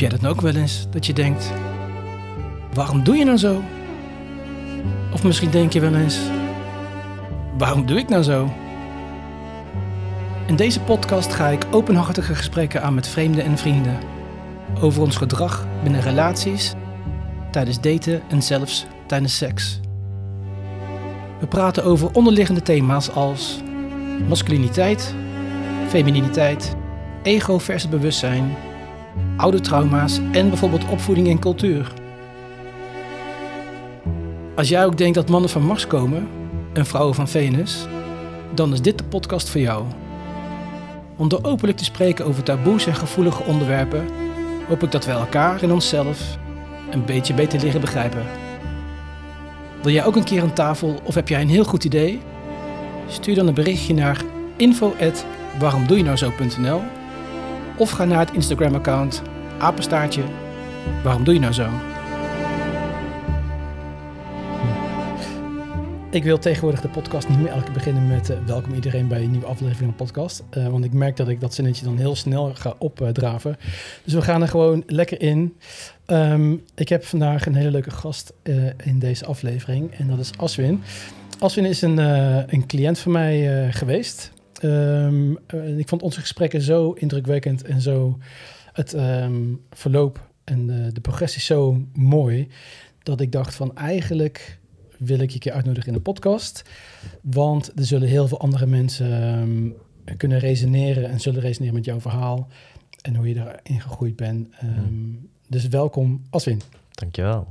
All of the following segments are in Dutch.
jij dat ook wel eens? Dat je denkt, waarom doe je nou zo? Of misschien denk je wel eens, waarom doe ik nou zo? In deze podcast ga ik openhartige gesprekken aan met vreemden en vrienden. Over ons gedrag binnen relaties, tijdens daten en zelfs tijdens seks. We praten over onderliggende thema's als masculiniteit, femininiteit, ego versus bewustzijn, oude trauma's en bijvoorbeeld opvoeding en cultuur. Als jij ook denkt dat mannen van Mars komen en vrouwen van Venus, dan is dit de podcast voor jou. Om door openlijk te spreken over taboes en gevoelige onderwerpen, hoop ik dat we elkaar en onszelf een beetje beter leren begrijpen. Wil jij ook een keer aan tafel of heb jij een heel goed idee? Stuur dan een berichtje naar info@waaromdoejenouzo.nl of ga naar het Instagram-account apenstaartje waarom doe je nou zo? Ik wil tegenwoordig de podcast niet meer elke keer beginnen met uh, welkom iedereen bij een nieuwe aflevering van podcast. Uh, want ik merk dat ik dat zinnetje dan heel snel ga opdraven. dus we gaan er gewoon lekker in. Um, ik heb vandaag een hele leuke gast uh, in deze aflevering en dat is Aswin. Aswin is een, een cliënt van mij geweest. Um, ik vond onze gesprekken zo indrukwekkend en zo het um, verloop en de, de progressie zo mooi dat ik dacht van eigenlijk wil ik je keer uitnodigen in een podcast. Want er zullen heel veel andere mensen um, kunnen resoneren en zullen resoneren met jouw verhaal en hoe je daarin gegroeid bent. Um, dus welkom, Aswin. Dankjewel.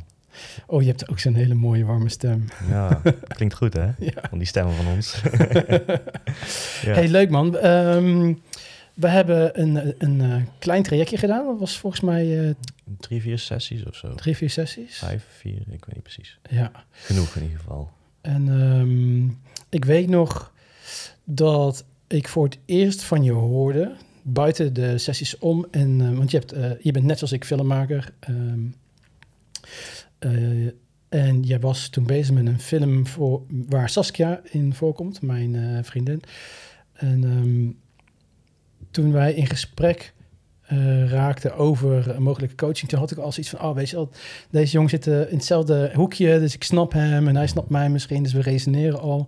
Oh, je hebt ook zo'n hele mooie warme stem. Ja, klinkt goed hè? Ja. Van die stemmen van ons. ja. Hey, leuk man. Um, we hebben een, een, een, klein trajectje gedaan. Dat was volgens mij... Uh, drie, vier sessies of zo. Drie, vier sessies? Vijf, vier, ik weet niet precies. Ja. Genoeg in ieder geval. En um, ik weet nog dat ik voor het eerst van je hoorde... buiten de sessies om. En, uh, want je, hebt, je bent net zoals ik filmmaker... Um, uh, en jij was toen bezig met een film voor, waar Saskia in voorkomt, mijn uh, vriendin. En um, toen wij in gesprek uh, raakten over een mogelijke coaching, toen had ik al zoiets van, oh weet je wel, deze jongen zit in hetzelfde hoekje, dus ik snap hem en hij snapt mij misschien, dus we resoneren al.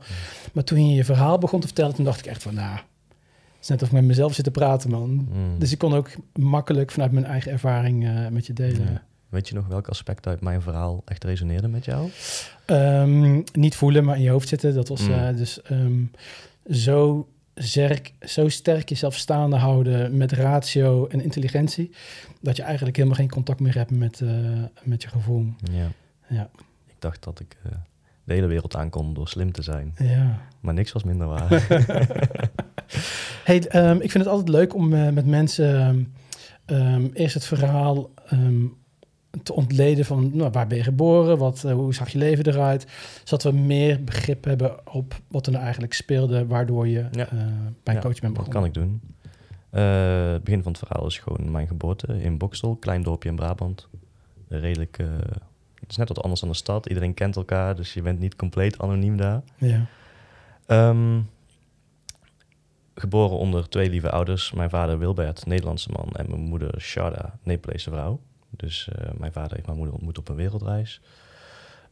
Maar toen je je verhaal begon te vertellen, toen dacht ik echt van, nou, het is net of ik met mezelf zit te praten, man. Mm. Dus ik kon ook makkelijk vanuit mijn eigen ervaring uh, met je delen. Ja. Weet je nog welk aspect uit mijn verhaal echt resoneerde met jou? Um, niet voelen, maar in je hoofd zitten. Dat was mm. uh, dus um, zo, sterk, zo sterk jezelf staande houden met ratio en intelligentie, dat je eigenlijk helemaal geen contact meer hebt met, uh, met je gevoel. Ja. ja. Ik dacht dat ik uh, de hele wereld aankom door slim te zijn. Ja. Maar niks was minder waar. hey, um, ik vind het altijd leuk om met mensen eerst het verhaal te ontleden van nou, waar ben je geboren, wat, uh, hoe zag je leven eruit, zodat we meer begrip hebben op wat er nou eigenlijk speelde, waardoor je ja. uh, bij een coach bent begonnen. Dat kan ik doen. Uh, het begin van het verhaal is gewoon mijn geboorte in Bokstel, klein dorpje in Brabant. Redelijk, het is net wat anders dan de stad. Iedereen kent elkaar, dus je bent niet compleet anoniem daar. Ja. Um, geboren onder twee lieve ouders. Mijn vader Wilbert, Nederlandse man, en mijn moeder Sharda, Nepalese vrouw. Dus uh, mijn vader heeft mijn moeder ontmoet op een wereldreis.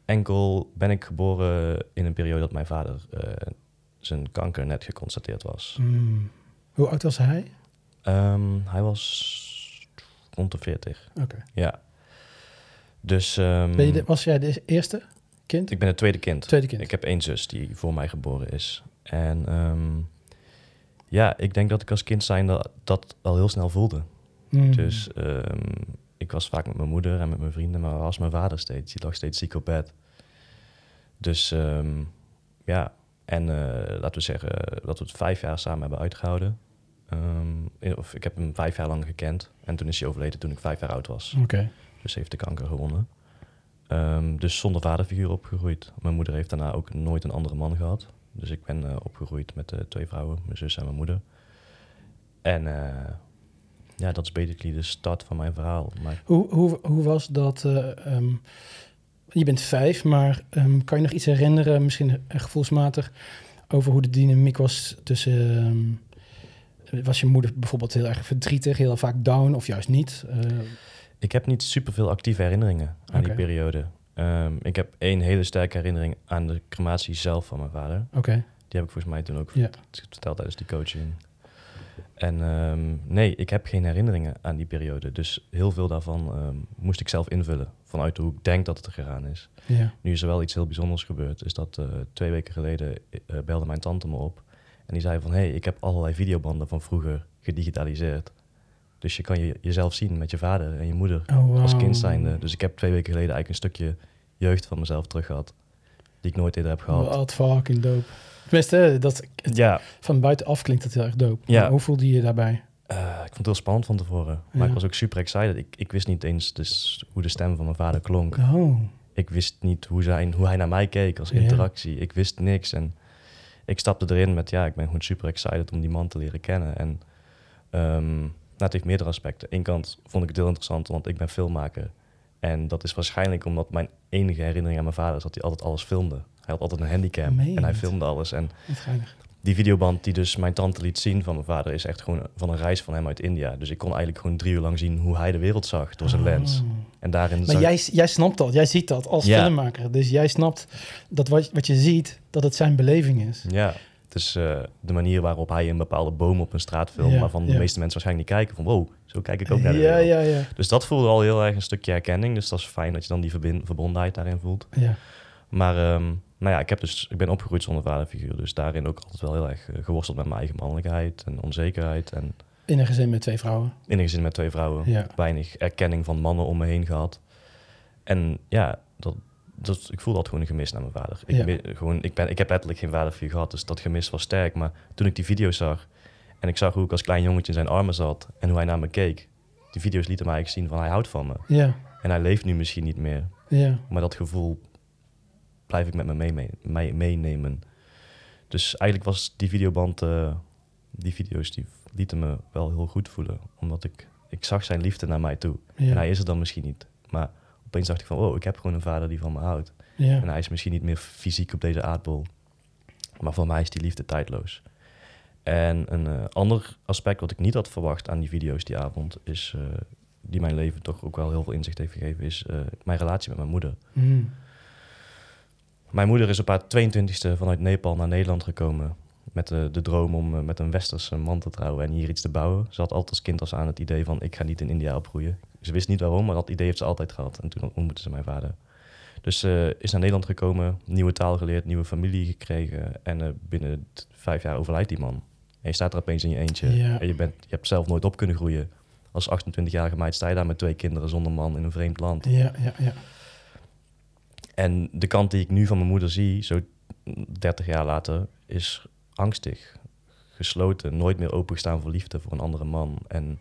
Enkel ben ik geboren in een periode dat mijn vader uh, zijn kanker net geconstateerd was. Mm. Hoe oud was hij? Um, hij was rond de 40. Oké. Okay. Ja. Dus. Um, ben je de, was jij de eerste kind? Ik ben het tweede kind. Tweede kind. Ik heb één zus die voor mij geboren is. En um, ja, ik denk dat ik als kind zijn dat, dat al heel snel voelde. Mm. Dus ik was vaak met mijn moeder en met mijn vrienden, maar was mijn vader steeds. Die lag steeds ziek op bed. Dus um, ja, en uh, laten we zeggen dat we het vijf jaar samen hebben uitgehouden. Um, of ik heb hem vijf jaar lang gekend. En toen is hij overleden toen ik vijf jaar oud was. Oké. Okay. Dus heeft de kanker gewonnen. Um, dus zonder vaderfiguur opgegroeid. Mijn moeder heeft daarna ook nooit een andere man gehad. Dus ik ben uh, opgegroeid met uh, twee vrouwen, mijn zus en mijn moeder. En ja, dat is basically de start van mijn verhaal. Maar... Hoe, hoe, hoe was dat? Uh, um, je bent vijf, maar um, kan je nog iets herinneren, misschien gevoelsmatig, over hoe de dynamiek was tussen. Um, was je moeder bijvoorbeeld heel erg verdrietig, heel vaak down of juist niet? Uh... Ik heb niet superveel actieve herinneringen aan die periode. Ehm, ik heb één hele sterke herinnering aan de crematie zelf van mijn vader. Oké. Die heb ik volgens mij toen ook Ja. verteld tijdens die coaching. En ehm, nee, ik heb geen herinneringen aan die periode. Dus heel veel daarvan ehm, moest ik zelf invullen. Vanuit hoe ik denk dat het er gegaan is. Ja. Nu is er wel iets heel bijzonders gebeurd. Is dat eh, twee weken geleden eh, belde mijn tante me op. En die zei van, hé, hey, ik heb allerlei videobanden van vroeger gedigitaliseerd. Dus je kan je, jezelf zien met je vader en je moeder Oh, wow. als kind zijnde. Dus ik heb twee weken geleden eigenlijk een stukje jeugd van mezelf terug gehad. Die ik nooit eerder heb gehad. Wat fucking dope. Tenminste, dat, het- Ja, van buitenaf klinkt het heel erg dope. Ja. Maar Hoe voelde je je daarbij? Eh, ik vond het heel spannend van tevoren. Maar Ja. ik was ook super excited. Ik, ik wist niet eens dus hoe de stem van mijn vader klonk. Oh, Ik wist niet hoe, zijn, hoe hij naar mij keek als Ja. interactie. Ik wist niks. En ik stapte erin met, ja, ik ben gewoon super excited om die man te leren kennen. En nou, het heeft meerdere aspecten. Eén kant vond ik het heel interessant, want ik ben filmmaker. En dat is waarschijnlijk omdat mijn enige herinnering aan mijn vader is dat hij altijd alles filmde. Hij had altijd een Meen je en hij het? filmde alles. En die videoband die dus mijn tante liet zien van mijn vader is echt gewoon van een reis van hem uit India. Dus ik kon eigenlijk gewoon drie uur lang zien hoe hij de wereld zag door zijn lens. Oh. En daarin Maar jij, jij snapt dat, jij ziet dat als Ja. filmmaker. Dus jij snapt dat wat, wat je ziet, dat het zijn beleving is. Ja, het is eh, de manier waarop hij een bepaalde boom op een straat filmt, Ja, waarvan de ja. meeste mensen waarschijnlijk niet kijken van wow, zo kijk ik ook naar de ja, wereld. ja, ja, Dus dat voelde al heel erg een stukje herkenning. Dus dat is fijn dat je dan die verbondenheid daarin voelt. ja. Maar ehm, nou ja, ik, heb dus, ik ben opgegroeid zonder vaderfiguur. Dus daarin ook altijd wel heel erg eh, geworsteld met mijn eigen mannelijkheid en onzekerheid. En In een gezin met twee vrouwen. in een gezin met twee vrouwen. Ja. weinig erkenning van mannen om me heen gehad. En ja, dat, dat, ik voelde dat gewoon een gemis naar mijn vader. Ik, Ja. gewoon, ik, ben, ik heb letterlijk geen vaderfiguur gehad, dus dat gemis was sterk. Maar toen ik die video's zag en ik zag hoe ik als klein jongetje in zijn armen zat en hoe hij naar me keek, die video's lieten mij eigenlijk zien van hij houdt van me. Ja, En hij leeft nu misschien niet meer, ja. maar dat gevoel blijf ik met me mee, mee- mee- meenemen. Dus eigenlijk was die videoband, eh, die video's, die lieten me wel heel goed voelen. Omdat ik, ik zag zijn liefde naar mij toe. ja. En hij is er dan misschien niet. Maar opeens dacht ik van, oh, ik heb gewoon een vader die van me houdt. ja. En hij is misschien niet meer fysiek op deze aardbol. Maar voor mij is die liefde tijdloos. En een eh, ander aspect wat ik niet had verwacht aan die video's die avond... is, eh, die mijn leven toch ook wel heel veel inzicht heeft gegeven... is mijn relatie met mijn moeder. Mm. Mijn moeder is op haar 22e vanuit Nepal naar Nederland gekomen... met de, de droom om eh, met een westerse man te trouwen en hier iets te bouwen. Ze had altijd als kind als aan het idee van... ik ga niet in India opgroeien. Ze wist niet waarom, maar dat idee heeft ze altijd gehad. En toen ontmoette ze mijn vader. Dus ze is naar Nederland gekomen, nieuwe taal geleerd, nieuwe familie gekregen. En eh, binnen vijf jaar overlijdt die man. En je staat er opeens in je eentje. Ja. En je, bent, je hebt zelf nooit op kunnen groeien. Als 28-jarige meid sta je daar met twee kinderen zonder man in een vreemd land. Ja, ja, ja. En de kant die ik nu van mijn moeder zie, zo 30 jaar later, is angstig. Gesloten, nooit meer opengestaan voor liefde voor een andere man. En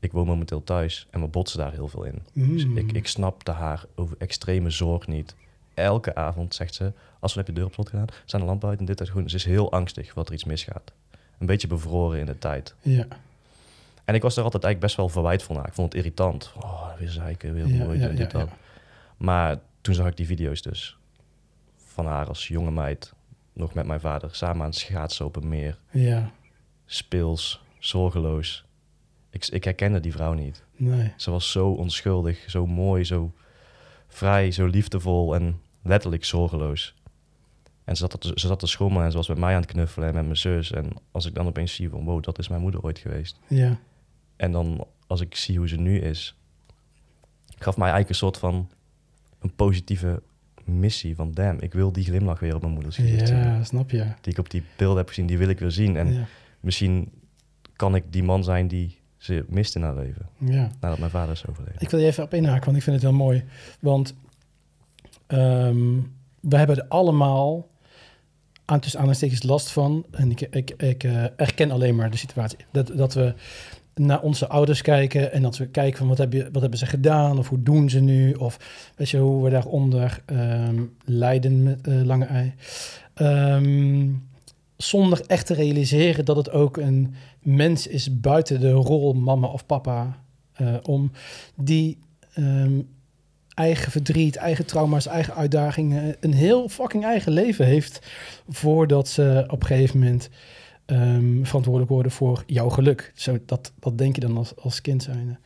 ik woon momenteel thuis en we botsen daar heel veel in. Dus Mm. ik, ik snapte haar over extreme zorg niet. Elke avond zegt ze, als we heb je de deur op slot gedaan, zijn de lampen uit en dit is gewoon. Ze is heel angstig wat er iets misgaat. Een beetje bevroren in de tijd. Ja, En ik was er altijd eigenlijk best wel verwijt van. Ik vond het irritant. Oh, weer zeiken, weer Ja, en dit ja, dat. Maar toen zag ik die video's dus. Van haar als jonge meid. Nog met mijn vader. Samen aan het schaatsen op een meer. ja. Speels. Zorgeloos. Ik, ik herkende die vrouw niet. Nee. Ze was zo onschuldig. Zo mooi. Zo vrij. Zo liefdevol. En letterlijk zorgeloos. En ze zat, te- ze zat te schommelen. En ze was met mij aan het knuffelen. En met mijn zus. En als ik dan opeens zie van... Wow, dat is mijn moeder ooit geweest. Ja, En dan als ik zie hoe ze nu is, gaf mij eigenlijk een soort van een positieve missie van damn, ik wil die glimlach weer op mijn moeders gezicht zien. ja, snap je. Die ik op die beelden heb gezien, die wil ik weer zien. En ja. misschien kan ik die man zijn die ze mist in haar leven, ja. nadat mijn vader is overleden. Ik wil je even op inhaken, want ik vind het heel mooi. Want ehm, we hebben er allemaal aan tussen aanhalingstekens last van. En ik, ik, ik eh, erken alleen maar de situatie. Dat, dat we naar onze ouders kijken en dat we kijken van wat, heb je, wat hebben ze gedaan of hoe doen ze nu of weet je hoe we daaronder ehm lijden met eh, lange ei. Ehm, zonder echt te realiseren dat het ook een mens is buiten de rol mama of papa eh, om die ehm, eigen verdriet, eigen trauma's, eigen uitdagingen, een heel fucking eigen leven heeft voordat ze op een gegeven moment ehm, verantwoordelijk worden voor jouw geluk. Zo, dat, dat denk je dan als, als kind zijnde.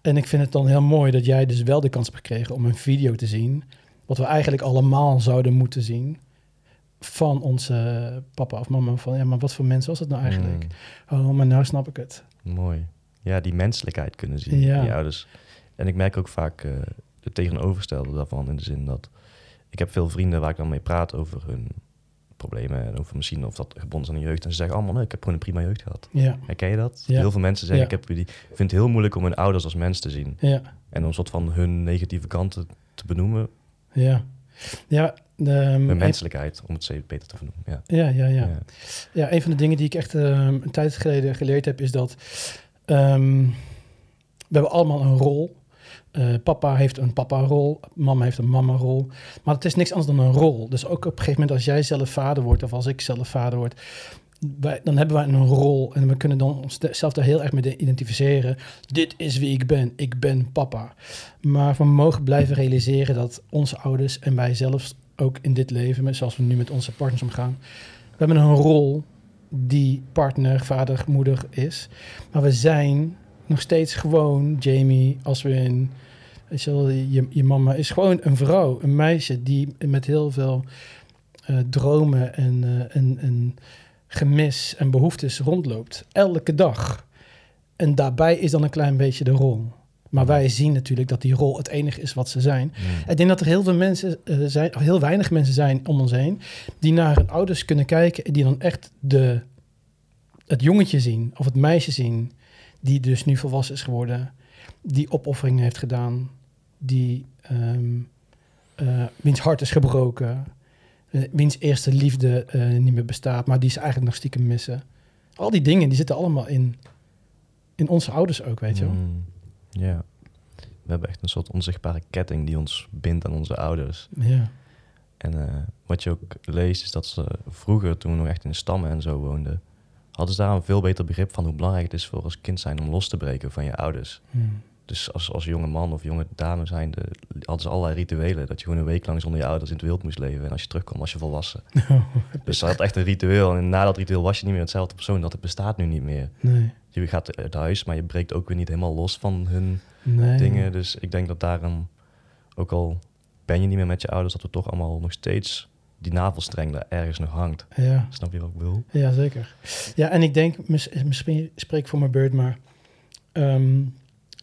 En ik vind het dan heel mooi dat jij dus wel de kans hebt gekregen om een video te zien. Wat we eigenlijk allemaal zouden moeten zien. Van onze papa of mama. Van ja, maar wat voor mens was het nou eigenlijk? Mm, Oh, maar nou snap ik het. mooi. Ja, die menselijkheid kunnen zien. Ja. je ouders. En ik merk ook vaak eh het tegenovergestelde daarvan. In de zin dat ik heb veel vrienden waar ik dan mee praat over hun problemen. En over misschien of dat gebonden is aan de jeugd. En ze zeggen allemaal, nee, ik heb gewoon een prima jeugd gehad. Ja, Herken je dat? Ja. Heel veel mensen zeggen, Ja. ik, heb die, ik vind het heel moeilijk om hun ouders als mens te zien. ja, En om een soort van hun negatieve kanten te benoemen. ja. Ja, de, een- menselijkheid, om het steeds beter te vernoemen. Ja. ja, ja, ja. Ja. Ja, een van de dingen die ik echt ehm, een tijd geleden geleerd heb, is dat ehm, we hebben allemaal een rol. Eh, papa heeft een papa-rol, mama heeft een mama-rol. Maar het is niks anders dan een rol. Dus ook op een gegeven moment als jij zelf vader wordt of als ik zelf vader word, dan hebben wij een rol en we kunnen dan onszelf daar heel erg mee identificeren. Dit is wie ik ben. Ik ben papa. Maar we mogen blijven realiseren dat onze ouders en wij zelf ook in dit leven, zoals we nu met onze partners omgaan, we hebben een rol die partner, vader, moeder is. Maar we zijn nog steeds gewoon Jamie als we in... Weet je, je, je mama is gewoon een vrouw, een meisje die met heel veel eh, dromen en, eh, en, en gemis en behoeftes rondloopt. Elke dag. En daarbij is dan een klein beetje de rol. Maar wij zien natuurlijk dat die rol het enige is wat ze zijn. Ik denk dat er heel veel mensen eh, zijn, of heel weinig mensen zijn om ons heen, die naar hun ouders kunnen kijken en die dan echt de, het jongetje zien of het meisje zien, die dus nu volwassen is geworden, die opofferingen heeft gedaan, die ehm eh, wiens hart is gebroken, eh, wiens eerste liefde eh, niet meer bestaat, maar die ze eigenlijk nog stiekem missen. Al die dingen die zitten allemaal in, in onze ouders ook, weet je wel. Mm. Ja. We hebben echt een soort onzichtbare ketting die ons bindt aan onze ouders. Ja, En wat je ook leest is dat ze vroeger, toen we nog echt in stammen en zo woonden, hadden ze daar een veel beter begrip van hoe belangrijk het is voor als kind zijn om los te breken van je ouders. Hmm. Dus als, als jonge man of jonge dame zijnde hadden ze allerlei rituelen. Dat je gewoon een week lang zonder je ouders in het wild moest leven. En als je terugkwam was je volwassen. Dus ze had echt een ritueel. En na dat ritueel was je niet meer hetzelfde persoon. Dat het bestaat nu niet meer. nee, Je gaat uit huis, maar je breekt ook weer niet helemaal los van hun nee. dingen. Dus ik denk dat daarom, ook al ben je niet meer met je ouders, dat we toch allemaal nog steeds die navelstreng daar ergens nog hangt. Ja. Snap je wat ik bedoel? Ja, zeker. Ja, en ik denk, mis- misschien spreek ik voor mijn beurt, maar ehm,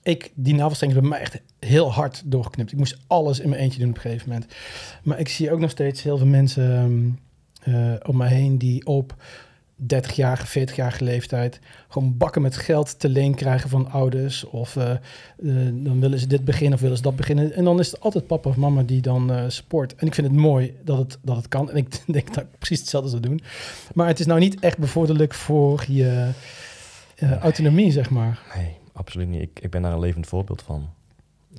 ik, die navelstreng is bij mij echt heel hard doorgeknipt. Ik moest alles in mijn eentje doen op een gegeven moment. Maar ik zie ook nog steeds heel veel mensen ehm, eh, om me heen die op 30-jarige, 40-jarige leeftijd gewoon bakken met geld te leen krijgen van ouders. Of eh, eh, dan willen ze dit beginnen of willen ze dat beginnen. En dan is het altijd papa of mama die dan eh support. En ik vind het mooi dat het, dat het kan. En ik denk dat ik precies hetzelfde zou doen. Maar het is nou niet echt bevorderlijk voor je autonomie, zeg maar. Nee, absoluut niet. Ik, ik ben daar een levend voorbeeld van.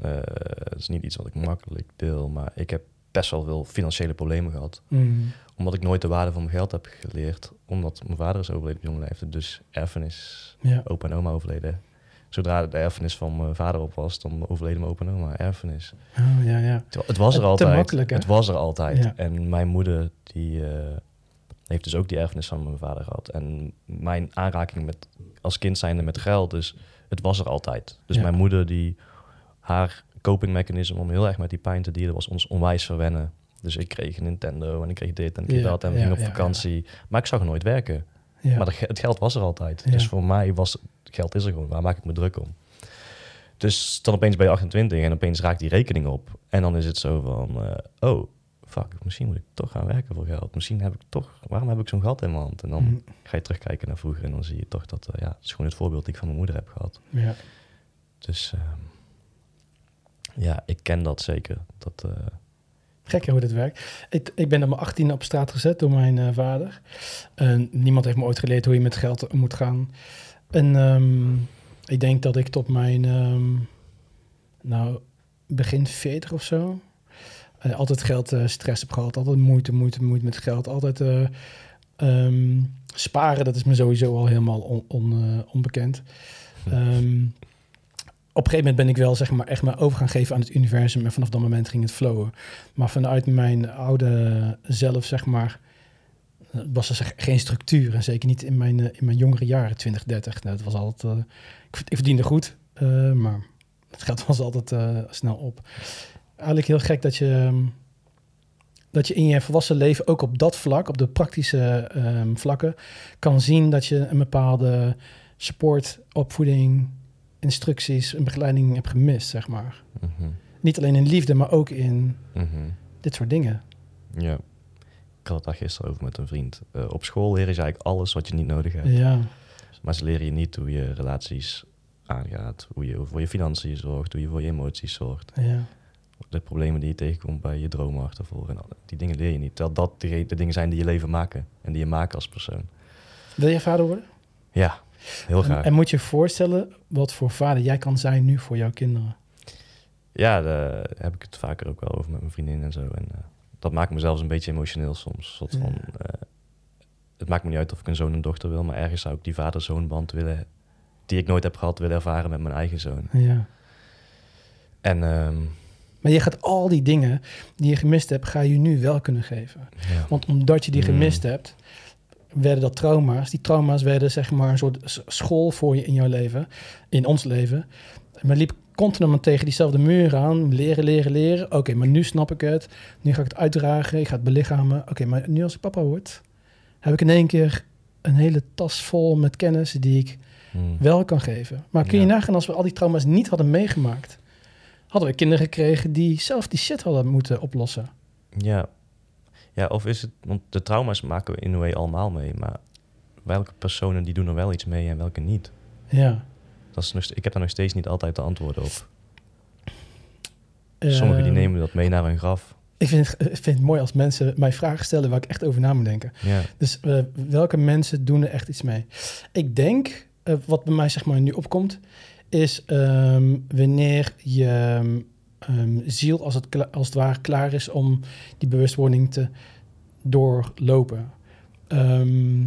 Het is niet iets wat ik makkelijk deel, maar ik heb best wel veel financiële problemen gehad. Mm. Omdat ik nooit de waarde van mijn geld heb geleerd. Omdat mijn vader is overleden op jonge leeftijd. Dus erfenis, Ja. opa en oma overleden. Zodra de erfenis van mijn vader op was, dan overleden mijn opa en oma. Erfenis. Oh, ja, ja. Het, het was er Te altijd. het was er altijd. Ja. En mijn moeder, die eh, heeft dus ook die erfenis van mijn vader gehad. En mijn aanraking met, als kind zijnde met geld, dus het was er altijd. Dus Ja. mijn moeder, die haar copingmechanisme om heel erg met die pijn te dealen, was ons onwijs verwennen. Dus ik kreeg een Nintendo en ik kreeg dit en ik kreeg dat en we gingen op vakantie. Maar ik zag nooit werken. Maar het geld was er altijd. Dus voor mij was geld is er gewoon. Waar maak ik me druk om? Dus dan opeens ben je 28 en opeens raakt die rekening op. En dan is het zo van, eh, oh, fuck, misschien moet ik toch gaan werken voor geld. Misschien heb ik toch, waarom heb ik zo'n gat in mijn hand? En dan Mm. ga je terugkijken naar vroeger en dan zie je toch dat, eh, ja, het is gewoon het voorbeeld die ik van mijn moeder heb gehad. ja. Dus ehm, ja, ik ken dat zeker. Dat, eh, Gek hoe dit werkt. Ik, ik ben op mijn 18 op straat gezet door mijn eh, vader. En niemand heeft me ooit geleerd hoe je met geld moet gaan. En ehm, ik denk dat ik tot mijn ehm, nou, begin 40 of zo eh, altijd geld eh, stress heb gehad. Altijd moeite, moeite, moeite met geld. Altijd eh, ehm, sparen, dat is me sowieso al helemaal on, on, eh, onbekend. Ehm, op een gegeven moment ben ik wel zeg maar, echt maar over gaan geven aan het universum. En vanaf dat moment ging het flowen. Maar vanuit mijn oude zelf, zeg maar, was er geen structuur. En zeker niet in mijn, eh, in mijn jongere jaren, 20, 30. Nou, dat was altijd, eh, ik, verd- ik verdiende goed, eh, maar Het gaat ons altijd snel op. Eigenlijk heel gek dat je, ehm, dat je in je volwassen leven ook op dat vlak, op de praktische ehm, vlakken, kan zien dat je een bepaalde support, opvoeding, instructies en begeleiding hebt gemist, zeg maar. Mhm. Niet alleen in liefde, maar ook in Mhm. dit soort dingen. Ja. Ik had het daar gisteren over met een vriend. Eh, op school leren ze eigenlijk alles wat je niet nodig hebt. Ja, Maar ze leren je niet hoe je relaties aangaat, hoe je voor je financiën zorgt, hoe je voor je emoties zorgt. ja. De problemen die je tegenkomt bij je dromen achtervolgen. En al- die dingen leer je niet. Terwijl dat de, de dingen zijn die je leven maken. En die je maakt als persoon. Wil je vader worden? Ja, heel En, graag. en moet je je voorstellen wat voor vader jij kan zijn nu voor jouw kinderen. Ja, daar heb ik het vaker ook wel over met mijn vriendin en zo. En eh, dat maakt me zelfs een beetje emotioneel soms. Soort van, Ja. eh, het maakt me niet uit of ik een zoon en dochter wil, maar ergens zou ik die vader-zoonband willen, die ik nooit heb gehad, willen ervaren met mijn eigen zoon. Ja. En ehm, Maar je gaat al die dingen die je gemist hebt, ga je nu wel kunnen geven. ja. Want omdat je die Mm. gemist hebt, werden dat trauma's. Die trauma's werden zeg maar een soort school voor je in jouw leven, in ons leven. Maar liep continu maar tegen diezelfde muur aan. Leren, leren, leren. Oké, maar nu snap ik het. Nu ga ik het uitdragen. Ik ga het belichamen. Oké, maar nu als ik papa word, heb ik in één keer een hele tas vol met kennis die ik Mm. wel kan geven. Maar kun je Ja. nagaan als we al die trauma's niet hadden meegemaakt, hadden we kinderen gekregen die zelf die shit hadden moeten oplossen. Ja. Ja, of is het... Want de trauma's maken we in een way allemaal mee, maar welke personen die doen er wel iets mee en welke niet? Ja. Dat is nog, ik heb daar nog steeds niet altijd de antwoorden op. Sommigen die Ehm, nemen dat mee naar hun graf. Ik vind, het, ik vind het mooi als mensen mij vragen stellen waar ik echt over na moet denken. Ja. Dus eh, welke mensen doen er echt iets mee? Ik denk, eh, wat bij mij zeg maar nu opkomt, is ehm, wanneer je ehm, ziel als het, als het ware klaar is om die bewustwording te doorlopen. Ehm,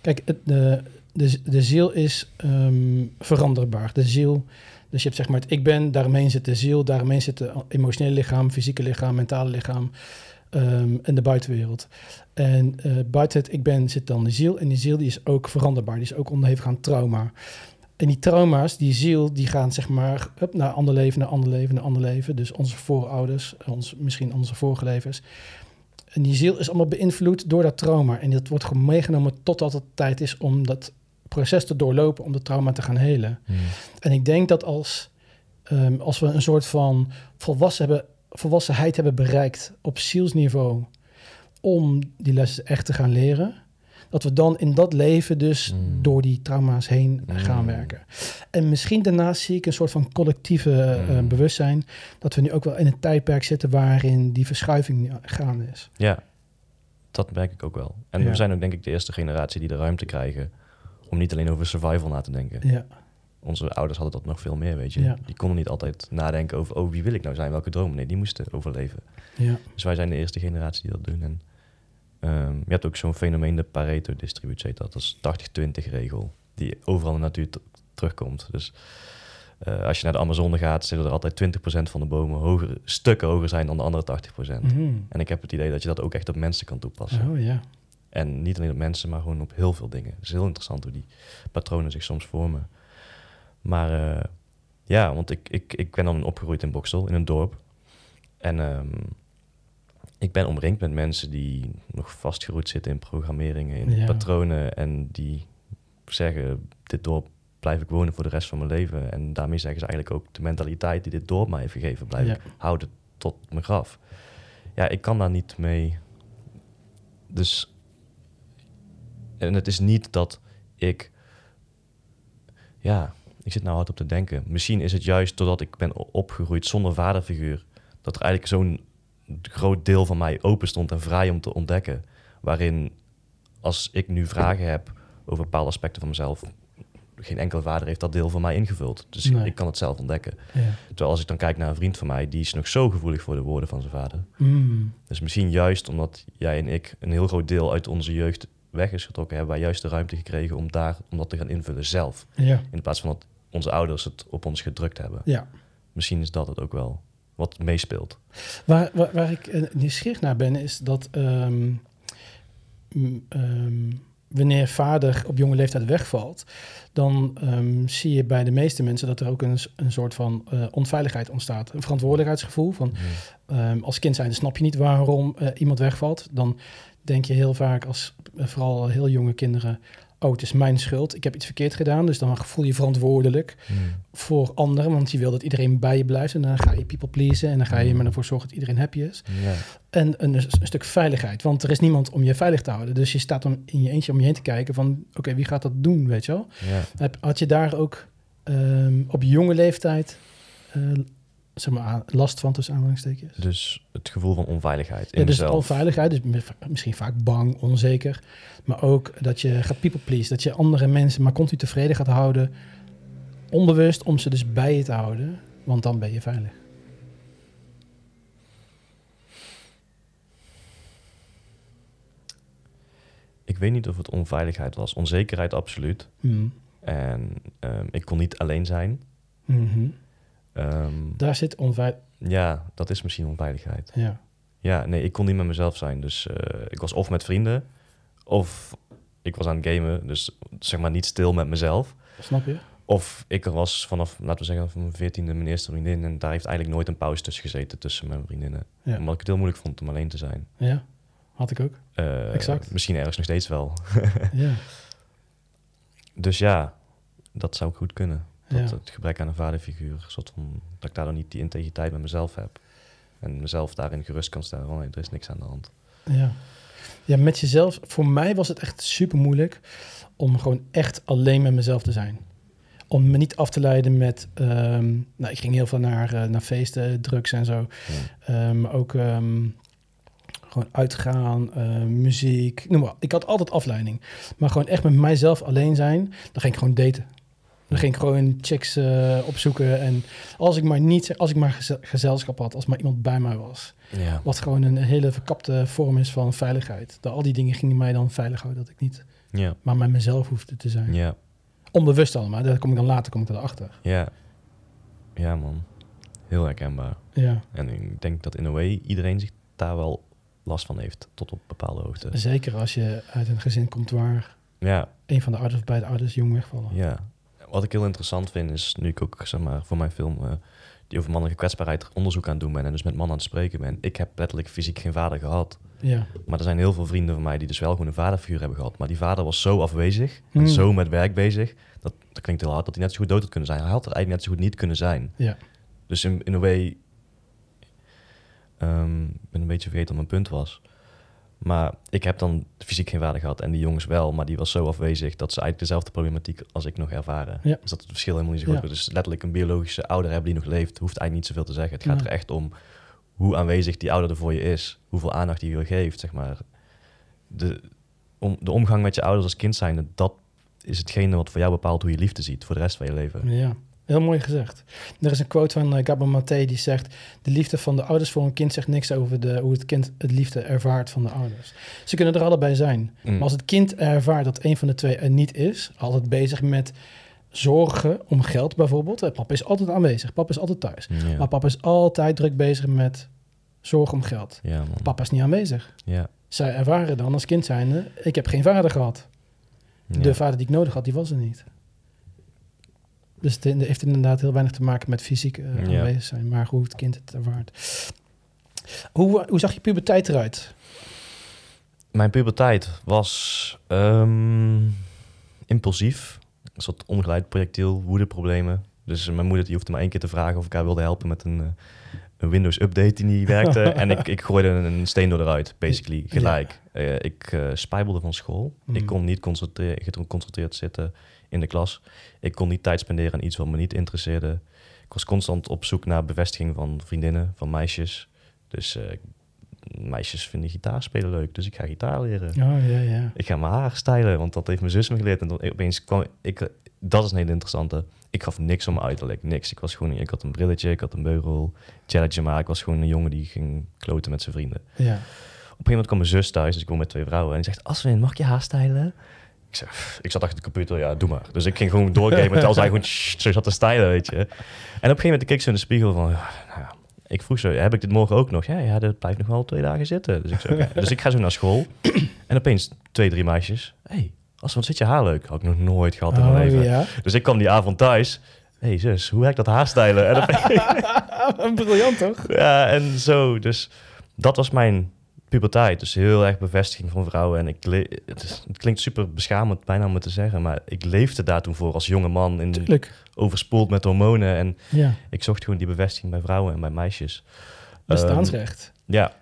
kijk, het, de, de, de ziel is ehm, veranderbaar. De ziel, dus je hebt zeg maar het ik ben, daaromheen zit de ziel, daaromheen zit het emotionele lichaam, fysieke lichaam, mentale lichaam en de buitenwereld. En eh, buiten het ik ben zit dan de ziel. En die ziel die is ook veranderbaar. Die is ook onderhevig aan trauma. En die trauma's, die ziel, die gaan zeg maar up, naar ander leven, naar ander leven, naar ander leven. Dus onze voorouders, ons, misschien onze vorige levens. En die ziel is allemaal beïnvloed door dat trauma. En dat wordt meegenomen totdat het tijd is om dat proces te doorlopen, om dat trauma te gaan helen. Mm. En ik denk dat als, ehm, als we een soort van volwassen hebben, volwassenheid hebben bereikt op zielsniveau om die lessen echt te gaan leren, dat we dan in dat leven dus Mm. door die trauma's heen gaan Mm. werken. En misschien daarnaast zie ik een soort van collectieve eh, Mm. bewustzijn, dat we nu ook wel in een tijdperk zitten waarin die verschuiving gaande is. Ja, dat merk ik ook wel. En Ja. we zijn ook denk ik de eerste generatie die de ruimte krijgen om niet alleen over survival na te denken. Ja, Onze ouders hadden dat nog veel meer, weet je. Ja. Die konden niet altijd nadenken over, oh, wie wil ik nou zijn, welke dromen. Nee, die moesten overleven. ja, Dus wij zijn de eerste generatie die dat doen. En ehm, je hebt ook zo'n fenomeen, de Pareto-distributie heet dat. Dat is 80-20 regel, die overal in de natuur terugkomt. Dus eh, als je naar de Amazone gaat, zullen er altijd 20% van de bomen hoger, stukken hoger zijn dan de andere 80%. Mhm. En ik heb het idee dat je dat ook echt op mensen kan toepassen. Oh ja. En niet alleen op mensen, maar gewoon op heel veel dingen. Het is heel interessant hoe die patronen zich soms vormen. Maar eh, ja, want ik, ik, ik ben dan opgegroeid in Boksel, in een dorp. En ehm, ik ben omringd met mensen die nog vastgeroet zitten in programmeringen, in Ja. patronen. En die zeggen, dit dorp blijf ik wonen voor de rest van mijn leven. En daarmee zeggen ze eigenlijk ook, de mentaliteit die dit dorp mij heeft gegeven, blijf Ja. ik houden tot mijn graf. Ja, ik kan daar niet mee. Dus en het is niet dat ik. Ja, ik zit nou hard op te denken. Misschien is het juist doordat ik ben opgegroeid zonder vaderfiguur. dat er eigenlijk zo'n groot deel van mij open stond en vrij om te ontdekken. Waarin, als ik nu vragen heb over bepaalde aspecten van mezelf. geen enkele vader heeft dat deel van mij ingevuld. Dus Nee. ik kan het zelf ontdekken. ja. Terwijl als ik dan kijk naar een vriend van mij, die is nog zo gevoelig voor de woorden van zijn vader. Mm. Dus misschien juist omdat jij en ik een heel groot deel uit onze jeugd weg is getrokken, hebben wij juist de ruimte gekregen om, daar, om dat te gaan invullen zelf. ja. In plaats van dat onze ouders het op ons gedrukt hebben. ja. Misschien is dat het ook wel wat meespeelt. Waar, waar, waar ik eh, nieuwsgierig naar ben, is dat ehm, ehm, wanneer vader op jonge leeftijd wegvalt, dan ehm, zie je bij de meeste mensen dat er ook een, een soort van eh, onveiligheid ontstaat. Een verantwoordelijkheidsgevoel van ehm, als kind zijn snap je niet waarom eh, iemand wegvalt. Dan denk je heel vaak als vooral heel jonge kinderen, oh het is mijn schuld, ik heb iets verkeerd gedaan. Dus dan voel je je verantwoordelijk Hmm. voor anderen, want je wil dat iedereen bij je blijft. En dan ga je people pleasen en dan ga je maar ervoor zorgen dat iedereen happy is. En een, een stuk veiligheid, want er is niemand om je veilig te houden. Dus je staat dan in je eentje om je heen te kijken van, oké, wie gaat dat doen, weet je wel? Had je daar ook ehm, op jonge leeftijd eh, zeg maar, last van tussen aanhalingstekens? Dus het gevoel van onveiligheid in Ja, dus mezelf. onveiligheid, dus mi- misschien vaak bang, onzeker. Maar ook dat je gaat people please, dat je andere mensen maar continu tevreden gaat houden. Onbewust om ze dus bij je te houden, want dan ben je veilig. Ik weet niet of het onveiligheid was. Onzekerheid absoluut. Hmm. En ehm, ik kon niet alleen zijn. Mhm. Ehm, Daar zit onveilig. ja, dat is misschien onveiligheid. Ja. Ja, nee, ik kon niet met mezelf zijn. Dus eh, ik was of met vrienden, of ik was aan het gamen. Dus zeg maar niet stil met mezelf. Snap je? Of ik er was vanaf, laten we zeggen, van mijn veertiende mijn eerste vriendin. En daar heeft eigenlijk nooit een pauze tussen gezeten tussen mijn vriendinnen. Ja. Omdat ik het heel moeilijk vond om alleen te zijn. Ja, had ik ook. Eh, Exact. Misschien ergens nog steeds wel. Ja. Dus ja, dat zou goed kunnen. Dat Ja. het gebrek aan een vaderfiguur, soort van, dat ik daardoor niet die integriteit met mezelf heb. En mezelf daarin gerust kan stellen, van nee, er is niks aan de hand. Ja. ja, met jezelf. Voor mij was het echt super moeilijk om gewoon echt alleen met mezelf te zijn. Om me niet af te leiden met. ehm, nou, ik ging heel veel naar, eh, naar feesten, drugs en zo. Ja. Ehm, ook ehm, gewoon uitgaan, eh, muziek. Noem maar. Ik had altijd afleiding. Maar gewoon echt met mijzelf alleen zijn. Dan ging ik gewoon daten. Dan ging ik gewoon chicks eh, opzoeken. En als ik maar niet, als ik maar geze- gezelschap had, als maar iemand bij mij was. Ja. Wat gewoon een hele verkapte vorm is van veiligheid. Dat al die dingen gingen mij dan veilig houden dat ik niet Ja. maar met mezelf hoefde te zijn. Ja. Onbewust allemaal. Daar kom ik dan later kom ik erachter. Ja. Ja, man. Heel herkenbaar. Ja, En ik denk dat in a way iedereen zich daar wel last van heeft, tot op bepaalde hoogte. zeker als je uit een gezin komt waar Ja, een van de ouders of beide ouders jong wegvallen. ja. Wat ik heel interessant vind is, nu ik ook zeg maar, voor mijn film eh, die over mannelijke kwetsbaarheid onderzoek aan het doen ben en dus met mannen aan het spreken ben. Ik heb letterlijk fysiek geen vader gehad. Ja, Maar er zijn heel veel vrienden van mij die dus wel gewoon een vaderfiguur hebben gehad. Maar die vader was zo afwezig Hmm. en zo met werk bezig. Dat, dat klinkt heel hard, dat hij net zo goed dood had kunnen zijn. Hij had er eigenlijk net zo goed niet kunnen zijn. ja. Dus in, in een way... ehm, ik ben een beetje vergeten wat mijn punt was. Maar ik heb dan fysiek geen vader gehad en die jongens wel. Maar die was zo afwezig dat ze eigenlijk dezelfde problematiek als ik nog ervaren. Ja. Dus dat het verschil helemaal niet zo groot Ja. is. Dus letterlijk een biologische ouder hebben die nog leeft, hoeft eigenlijk niet zoveel te zeggen. Het gaat er echt om hoe aanwezig die ouder er voor je is. Hoeveel aandacht die je geeft, zeg maar. De, om, de omgang met je ouders als kind zijnde, dat is hetgene wat voor jou bepaalt hoe je liefde ziet voor de rest van je leven. Ja, heel mooi gezegd. Er is een quote van uh, Gabor Maté die zegt... de liefde van de ouders voor een kind zegt niks over de, hoe het kind het liefde ervaart van de ouders. Ze kunnen er allebei zijn. Mm. Maar als het kind ervaart dat een van de twee er niet is... altijd bezig met zorgen om geld bijvoorbeeld. Eh, Papa is altijd aanwezig, papa is altijd thuis. Ja, Maar papa is altijd druk bezig met zorgen om geld. ja man. Papa is niet aanwezig. Ja. Zij ervaren dan als kind zijnde... ik heb geen vader gehad. De vader die ik nodig had, die was er niet. Dus het heeft inderdaad heel weinig te maken met fysiek eh, Ja. aanwezig zijn, maar hoe het kind het ervaart. Hoe, hoe zag je puberteit eruit? Mijn puberteit was ehm, impulsief. Een soort ongeleid projectiel, woedeproblemen. Dus mijn moeder die hoefde maar één keer te vragen of ik haar wilde helpen met een, eh, een Windows update die niet werkte. en ik, ik gooide een steen door eruit, basically, gelijk. Eh, ik eh spijbelde van school. Ik kon niet concentre- geconcentreerd zitten in de klas. Ik kon niet tijd spenderen aan iets wat me niet interesseerde. Ik was constant op zoek naar bevestiging van vriendinnen, van meisjes. Dus eh, meisjes vinden gitaar spelen leuk, dus ik ga gitaar leren. Oh ja, ja. Ik ga mijn haar stylen, want dat heeft mijn zus me geleerd. En dan opeens kwam ik... Dat is een hele interessante. Ik gaf niks om mijn uiterlijk, niks. Ik was gewoon... Ik had een brilletje, ik had een beugel, challenge, maar ik was gewoon een jongen die ging kloten met zijn vrienden. ja. Op een gegeven moment kwam mijn zus thuis, dus ik woon met twee vrouwen. En die zegt, Aswin, mag ik je haar stylen? Ik zeg, "Pff." ik zat achter de computer, ja, doe maar. Dus ik ging gewoon doorgamen, terwijl zij gewoon zo zat te stylen, weet je. En op een gegeven moment keek ze in de spiegel van, ja, nou. Ik vroeg zo, heb ik dit morgen ook nog? Ja, ja, dat blijft nog wel twee dagen zitten. Dus ik, dus ik ga zo naar school. En opeens twee, drie meisjes. hey, Als wat zit je haar leuk? Had ik nog nooit gehad in mijn Oh, leven. ja. Dus ik kwam die avond thuis. Hé hey zus, hoe ga ik dat haarstylen? En, Briljant, toch? ja, en zo. Dus dat was mijn puberteit. Dus heel erg bevestiging van vrouwen. En ik het, is- het klinkt super beschamend bijna om het te zeggen. Maar ik leefde daar toen voor als jonge man. In, Tuurlijk. overspoeld met hormonen. En Ja. ik zocht gewoon die bevestiging bij vrouwen en bij meisjes. Bestaansrecht. Ja,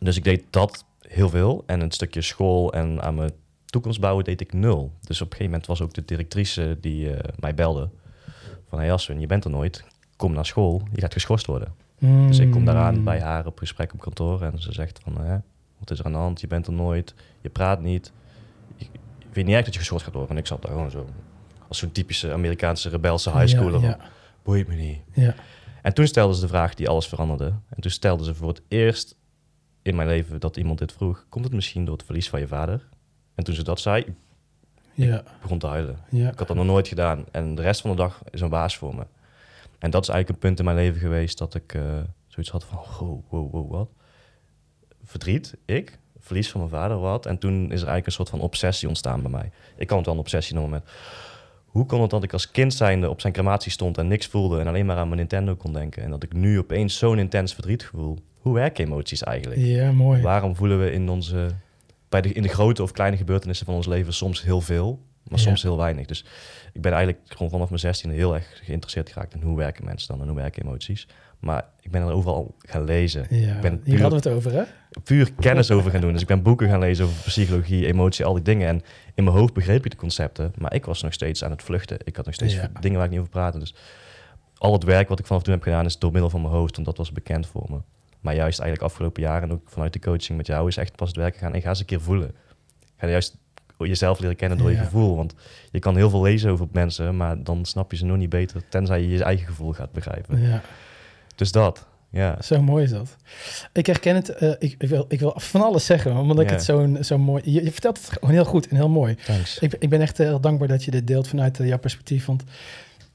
dus ik deed dat heel veel. En een stukje school en aan mijn toekomst bouwen deed ik nul. Dus op een gegeven moment was ook de directrice die eh, mij belde. Van, hey Aswin, je bent er nooit. Kom naar school, je gaat geschorst worden. Dus ik kom daaraan Mm. bij haar op gesprek op kantoor. En ze zegt van, hè, wat is er aan de hand? Je bent er nooit, je praat niet. Ik, ik weet niet echt dat je geschorst gaat worden. En ik zat daar gewoon zo als zo'n typische Amerikaanse rebelse highschooler. Ja, Boeit me niet. ja. En toen stelde ze de vraag die alles veranderde. En toen stelde ze voor het eerst in mijn leven dat iemand dit vroeg: Komt het misschien door het verlies van je vader? En toen ze dat zei, ik ja, begon te huilen. ja. Ik had dat nog nooit gedaan. En de rest van de dag is een waas voor me. En dat is eigenlijk een punt in mijn leven geweest dat ik eh, zoiets had van: wow, wow, wow, wat? Verdriet, ik, verlies van mijn vader, wat? En toen is er eigenlijk een soort van obsessie ontstaan bij mij. Ik kan het wel een obsessie noemen met. Hoe kon het dat ik als kind zijnde op zijn crematie stond en niks voelde en alleen maar aan mijn Nintendo kon denken? En dat ik nu opeens zo'n intens verdriet gevoel. Hoe werken emoties eigenlijk? Ja, mooi. Waarom voelen we in onze bij de, in de grote of kleine gebeurtenissen van ons leven soms heel veel, maar Ja. soms heel weinig. Dus ik ben eigenlijk gewoon vanaf mijn 16 heel erg geïnteresseerd geraakt in hoe werken mensen dan en hoe werken emoties. Maar ik ben er overal gaan lezen. Ja, Ik ben hier puur, hadden we het over, hè? puur kennis over gaan doen. Dus ik ben boeken gaan lezen over psychologie, emotie, al die dingen. En in mijn hoofd begreep ik de concepten, maar ik was nog steeds aan het vluchten. Ik had nog steeds Ja. dingen waar ik niet over praatte. Dus al het werk wat ik vanaf toen heb gedaan is door middel van mijn hoofd, want dat was bekend voor me. Maar juist eigenlijk afgelopen jaren en ook vanuit de coaching met jou is echt pas het werk gaan en ga eens een keer voelen. Ga juist jezelf leren kennen door je Ja. gevoel. Want je kan heel veel lezen over mensen, maar dan snap je ze nog niet beter tenzij je je eigen gevoel gaat begrijpen. Ja, Dus dat, ja. zo mooi is dat. Ik herken het. eh, ik, ik, wil, ik wil van alles zeggen, omdat ik Ja. het zo'n zo mooi... Je, je vertelt het gewoon heel goed en heel mooi. Thanks. Ik, ik ben echt heel dankbaar dat je dit deelt vanuit eh, jouw perspectief. Want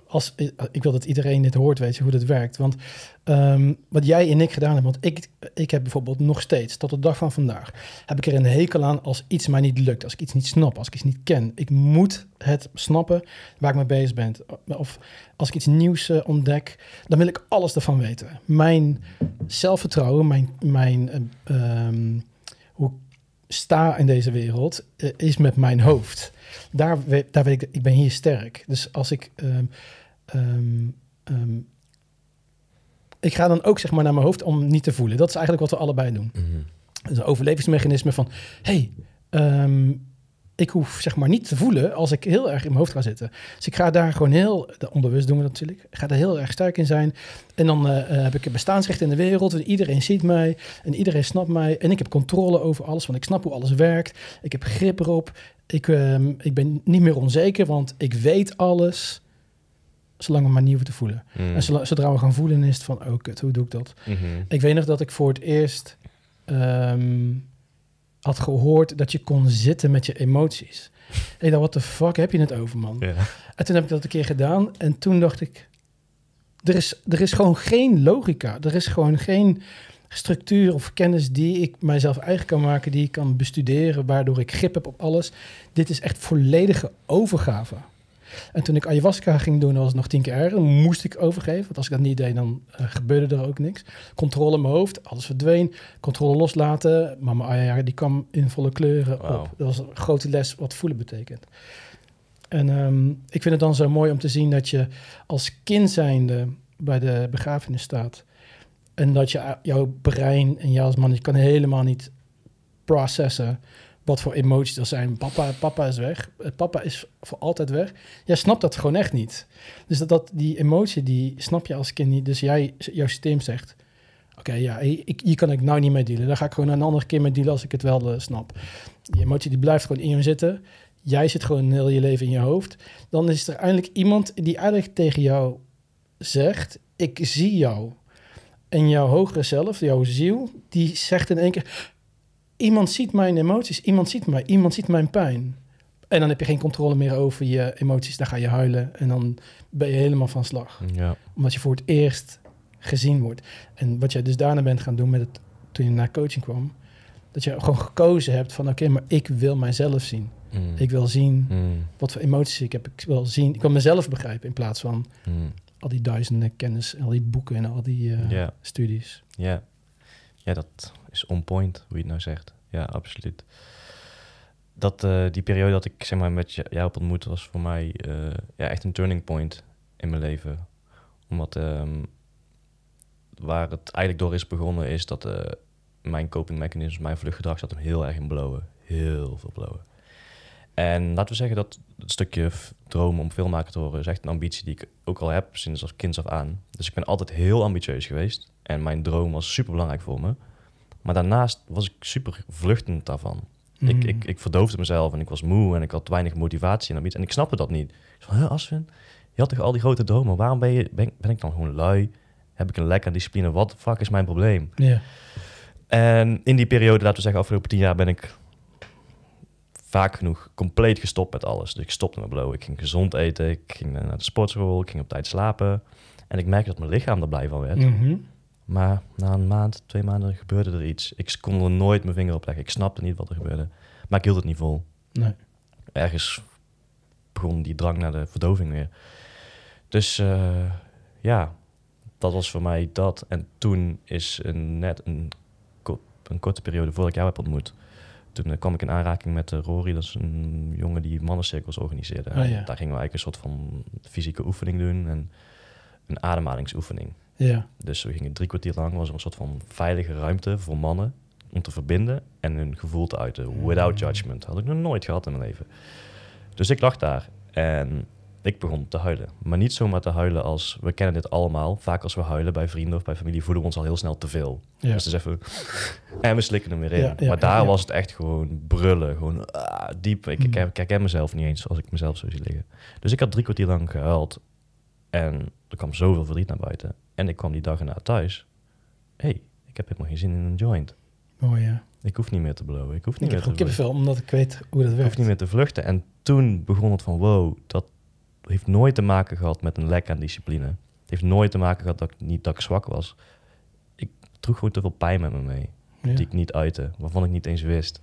als, ik wil dat iedereen dit hoort, weet je, hoe dat werkt. Want ehm, wat jij en ik gedaan hebben... Want ik, ik heb bijvoorbeeld nog steeds, tot de dag van vandaag... heb ik er een hekel aan als iets mij niet lukt. Als ik iets niet snap, als ik iets niet ken. Ik moet het snappen waar ik mee bezig ben. Of als ik iets nieuws eh, ontdek, dan wil ik alles ervan weten. Mijn zelfvertrouwen, mijn... mijn ehm, hoe sta in deze wereld, eh, is met mijn hoofd daar, daar weet ik, ik ben hier sterk. Dus als ik, ehm, ehm, ehm, ik ga dan ook zeg maar naar mijn hoofd om niet te voelen. Dat is eigenlijk wat we allebei doen. Mhm. Dus een overlevingsmechanisme van, hey, ehm, ik hoef zeg maar niet te voelen als ik heel erg in mijn hoofd ga zitten. Dus ik ga daar gewoon heel, onbewust doen we dat natuurlijk, ik ga er heel erg sterk in zijn. En dan eh, eh, heb ik een bestaansrecht in de wereld en iedereen ziet mij en iedereen snapt mij. En ik heb controle over alles, want ik snap hoe alles werkt. Ik heb grip erop. Ik, ik ben niet meer onzeker, want ik weet alles. Zolang we maar hoeven te voelen. Mm. En zodra we gaan voelen is het van, oh kut, hoe doe ik dat? Mhm. Ik weet nog dat ik voor het eerst ehm, had gehoord dat je kon zitten met je emoties. Ik dacht, wat de fuck heb je het over, man? En toen heb ik dat een keer gedaan en toen dacht ik, er is, er is gewoon geen logica. Er is gewoon geen structuur of kennis die ik mijzelf eigen kan maken, die ik kan bestuderen, waardoor ik grip heb op alles. Dit is echt volledige overgave. En toen ik ayahuasca ging doen, was het nog tien keer erger. Moest ik overgeven, want als ik dat niet deed, dan eh, gebeurde er ook niks. Controle in mijn hoofd, alles verdween. Controle loslaten. Mama Aya, die kwam in volle kleuren op. Dat was een grote les wat voelen betekent. En ehm, ik vind het dan zo mooi om te zien dat je als kind zijnde bij de begrafenis staat. En dat je, jouw brein en jij als man, je kan helemaal niet processen wat voor emoties er zijn. Papa, papa is weg. Eh, Papa is voor altijd weg. Jij snapt dat gewoon echt niet. Dus dat, die emotie, die snap je als kind niet. Dus jij, jouw systeem zegt... Oké, ja, ik, hier kan ik nou niet mee dealen. Daar ga ik gewoon een andere keer mee dealen als ik het wel eh, snap. Die emotie die blijft gewoon in je zitten. Jij zit gewoon heel je leven in je hoofd. Dan is er eindelijk iemand die eigenlijk tegen jou zegt... Ik zie jou. En jouw hogere zelf, jouw ziel, die zegt in één keer... Iemand ziet mijn emoties, iemand ziet mij, iemand ziet mijn pijn. En dan heb je geen controle meer over je emoties. Dan ga je huilen en dan ben je helemaal van slag. Ja. Omdat je voor het eerst gezien wordt. En wat jij dus daarna bent gaan doen met het, toen je naar coaching kwam. Dat je gewoon gekozen hebt van oké, maar ik wil mijzelf zien. Mm. Ik wil zien Mm. wat voor emoties ik heb. Ik wil zien, ik wil mezelf begrijpen in plaats van Mm. al die duizenden kennis, en al die boeken en al die eh, studies. Ja. Ja, dat is on point, hoe je het nou zegt. Ja, absoluut. Dat, eh, die periode dat ik zeg maar, met jou heb ontmoet was voor mij eh, ja, echt een turning point in mijn leven. Omdat ehm, waar het eigenlijk door is begonnen is dat eh, mijn coping mechanism, mijn vluchtgedrag zat hem heel erg in blowen. Heel veel blowen. En laten we zeggen dat het stukje droom om filmmaker te worden is echt een ambitie die ik ook al heb sinds als kind af aan. Dus ik ben altijd heel ambitieus geweest. En mijn droom was super belangrijk voor me. Maar daarnaast was ik super vluchtend daarvan. Ik, Mm. ik, ik verdoofde mezelf en ik was moe en ik had weinig motivatie en ambitie. En ik snapte dat niet. Ik van, "Huh, Aswin, je had toch al die grote dromen? Waarom ben, je, ben, ben ik dan gewoon lui? Heb ik een lek aan discipline? Wat fuck is mijn probleem? Ja. En in die periode, laten we zeggen, afgelopen tien jaar ben ik vaak genoeg compleet gestopt met alles. Dus ik stopte met blowen. Ik ging gezond eten, ik ging naar de sportschool, ik ging op tijd slapen. En ik merkte dat mijn lichaam er blij van werd. Mhm. Maar na een maand, twee maanden gebeurde er iets. Ik kon er nooit mijn vinger op leggen. Ik snapte niet wat er gebeurde. Maar ik hield het niet vol. Nee. Ergens begon die drang naar de verdoving weer. Dus eh, ja, dat was voor mij dat. En toen is een, net een, ko- een korte periode voordat ik jou heb ontmoet. Toen eh, kwam ik in aanraking met eh, Rory. Dat is een jongen die mannencirkels organiseerde. Oh, ja. Daar gingen we eigenlijk een soort van fysieke oefening doen. En een ademhalingsoefening. Ja. Dus we gingen drie kwartier lang, was er een soort van veilige ruimte voor mannen om te verbinden en hun gevoel te uiten, without judgment. Had ik nog nooit gehad in mijn leven. Dus ik lag daar en ik begon te huilen. Maar niet zomaar te huilen als, we kennen dit allemaal, vaak als we huilen bij vrienden of bij familie voelen we ons al heel snel te veel. Ja. Dus even, en we slikken hem weer in. Ja, ja, maar daar was het echt gewoon brullen, gewoon ah, diep. Ik, ik, Mm. ik herken mezelf niet eens als ik mezelf zo zie liggen. Dus ik had drie kwartier lang gehuild en er kwam zoveel verdriet naar buiten. En ik kwam die dag erna thuis. Hé, hey, ik heb helemaal geen zin in een joint. Mooi, ja. Ik hoef niet meer te blowen. Ik hoef niet Ik heb meer gewoon te kippenvel, omdat ik weet hoe dat Ik werkt. hoef niet meer te vluchten. En toen begon het van wow, dat heeft nooit te maken gehad met een lek aan discipline. Het heeft nooit te maken gehad dat ik niet dat ik zwak was. Ik droeg gewoon te veel pijn met me mee. Ja. Die ik niet uitte, waarvan ik niet eens wist.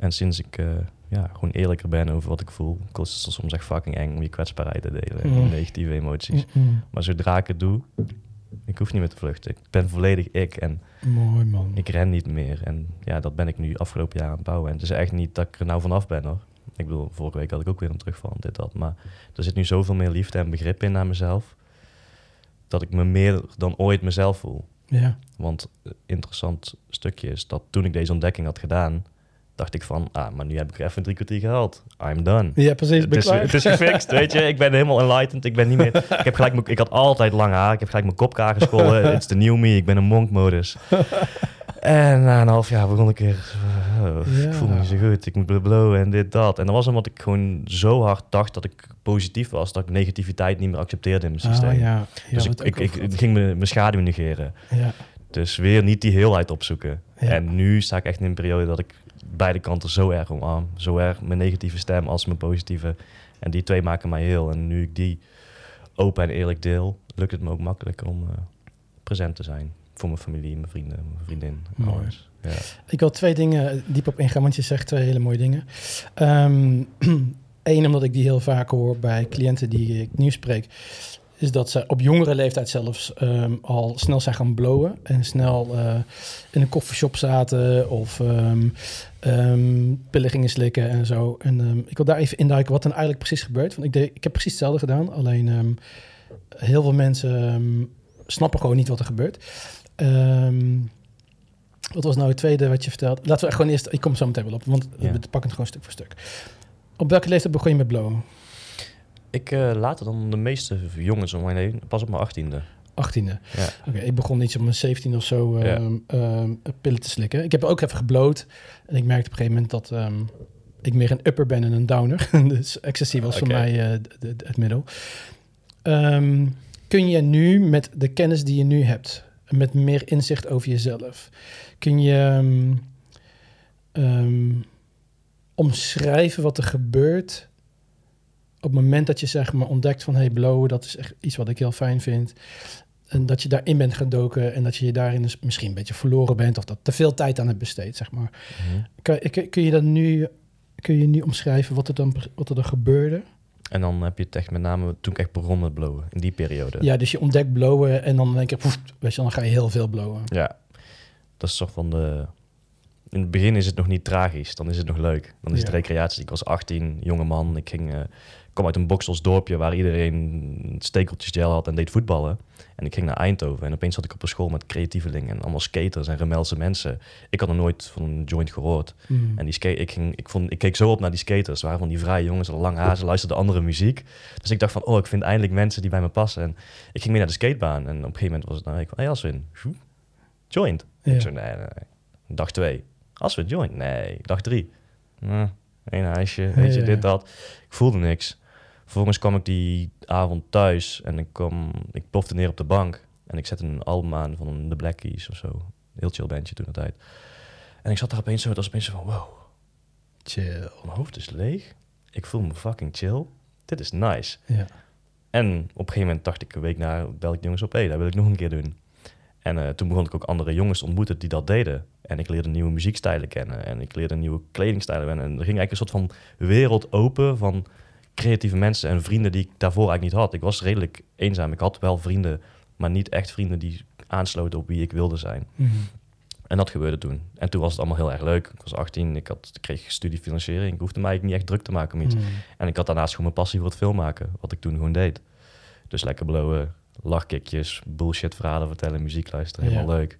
En sinds ik eh, ja, gewoon eerlijker ben over wat ik voel, kost het soms echt fucking eng om je kwetsbaarheid te delen en Mm. negatieve emoties. Mm-mm. Maar zodra ik het doe, ik hoef niet meer te vluchten. Ik ben volledig ik en Mooi, man. ik ren niet meer. En ja, dat ben ik nu afgelopen jaar aan het bouwen. En het is echt niet dat ik er nou vanaf ben hoor. Ik bedoel, vorige week had ik ook weer een terugval, dit, dat. Maar er zit nu zoveel meer liefde en begrip in naar mezelf, dat ik me meer dan ooit mezelf voel. Ja. Want een interessant stukje is dat toen ik deze ontdekking had gedaan, dacht ik van, ah, maar nu heb ik er even drie kwartier gehaald. I'm done. Ja, precies. Het Ben is, het is gefixt, weet je. Ik ben helemaal enlightened. Ik ben niet meer... Ik, heb gelijk, ik had altijd lang haar. Ik heb gelijk mijn kop kaar gescholden. It's the new me. Ik ben een monk-modus. En na een half jaar begon ik weer... oh, Ja. Ik voel me niet zo goed. Ik moet en dit, dat. En dat was omdat ik gewoon zo hard dacht dat ik positief was... dat ik negativiteit niet meer accepteerde in mijn Ah, systeem. ja. Ja, dus ik, ik, ging mijn mijn schaduw negeren. Ja. Dus weer niet die heelheid opzoeken. Ja. En nu sta ik echt in een periode dat ik beide kanten zo erg omarm. Zo erg mijn negatieve stem als mijn positieve. En die twee maken mij heel. En nu ik die open en eerlijk deel, lukt het me ook makkelijker om eh, present te zijn. Voor mijn familie, mijn vrienden, mijn vriendin. Mooi. Ja. Ik wil twee dingen diep op ingaan, want je zegt twee hele mooie dingen. Eén, omdat ik die heel vaak hoor bij cliënten die ik nu spreek, is dat ze op jongere leeftijd zelfs ehm, al snel zijn gaan blowen en snel eh, in een koffieshop zaten of ehm, pillen gingen slikken en zo. En ik wil daar even induiken wat er eigenlijk precies gebeurt. Want ik, deed, ik heb precies hetzelfde gedaan, alleen heel veel mensen snappen gewoon niet wat er gebeurt. Wat was nou het tweede wat je vertelde? Laten we gewoon eerst... Ik kom zo meteen wel op, want Ja. we pakken het gewoon stuk voor stuk. Op welke leeftijd begon je met blowen? Ik eh, later dan de meeste jongens om mij heen, pas op mijn achttiende. 18e. Ja. Oké, ik begon iets op mijn 17 of zo Ja. ehm, ehm, pillen te slikken. Ik heb ook even gebloot. En ik merkte op een gegeven moment dat ehm, ik meer een upper ben en een downer. dus ecstasy was voor mij eh, de- de- het middel. Kun je nu met de kennis die je nu hebt, met meer inzicht over jezelf, kun je omschrijven wat er gebeurt op het moment dat je zeg maar ontdekt van hey blowen, dat is echt iets wat ik heel fijn vind. En dat je daarin bent gedoken en dat je je daarin dus misschien een beetje verloren bent of dat te veel tijd aan hebt besteed, zeg maar. Mhm. Kun, kun je dat nu, kun je nu omschrijven wat er dan, wat er dan gebeurde? En dan heb je het echt met name toen ik echt begon met blowen, in die periode. Ja, dus je ontdekt blowen en dan denk je, poef, weet je, dan ga je heel veel blowen. Ja, dat is toch van de... In het begin is het nog niet tragisch, dan is het nog leuk. Dan is het recreatie. Ik was 18, jonge man. Ik ging, eh, kwam uit een Boksels dorpje waar iedereen stekeltjes gel had en deed voetballen. En ik ging naar Eindhoven en opeens zat ik op een school met creatievelingen en allemaal skaters en rebelse mensen. Ik had nog nooit van een joint gehoord. Mm. En die skate, ik, ging, ik, vond, ik keek zo op naar die skaters. Het waren van die vrije jongens, lang haar, ze luisterden andere muziek. Dus ik dacht van, oh, ik vind eindelijk mensen die bij me passen. En ik ging mee naar de skatebaan. En op een gegeven moment was het dan, ik van, hey Aswin, joint. Ja. Ik zei, nee, nee. Dag twee. Aswin, joint? Nee. Dag drie. Hm, Eén ijsje, weet je, ja, dit, dat. Ik voelde niks. Vervolgens kwam ik die avond thuis en ik, kwam, ik plofte neer op de bank. En ik zette een album aan van de Black Keys of zo. Heel chill bandje toen de tijd. En ik zat daar opeens zo, dat was opeens zo van, wow, Chill. mijn hoofd is leeg. Ik voel me fucking chill. Dit is nice. Ja. En op een gegeven moment dacht ik een week na, bel ik jongens op, hé, dat wil ik nog een keer doen. En eh, toen begon ik ook andere jongens te ontmoeten die dat deden. En ik leerde nieuwe muziekstijlen kennen. En ik leerde nieuwe kledingstijlen kennen. En er ging eigenlijk een soort van wereld open van creatieve mensen en vrienden die ik daarvoor eigenlijk niet had. Ik was redelijk eenzaam. Ik had wel vrienden, maar niet echt vrienden die aansloten op wie ik wilde zijn. Mhm. En dat gebeurde toen. En toen was het allemaal heel erg leuk. Ik was 18, ik, had, ik kreeg studiefinanciering. Ik hoefde mij eigenlijk niet echt druk te maken om iets. Mhm. En ik had daarnaast gewoon mijn passie voor het film maken, wat ik toen gewoon deed. Dus lekker blowen, lachkikjes, bullshit verhalen vertellen, muziek luisteren, helemaal Ja. leuk.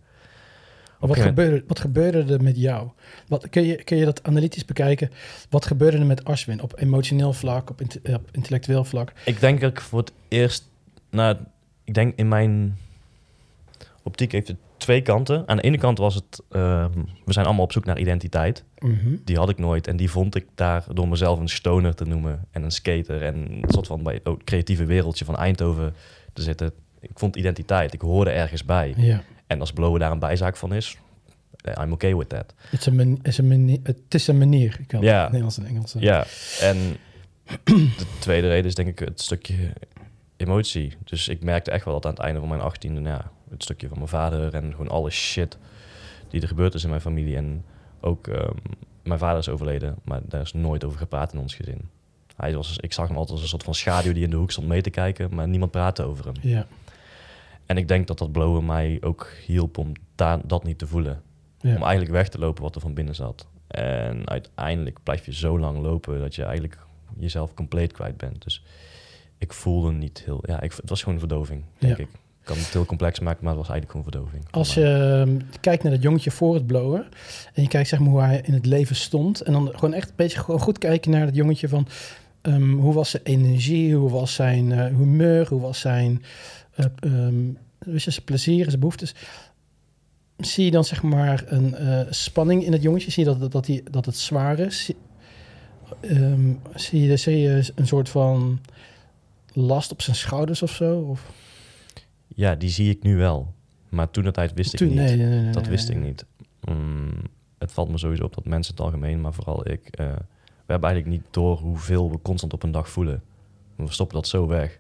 Wat gebeurde, wat gebeurde er met jou? Wat, kun, je, kun je dat analytisch bekijken? Wat gebeurde er met Ashwin op emotioneel vlak, op, op intellectueel vlak? Ik denk dat ik voor het eerst, nou, ik denk in mijn optiek heeft het twee kanten. Aan de ene kant was het, ehm, we zijn allemaal op zoek naar identiteit. Mhm. Die had ik nooit en die vond ik daar door mezelf een stoner te noemen en een skater en een soort van bij het creatieve wereldje van Eindhoven te zitten. Ik vond identiteit, ik hoorde ergens bij. Ja. En als blowen daar een bijzaak van is, eh, I'm okay with that. Het is een, man- is een manier, het is een manier. Ik Nederlands en Engels. Ja, en de tweede reden is denk ik het stukje emotie. Dus ik merkte echt wel dat aan het einde van mijn achttiende, ja, het stukje van mijn vader en gewoon alle shit die er gebeurd is in mijn familie. En ook ehm, mijn vader is overleden, maar daar is nooit over gepraat in ons gezin. Hij was, ik zag hem altijd als een soort van schaduw die in de hoek stond mee te kijken, maar niemand praatte over hem. Ja. En ik denk dat dat blowen mij ook hielp om daar, dat niet te voelen. Ja. Om eigenlijk weg te lopen wat er van binnen zat. En uiteindelijk blijf je zo lang lopen dat je eigenlijk jezelf compleet kwijt bent. Dus ik voelde niet heel... Ja, ik, het was gewoon verdoving, denk Ja. ik. Ik kan het heel complex maken, maar het was eigenlijk gewoon verdoving. Als je ehm, kijkt naar dat jongetje voor het blowen en je kijkt zeg maar hoe hij in het leven stond en dan gewoon echt een beetje gewoon goed kijken naar dat jongetje van ehm, hoe was zijn energie, hoe was zijn eh, humeur, hoe was zijn, je, zijn plezier, zijn behoeftes. Zie je dan zeg maar een eh, spanning in het jongetje? Zie je dat, dat, dat, hij, dat het zwaar is? Zie, ehm, zie, je, zie je een soort van last op zijn schouders of zo? Of? Ja, die zie ik nu wel. Maar toen de tijd wist ik niet. nee, nee, nee, nee, dat wist ik niet. Mm, het valt me sowieso op dat mensen het algemeen, maar vooral ik... eh, we hebben eigenlijk niet door hoeveel we constant op een dag voelen. We stoppen dat zo weg.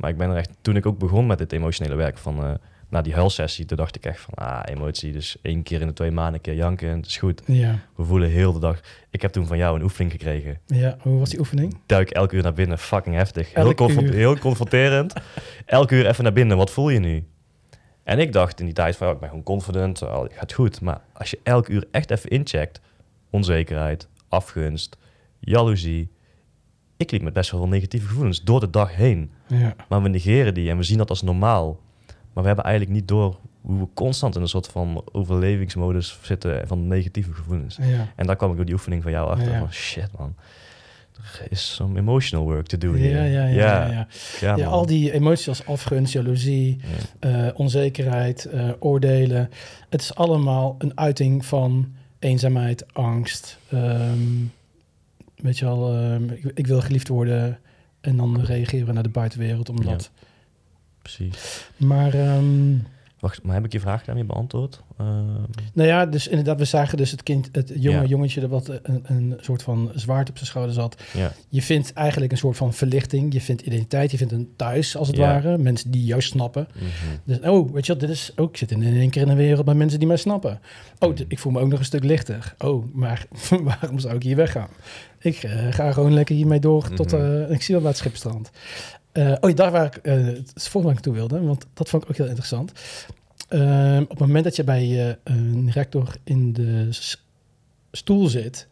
Maar ik ben er echt... Toen ik ook begon met dit emotionele werk van... eh, na die huilsessie, toen dacht ik echt van... Ah, emotie, dus één keer in de twee maanden een keer janken en het is goed. Ja, We voelen heel de dag... Ik heb toen van jou een oefening gekregen. ja, hoe was die oefening? Duik elke uur naar binnen, fucking heftig. Heel, confronterend. elke uur even naar binnen, wat voel je nu? En ik dacht in die tijd van, ja, ik ben gewoon confident, oh, het gaat goed. Maar als je elke uur echt even incheckt, onzekerheid, afgunst, jaloezie. Ik liep met best wel veel negatieve gevoelens door de dag heen. Ja, Maar we negeren die en we zien dat als normaal. Maar we hebben eigenlijk niet door hoe we constant in een soort van overlevingsmodus zitten van negatieve gevoelens. ja. En daar kwam ik door die oefening van jou achter. Ja. Van shit man, er is some emotional work to do Ja, ja, ja, ja, ja. ja, Ja, man. al die emoties als afgunst, jaloezie, Ja. eh, onzekerheid, eh, oordelen. Het is allemaal een uiting van eenzaamheid, angst. ehm, weet je wel, ehm, ik, ik wil geliefd worden en dan reageren we naar de buitenwereld omdat. Precies. Maar ehm, Wacht, maar heb ik je vraag daarmee beantwoord? Uh, nou ja, dus inderdaad, we zagen dus het kind, het jonge jongetje, dat wat een, een soort van zwaard op zijn schouder zat. Ja. Je vindt eigenlijk een soort van verlichting. Je vindt identiteit, je vindt een thuis, als het ware. Mensen die jou snappen. Mhm. Dus, oh, weet je wat, dit is ook, ik zit in één keer in een wereld met mensen die mij snappen. Oh, Mhm. ik voel me ook nog een stuk lichter. Oh, maar waarom zou ik hier weggaan? Ik eh, ga gewoon lekker hiermee door tot, Mhm. eh, ik zie wel bij het schipstrand. Eh, oh, daar waar ik het volgende toe wilde, want dat vond ik ook heel interessant. Ehm, op het moment dat je bij eh, een rector in de stoel zit,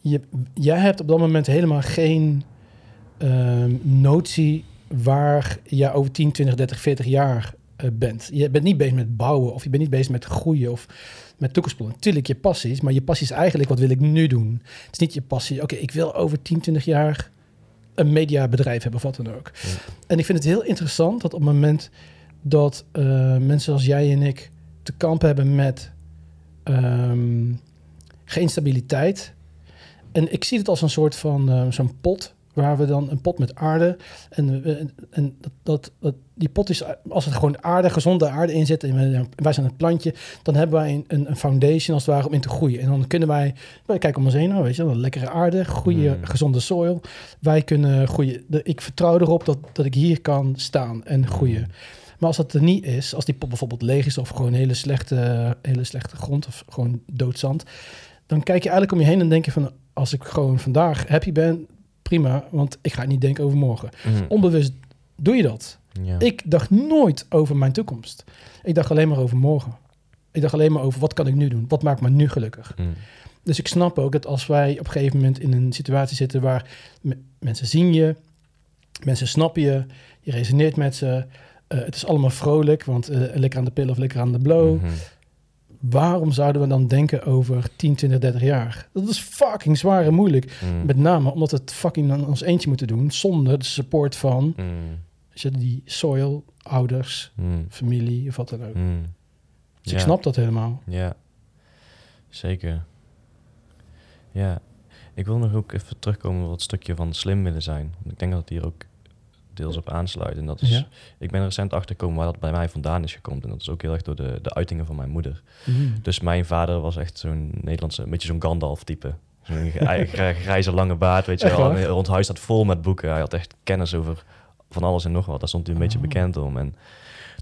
je, jij hebt op dat moment helemaal geen ehm, notie waar je over 10, 20, 30, 40 jaar bent. Je bent niet bezig met bouwen of je bent niet bezig met groeien of met toekomstplannen. Natuurlijk je passies, maar je passie is eigenlijk wat wil ik nu doen. Het is niet je passie, oké, ik wil over 10, 20 jaar een mediabedrijf hebben of wat dan ook. Ja. En ik vind het heel interessant dat op het moment dat eh, mensen zoals jij en ik te kampen hebben met ehm, geen stabiliteit. En ik zie het als een soort van eh, zo'n pot waar we dan een pot met aarde en, we- en, en dat, dat, dat- die pot is als het gewoon aarde, gezonde aarde in zit en we- wij zijn het plantje, dan hebben wij een, een, foundation als het ware om in te groeien. En dan kunnen wij, wij kijken om ons heen, nou, weet je, wel, lekkere aarde, goede, Mm. gezonde soil. Wij kunnen groeien. Ik vertrouw erop dat, dat ik hier kan staan en groeien. Maar als dat er niet is, als die pot bijvoorbeeld leeg is of gewoon hele slechte, hele slechte grond of gewoon doodzand, dan kijk je eigenlijk om je heen en denk je van, als ik gewoon vandaag happy ben, prima, want ik ga niet denken over morgen. Mhm. Onbewust doe je dat. Ja. Ik dacht nooit over mijn toekomst. Ik dacht alleen maar over morgen. Ik dacht alleen maar over wat kan ik nu doen? Wat maakt me nu gelukkig? Mhm. Dus ik snap ook dat als wij op een gegeven moment in een situatie zitten waar me- mensen zien je, mensen snappen je, je resoneert met ze, eh, het is allemaal vrolijk, want eh, lekker aan de pil of lekker aan de blow. Mhm. Waarom zouden we dan denken over 10, 20, 30 jaar? Dat is fucking zwaar en moeilijk. Mhm. Met name omdat we het fucking aan ons eentje moeten doen, zonder de support van je, die soil, ouders, Mhm. familie of wat dan ook. Mhm. Dus Ja. ik snap dat helemaal. Ja, zeker. Ja, ik wil nog ook even terugkomen op het stukje van slim willen zijn. Want ik denk dat het hier ook deels op aansluit. En dat is, Ja. ik ben recent achter gekomen waar dat bij mij vandaan is gekomen. En dat is ook heel erg door de, de uitingen van mijn moeder. Mm. Dus mijn vader was echt zo'n Nederlandse, een beetje zo'n Gandalf-type. Zo'n gri- gri- grijze lange baard, weet je wel. En Rond huis staat vol met boeken. Hij had echt kennis over van alles en nog wat. Daar stond hij een beetje Oh. bekend om. En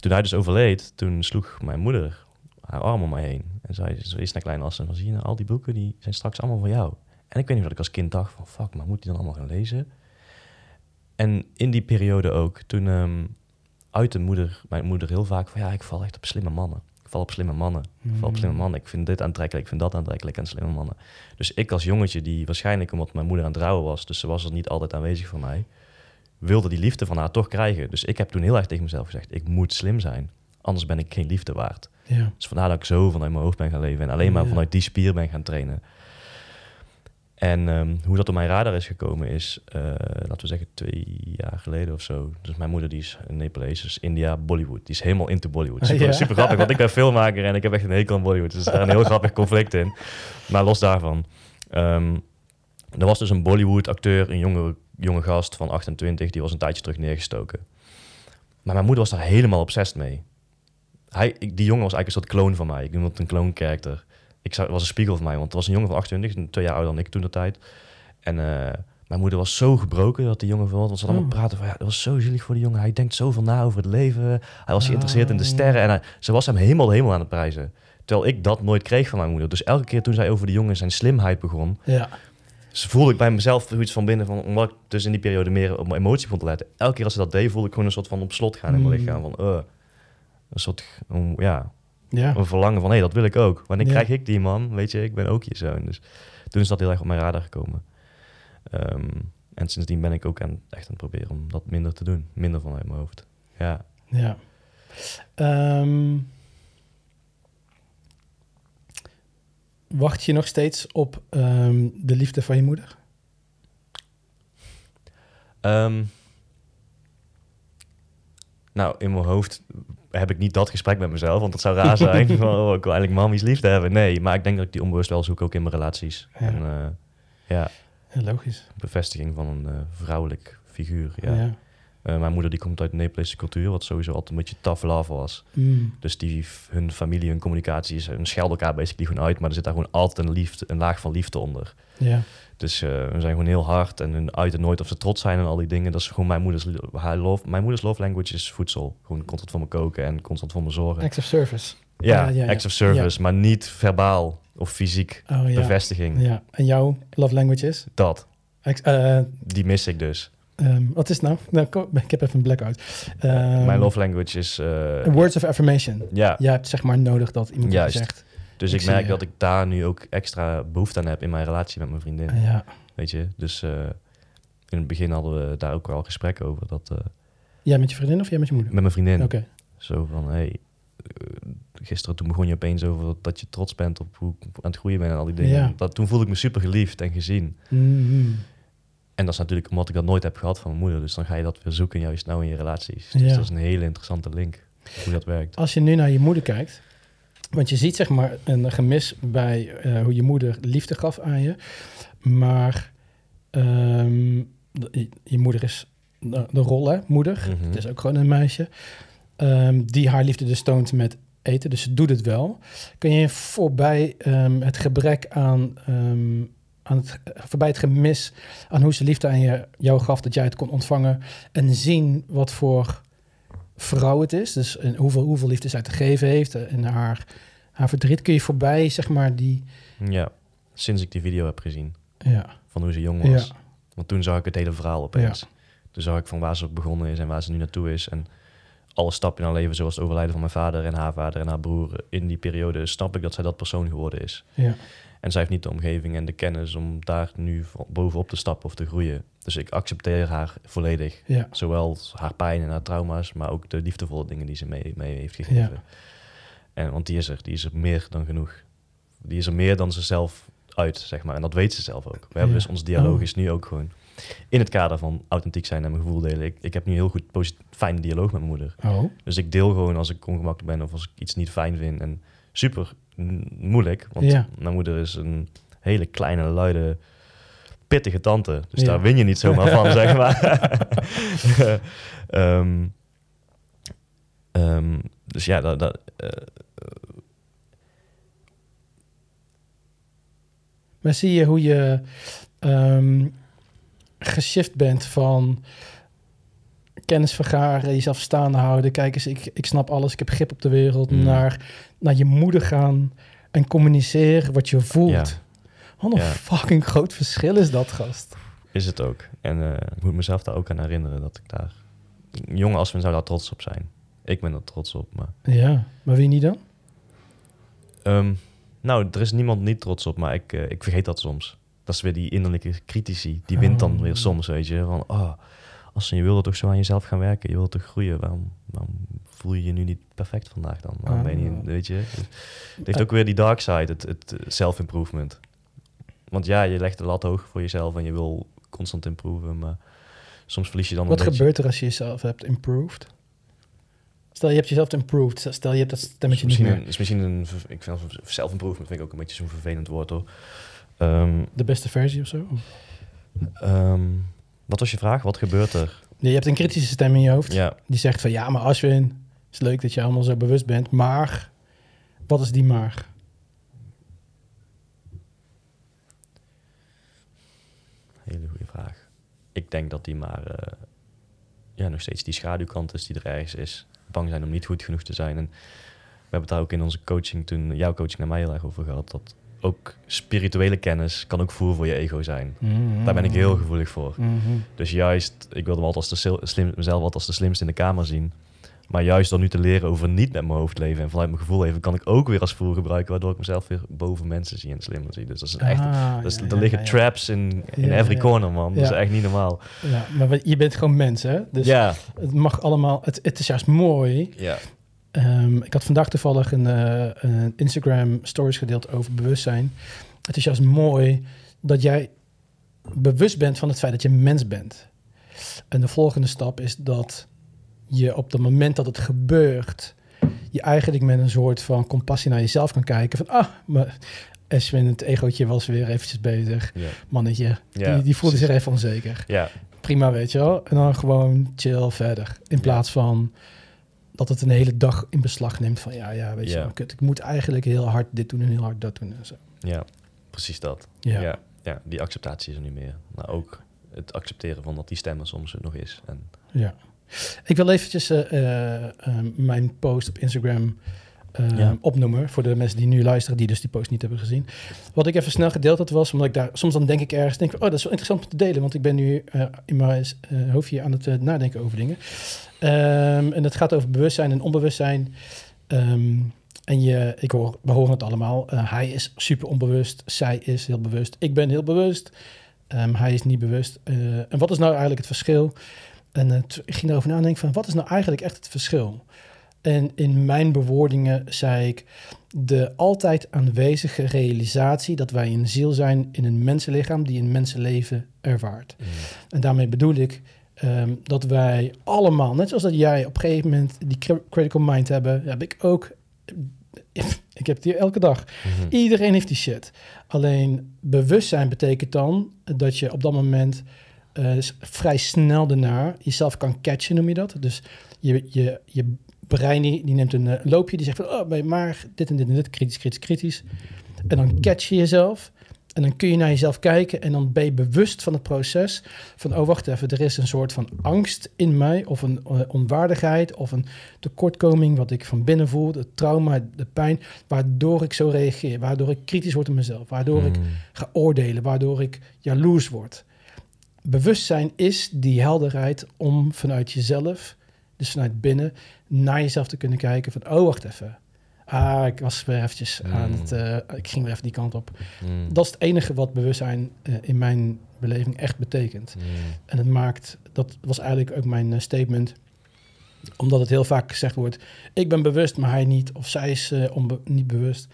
toen hij dus overleed, toen sloeg mijn moeder haar arm om mij heen. En zei, zo is naar klein Assen, van zie je nou, al die boeken die zijn straks allemaal van jou. En ik weet niet wat ik als kind dacht van, fuck, maar moet die dan allemaal gaan lezen? En in die periode ook, toen ehm uitte moeder, mijn moeder heel vaak van, ja, ik val echt op slimme mannen. Ik val op slimme mannen. Ik val op slimme mannen. Ik vind dit aantrekkelijk, ik vind dat aantrekkelijk en slimme mannen. Dus ik als jongetje, die waarschijnlijk omdat mijn moeder aan het trouwen was, dus ze was er niet altijd aanwezig voor mij, wilde die liefde van haar toch krijgen. Dus ik heb toen heel erg tegen mezelf gezegd, ik moet slim zijn. Anders ben ik geen liefde waard. Ja. Dus vandaar dat ik zo vanuit mijn hoofd ben gaan leven en alleen maar Ja. vanuit die spier ben gaan trainen. En ehm, hoe dat op mijn radar is gekomen is, eh, laten we zeggen twee jaar geleden of zo. Dus mijn moeder die is een Nepalees, dus India, Bollywood. Die is helemaal into Bollywood. Super, Ja. super grappig, want ik ben filmmaker en ik heb echt een hekel aan Bollywood. Dus daar een heel grappig conflict in. Maar los daarvan. ehm, er was dus een Bollywood acteur, een jonge, jonge gast van 28, die was een tijdje terug neergestoken. Maar mijn moeder was daar helemaal obsessed mee. Hij, die jongen was eigenlijk een soort kloon van mij. Ik noem het een kloon character. Ik was een spiegel van mij, want het was een jongen van 28, twee jaar ouder dan ik toen de tijd. En eh, mijn moeder was zo gebroken dat die jongen vond. Want ze had allemaal Oh. praten van, ja, dat was zo zielig voor die jongen. Hij denkt zoveel na over het leven. Hij was geïnteresseerd in de Oh. sterren. En hij- ze was hem helemaal, helemaal aan het prijzen. Terwijl ik dat nooit kreeg van mijn moeder. Dus elke keer toen zij over die jongen zijn slimheid begon... Ja. Dus voelde ik bij mezelf zoiets van binnen, van, omdat ik dus in die periode meer op mijn emotie vond te letten. Elke keer als ze dat deed, voelde ik gewoon een soort van op slot gaan in mijn Mm. lichaam. Van, eh, een soort, ja, Ja. een verlangen van, hé, dat wil ik ook. Wanneer Ja. krijg ik die man? Weet je, ik ben ook je zoon. Dus toen is dat heel erg op mijn radar gekomen. Ehm, en sindsdien ben ik ook aan, echt aan het proberen om dat minder te doen. Minder vanuit mijn hoofd. Ja. Ja. Ehm, wacht je nog steeds op ehm, de liefde van je moeder? Nou, in mijn hoofd heb ik niet dat gesprek met mezelf, want dat zou raar zijn. van, oh, ik wil eigenlijk mami's liefde hebben. Nee, maar ik denk dat ik die onbewust wel zoek, ook in mijn relaties. Ja. En, eh, ja, Ja, logisch. bevestiging van een eh, vrouwelijk figuur. Ja. Ja. Eh, mijn moeder die komt uit de Nepalese cultuur, wat sowieso altijd een beetje tough love was. Mm. Dus die, hun familie, hun communicatie is, hun schelden elkaar basically gewoon uit, maar er zit daar gewoon altijd een, liefde, een laag van liefde onder. Ja. Dus eh, we zijn gewoon heel hard en hun uiten nooit of ze trots zijn en al die dingen. Dat is gewoon mijn moeders, haar love, mijn moeders love language is voedsel. Gewoon constant voor me koken en constant voor me zorgen. Acts of service. Ja, Ja, ja, ja. acts of service, maar niet verbaal of fysiek Oh bevestiging. Ja. En jouw love language is? Dat, Ex- eh, die mis ik dus. Ehm, wat is het nou? nou? Ik heb even een blackout. Ehm, mijn love language is... eh, Words of affirmation. ja, Je hebt zeg maar nodig dat iemand je Juist. zegt. dus ik merk je. dat ik daar nu ook extra behoefte aan heb in mijn relatie met mijn vriendin. Ja. Weet je, dus eh, in het begin hadden we daar ook wel gesprekken over. Dat, eh, Jij met je vriendin of jij met je moeder? met mijn vriendin. Oké. Zo van, hey, gisteren toen begon je opeens over dat je trots bent op hoe ik aan het groeien ben en al die dingen. Ja. Dat, toen voelde ik me super geliefd en gezien. Mhm. En dat is natuurlijk omdat ik dat nooit heb gehad van mijn moeder. Dus dan ga je dat weer zoeken juist nou in je relaties. Ja. Dus dat is een hele interessante link, hoe dat werkt. Als je nu naar je moeder kijkt, want je ziet zeg maar een gemis bij eh, hoe je moeder liefde gaf aan je, maar ehm, je, je moeder is de, de rol, hè, moeder. Mhm. Het is ook gewoon een meisje ehm, die haar liefde dus toont met eten, dus ze doet het wel. Kun je voorbij ehm, het gebrek aan, aan het, voorbij het gemis aan hoe ze liefde aan je, jou gaf, dat jij het kon ontvangen en zien wat voor vrouw het is. Dus en hoeveel, hoeveel liefde zij te geven heeft en haar, haar verdriet. Kun je voorbij, zeg maar, die... Ja, sinds ik die video heb gezien Ja, van hoe ze jong Ja. was. Want toen zag ik het hele verhaal opeens. Toen zag ik van waar ze begonnen is en waar ze nu naartoe is. En alle stappen in haar leven, zoals het overlijden van mijn vader en haar vader en haar broer. In die periode snap ik dat zij dat persoon geworden is. ja, En zij heeft niet de omgeving en de kennis om daar nu bovenop te stappen of te groeien. Dus ik accepteer haar volledig. ja. Zowel haar pijn en haar trauma's, maar ook de liefdevolle dingen die ze mee, mee heeft gegeven. Ja. En, want die is er, die is er meer dan genoeg. Die is er meer dan ze zelf uit, zeg maar. En dat weet ze zelf ook. We hebben dus ons dialoog Oh. is nu ook gewoon in het kader van authentiek zijn en mijn gevoel delen. Ik, ik heb nu heel goed fijne dialoog met mijn moeder. Oh, Dus ik deel gewoon als ik ongemakkelijk ben of als ik iets niet fijn vind. En super moeilijk, want Ja. mijn moeder is een hele kleine, luide, pittige tante. Dus Ja. daar win je niet zomaar van, zeg maar. Ehm, ehm, dus ja, dat, dat, eh, maar zie je hoe je ehm geshift bent van kennis vergaren, jezelf staande houden. Kijk eens, ik, ik snap alles, ik heb grip op de wereld. Mm. Naar, naar je moeder gaan en communiceren wat je voelt. Ja. Wat een Ja. fucking groot verschil is dat, gast. is het ook. En eh, ik moet mezelf daar ook aan herinneren dat ik daar... Jonge Aswin zou daar trots op zijn. Ik ben er trots op, maar... Ja, maar wie niet dan? Ehm, nou, er is niemand niet trots op, maar ik, eh, ik vergeet dat soms. Dat is weer die innerlijke critici. Die wint dan Oh. weer soms, weet je. Van, oh, als je wilde toch zo aan jezelf gaan werken. Je wilt toch groeien. Waarom, waarom voel je je nu niet perfect vandaag dan? Waarom ben je, Ah. niet- weet je. Het heeft ook weer die dark side, het, het eh, self-improvement. Want ja, je legt de lat hoog voor jezelf en je wil constant improven, maar soms verlies je dan Wat beetje... gebeurt er als je jezelf hebt improved? Stel, je hebt jezelf improved. Stel, je hebt dat stemmetje niet misschien, meer. een, is misschien een... Ik vind self-improvement vind ik ook een beetje zo'n vervelend woord, hoor. Ehm, De beste versie of zo? Ehm, wat was je vraag? Wat gebeurt er? Je hebt een kritische stem in je hoofd. Ja, Die zegt van, ja, maar Ashwin, is leuk dat je allemaal zo bewust bent. Maar, wat is die maar? hele goede vraag. Ik denk dat die maar eh, ja, nog steeds die schaduwkant is die er ergens is. Bang zijn om niet goed genoeg te zijn. En we hebben het daar ook in onze coaching toen, jouw coaching naar mij heel erg over gehad. Dat ook spirituele kennis kan ook voer voor je ego zijn. Daar ben ik heel gevoelig voor. Mhm. Dus juist, ik wilde me altijd als de slim, mezelf altijd als de slimste in de kamer zien. Maar juist door nu te leren over niet met mijn hoofd leven en vanuit mijn gevoel leven, kan ik ook weer als voer gebruiken, waardoor ik mezelf weer boven mensen zie en slimmer zie. Dus dat is echt. Ah, ja, er liggen ja, ja. traps in, in every corner, man. Dat is echt niet normaal. Ja, maar je bent gewoon mens, hè? Dus ja, het mag allemaal... Het, het is juist mooi. ja. Ehm, ik had vandaag toevallig een, eh, een Instagram stories gedeeld over bewustzijn. Het is juist mooi dat jij bewust bent van het feit dat je mens bent. En de volgende stap is dat je op het moment dat het gebeurt, je eigenlijk met een soort van compassie naar jezelf kan kijken. Van, ah, maar Eswin, het egootje was weer eventjes bezig. Mannetje, die, die voelde zich even onzeker. Prima, weet je wel. En dan gewoon chill verder. In plaats van dat het een hele dag in beslag neemt van... ja, ja, weet je kut, ik moet eigenlijk heel hard dit doen en heel hard dat doen en zo. Ja, precies dat. Ja. Ja. Ja, die acceptatie is er niet meer. Maar ook het accepteren van dat die stem er soms er nog is. En, Ja. Ik wil eventjes eh, eh, eh, mijn post op Instagram eh, Ja. opnoemen voor de mensen die nu luisteren, die dus die post niet hebben gezien. Wat ik even snel gedeeld had was, omdat ik daar soms dan denk ik ergens, denk ik, oh, dat is wel interessant om te delen, want ik ben nu eh, in mijn eh, hoofdje aan het nadenken over dingen. Ehm, en het gaat over bewustzijn en onbewustzijn. Ehm, en je, ik hoor, we horen het allemaal. Hij is super onbewust, zij is heel bewust, ik ben heel bewust. Ehm, hij is niet bewust. En wat is nou eigenlijk het verschil? En toen- ik ging erover nadenken van wat is nou eigenlijk echt het verschil? En in mijn bewoordingen zei ik de altijd aanwezige realisatie dat wij een ziel zijn in een mensenlichaam die een mensenleven ervaart. En daarmee bedoel ik ehm, dat wij allemaal, net zoals dat jij op een gegeven moment die cri- critical mind hebben, heb ik ook. Ik heb het hier elke dag. Mhm. Iedereen heeft die shit. Alleen bewustzijn betekent dan dat je op dat moment eh, vrij snel daarna jezelf kan catchen, noem je dat. Dus je, je, je brein die, die neemt een, eh, loopje, die zegt van, oh, maar dit en dit en dit, kritisch, kritisch, kritisch. En dan catch je jezelf. En dan kun je naar jezelf kijken en dan ben je bewust van het proces. Van, oh wacht even, er is een soort van angst in mij. Of een eh, onwaardigheid of een tekortkoming wat ik van binnen voel. Het trauma, de pijn. Waardoor ik zo reageer. Waardoor ik kritisch word op mezelf. Waardoor ik Mm. ga oordelen. Waardoor ik jaloers word. Bewustzijn is die helderheid om vanuit jezelf, dus vanuit binnen, naar jezelf te kunnen kijken. Van, oh wacht even. Ah, ik was weer eventjes aan Mm. het... eh, ik ging weer even die kant op. Mm. Dat is het enige wat bewustzijn eh, in mijn beleving echt betekent. Mm. En het maakt, dat was eigenlijk ook mijn eh, statement, omdat het heel vaak gezegd wordt: ik ben bewust, maar hij niet, of zij is onbe- niet bewust.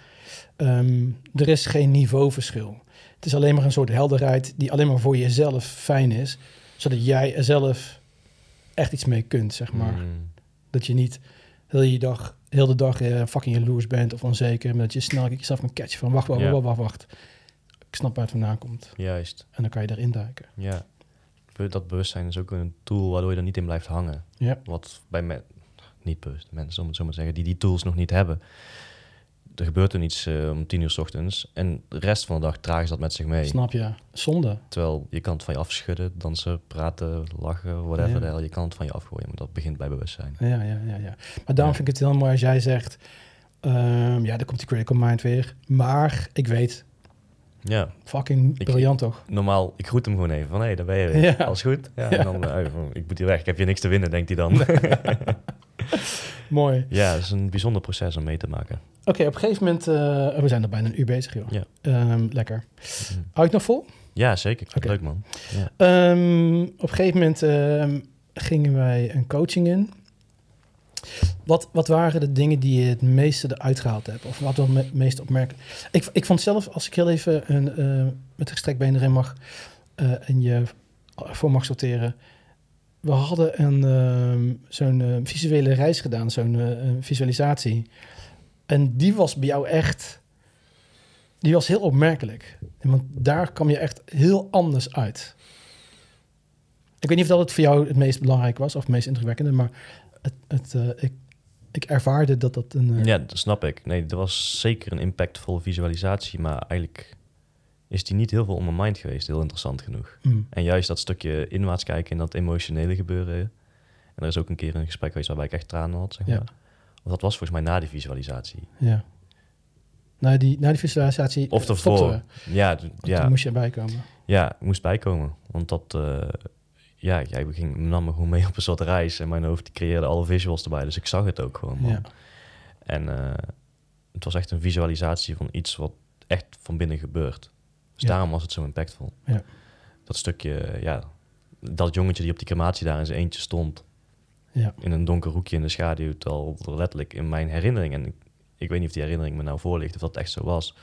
Ehm, er is geen niveauverschil. Het is alleen maar een soort helderheid die alleen maar voor jezelf fijn is, zodat jij er zelf echt iets mee kunt, zeg maar. Mm. Dat je niet heel je dag, heel de dag eh, fucking jaloers bent of onzeker, maar dat je snel jezelf kan catchen van wacht, wacht, Ja. wacht, wacht, wacht. Ik snap waar het vandaan komt. Juist, En dan kan je erin duiken. ja. Dat bewustzijn is ook een tool waardoor je er niet in blijft hangen. Ja. Wat bij me niet bewust mensen, om het zo maar te zeggen, die die tools nog niet hebben. Er gebeurt er iets eh, om tien uur s ochtends en de rest van de dag dragen ze dat met zich mee. Snap je? Zonde. Terwijl je kan het van je afschudden, dansen, praten, lachen, whatever Ja. Je kan het van je afgooien, maar dat begint bij bewustzijn. Ja, ja, ja, ja. Maar daarom Ja. vind ik het heel mooi als jij zegt... ehm, ja, dan komt die critical mind weer. Maar ik weet, Ja, fucking Ik- briljant toch? normaal, ik groet hem gewoon even van, hé, daar ben je weer. Alles goed? Ja, en dan, eh, oh, ik moet hier weg, ik heb hier niks te winnen, denkt hij dan. Mooi. ja, het is een bijzonder proces om mee te maken. Oké, op een gegeven moment... eh, we zijn er bijna een uur bezig, joh. Ja. Ehm, lekker. Mm. Hou ik nog vol? Ja, zeker. Leuk man. Ja. Ehm, op een gegeven moment ehm, gingen wij een coaching in. Wat, wat waren de dingen die je het meeste eruit gehaald hebt? Of wat was het meest opmerkelijk? Ik, ik vond zelf, als ik heel even een, eh, met gestrekt been erin mag eh, en je voor mag sorteren. We hadden een, ehm, zo'n eh, visuele reis gedaan, zo'n eh, visualisatie. En die was bij jou echt, die was heel opmerkelijk. Want daar kwam je echt heel anders uit. Ik weet niet of dat het voor jou het meest belangrijk was of het meest indrukwekkende, maar het, het, eh, ik, ik ervaarde dat dat een. ja, dat snap ik. Nee, dat was zeker een impactvolle visualisatie, maar eigenlijk is die niet heel veel on mijn mind geweest, heel interessant genoeg. mm, En juist dat stukje inwaarts kijken en dat emotionele gebeuren. En er is ook een keer een gesprek geweest waarbij ik echt tranen had, zeg Ja. maar. Want dat was volgens mij na die visualisatie. ja. Na die, na die visualisatie. Of eh, ervoor. stopten we. Ja, d- Toen ja, moest je erbij komen. ja, ik moest bijkomen. Want dat, eh, ja, jij ging, nam me gewoon mee op een soort reis. En mijn hoofd die creëerde alle visuals erbij. Dus ik zag het ook gewoon, man. Ja. En eh, het was echt een visualisatie van iets wat echt van binnen gebeurt. Dus daarom was het zo impactvol. Ja. Dat stukje, ja, dat jongetje die op die crematie daar in zijn eentje stond. Ja. In een donker hoekje in de schaduw. Terwijl letterlijk in mijn herinnering, en ik, ik weet niet of die herinnering me nou voorligt of dat echt zo was.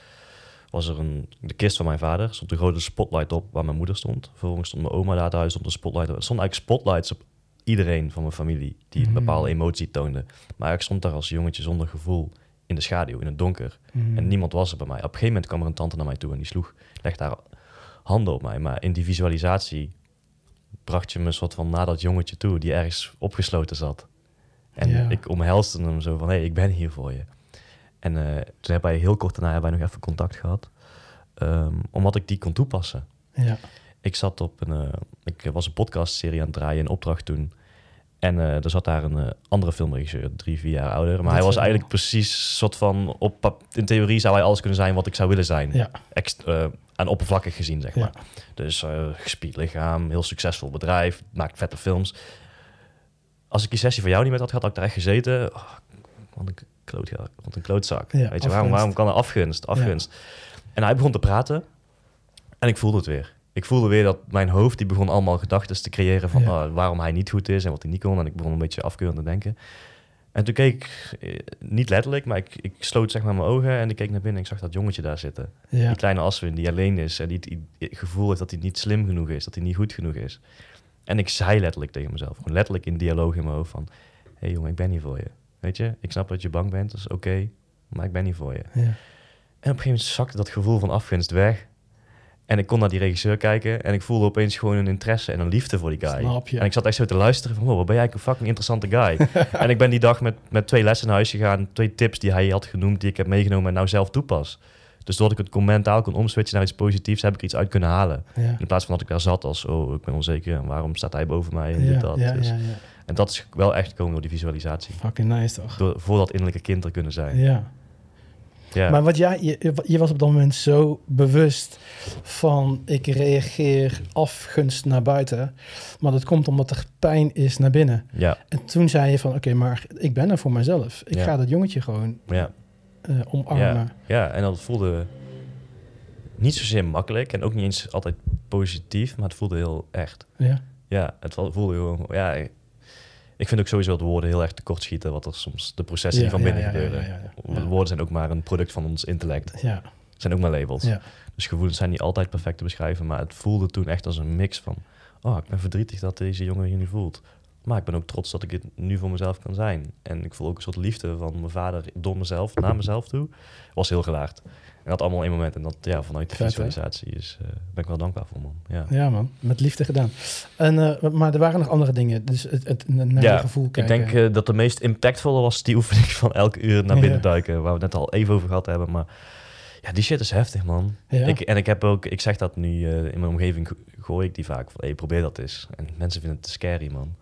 Was er een, de kist van mijn vader, stond een grote spotlight op waar mijn moeder stond. Vervolgens stond mijn oma daar thuis, stond een spotlight op. Er stonden eigenlijk spotlights op iedereen van mijn familie die een Mhm. bepaalde emotie toonde. Maar ik stond daar als jongetje zonder gevoel in de schaduw, in het donker. Mm. En niemand was er bij mij. Op een gegeven moment kwam er een tante naar mij toe en die sloeg, legde haar handen op mij. Maar in die visualisatie bracht je me een soort van naar dat jongetje toe die ergens opgesloten zat. En Ja. ik omhelsde hem zo van, hé, hey, ik ben hier voor je. En eh, toen hebben wij heel kort daarna hebben wij nog even contact gehad. Ehm, omdat ik die kon toepassen. Ja. Ik zat op een, eh, ik was een podcastserie aan het draaien in opdracht toen. En eh, er zat daar een eh, andere filmregisseur, drie, vier jaar ouder. Maar Dat hij was wel. eigenlijk precies soort van, op, in theorie zou hij alles kunnen zijn wat ik zou willen zijn. Ja. Ex, eh, aan oppervlakkig gezien, zeg Ja. maar. Dus gespierd lichaam, heel succesvol bedrijf, maakt vette films. Als ik die sessie van jou niet met had gehad, had ik daar echt gezeten. Oh, wat een, kloot, een klootzak. Ja, Weet je, waarom, waarom kan er afgunst? Afgunst. En hij begon te praten en ik voelde het weer. Ik voelde weer dat mijn hoofd, die begon allemaal gedachten te creëren van Ja. oh, waarom hij niet goed is en wat hij niet kon. En ik begon een beetje afkeurend te denken. En toen keek ik, eh, niet letterlijk, maar ik, ik sloot zeg maar mijn ogen en ik keek naar binnen en ik zag dat jongetje daar zitten. Ja. Die kleine Aswin die alleen is en die het gevoel heeft dat hij niet slim genoeg is, dat hij niet goed genoeg is. En ik zei letterlijk tegen mezelf, gewoon letterlijk in dialoog in mijn hoofd van... Hé hey jongen, ik ben hier voor je. Weet je, ik snap dat je bang bent, dat is oké, maar ik ben hier voor je. Ja. En op een gegeven moment zakte dat gevoel van afgunst weg. En ik kon naar die regisseur kijken en ik voelde opeens gewoon een interesse en een liefde voor die guy. Snap je. En ik zat echt zo te luisteren van, wow, wat ben jij een fucking interessante guy. en ik ben die dag met, met twee lessen naar huis gegaan, twee tips die hij had genoemd, die ik heb meegenomen en nou zelf toepas. Dus doordat ik het kon mentaal kon omswitchen naar iets positiefs, heb ik er iets uit kunnen halen. Ja. In plaats van dat ik daar zat als, oh, ik ben onzeker en waarom staat hij boven mij en Ja, dit, dat. ja, Dus-. En dat is wel echt gekomen door die visualisatie. Fucking nice toch? Door, voor dat innerlijke kind er kunnen zijn. Ja. Ja. Maar wat jij, je, je was op dat moment zo bewust van ik reageer afgunst naar buiten. Maar dat komt omdat er pijn is naar binnen. ja, En toen zei je van oké, maar ik ben er voor mezelf. Ik Ja. ga dat jongetje gewoon ja. eh, omarmen. Ja, en dat voelde niet zozeer makkelijk en ook niet eens altijd positief, maar het voelde heel echt. Ja. Ja, het vo- voelde gewoon, ja, ik vind ook sowieso dat woorden heel erg tekortschieten, wat er soms de processen die van binnen gebeuren. Woorden zijn ook maar een product van ons intellect. Ja, zijn ook maar labels. Dus gevoelens zijn niet altijd perfect te beschrijven, maar het voelde toen echt als een mix van, oh, ik ben verdrietig dat deze jongen hier nu voelt. Maar ik ben ook trots dat ik het nu voor mezelf kan zijn. En ik voel ook een soort liefde van mijn vader door mezelf, naar mezelf toe. Was heel gelaagd. En dat allemaal in één moment. En dat, ja, vanuit de Vet, visualisatie is, eh, ben ik wel dankbaar voor, man. Ja. ja man, met liefde gedaan. En, eh, maar er waren nog andere dingen. Dus het, het naar Ja, je gevoel Ik denk eh, dat de meest impactvolle was die oefening van elke uur naar binnen Ja. duiken. Waar we het net al even over gehad hebben. Maar ja, die shit is heftig, man. Ja. Ik, en ik heb ook, ik zeg dat nu in mijn omgeving, go- gooi ik die vaak van, hey, probeer dat eens. En mensen vinden het te scary, man.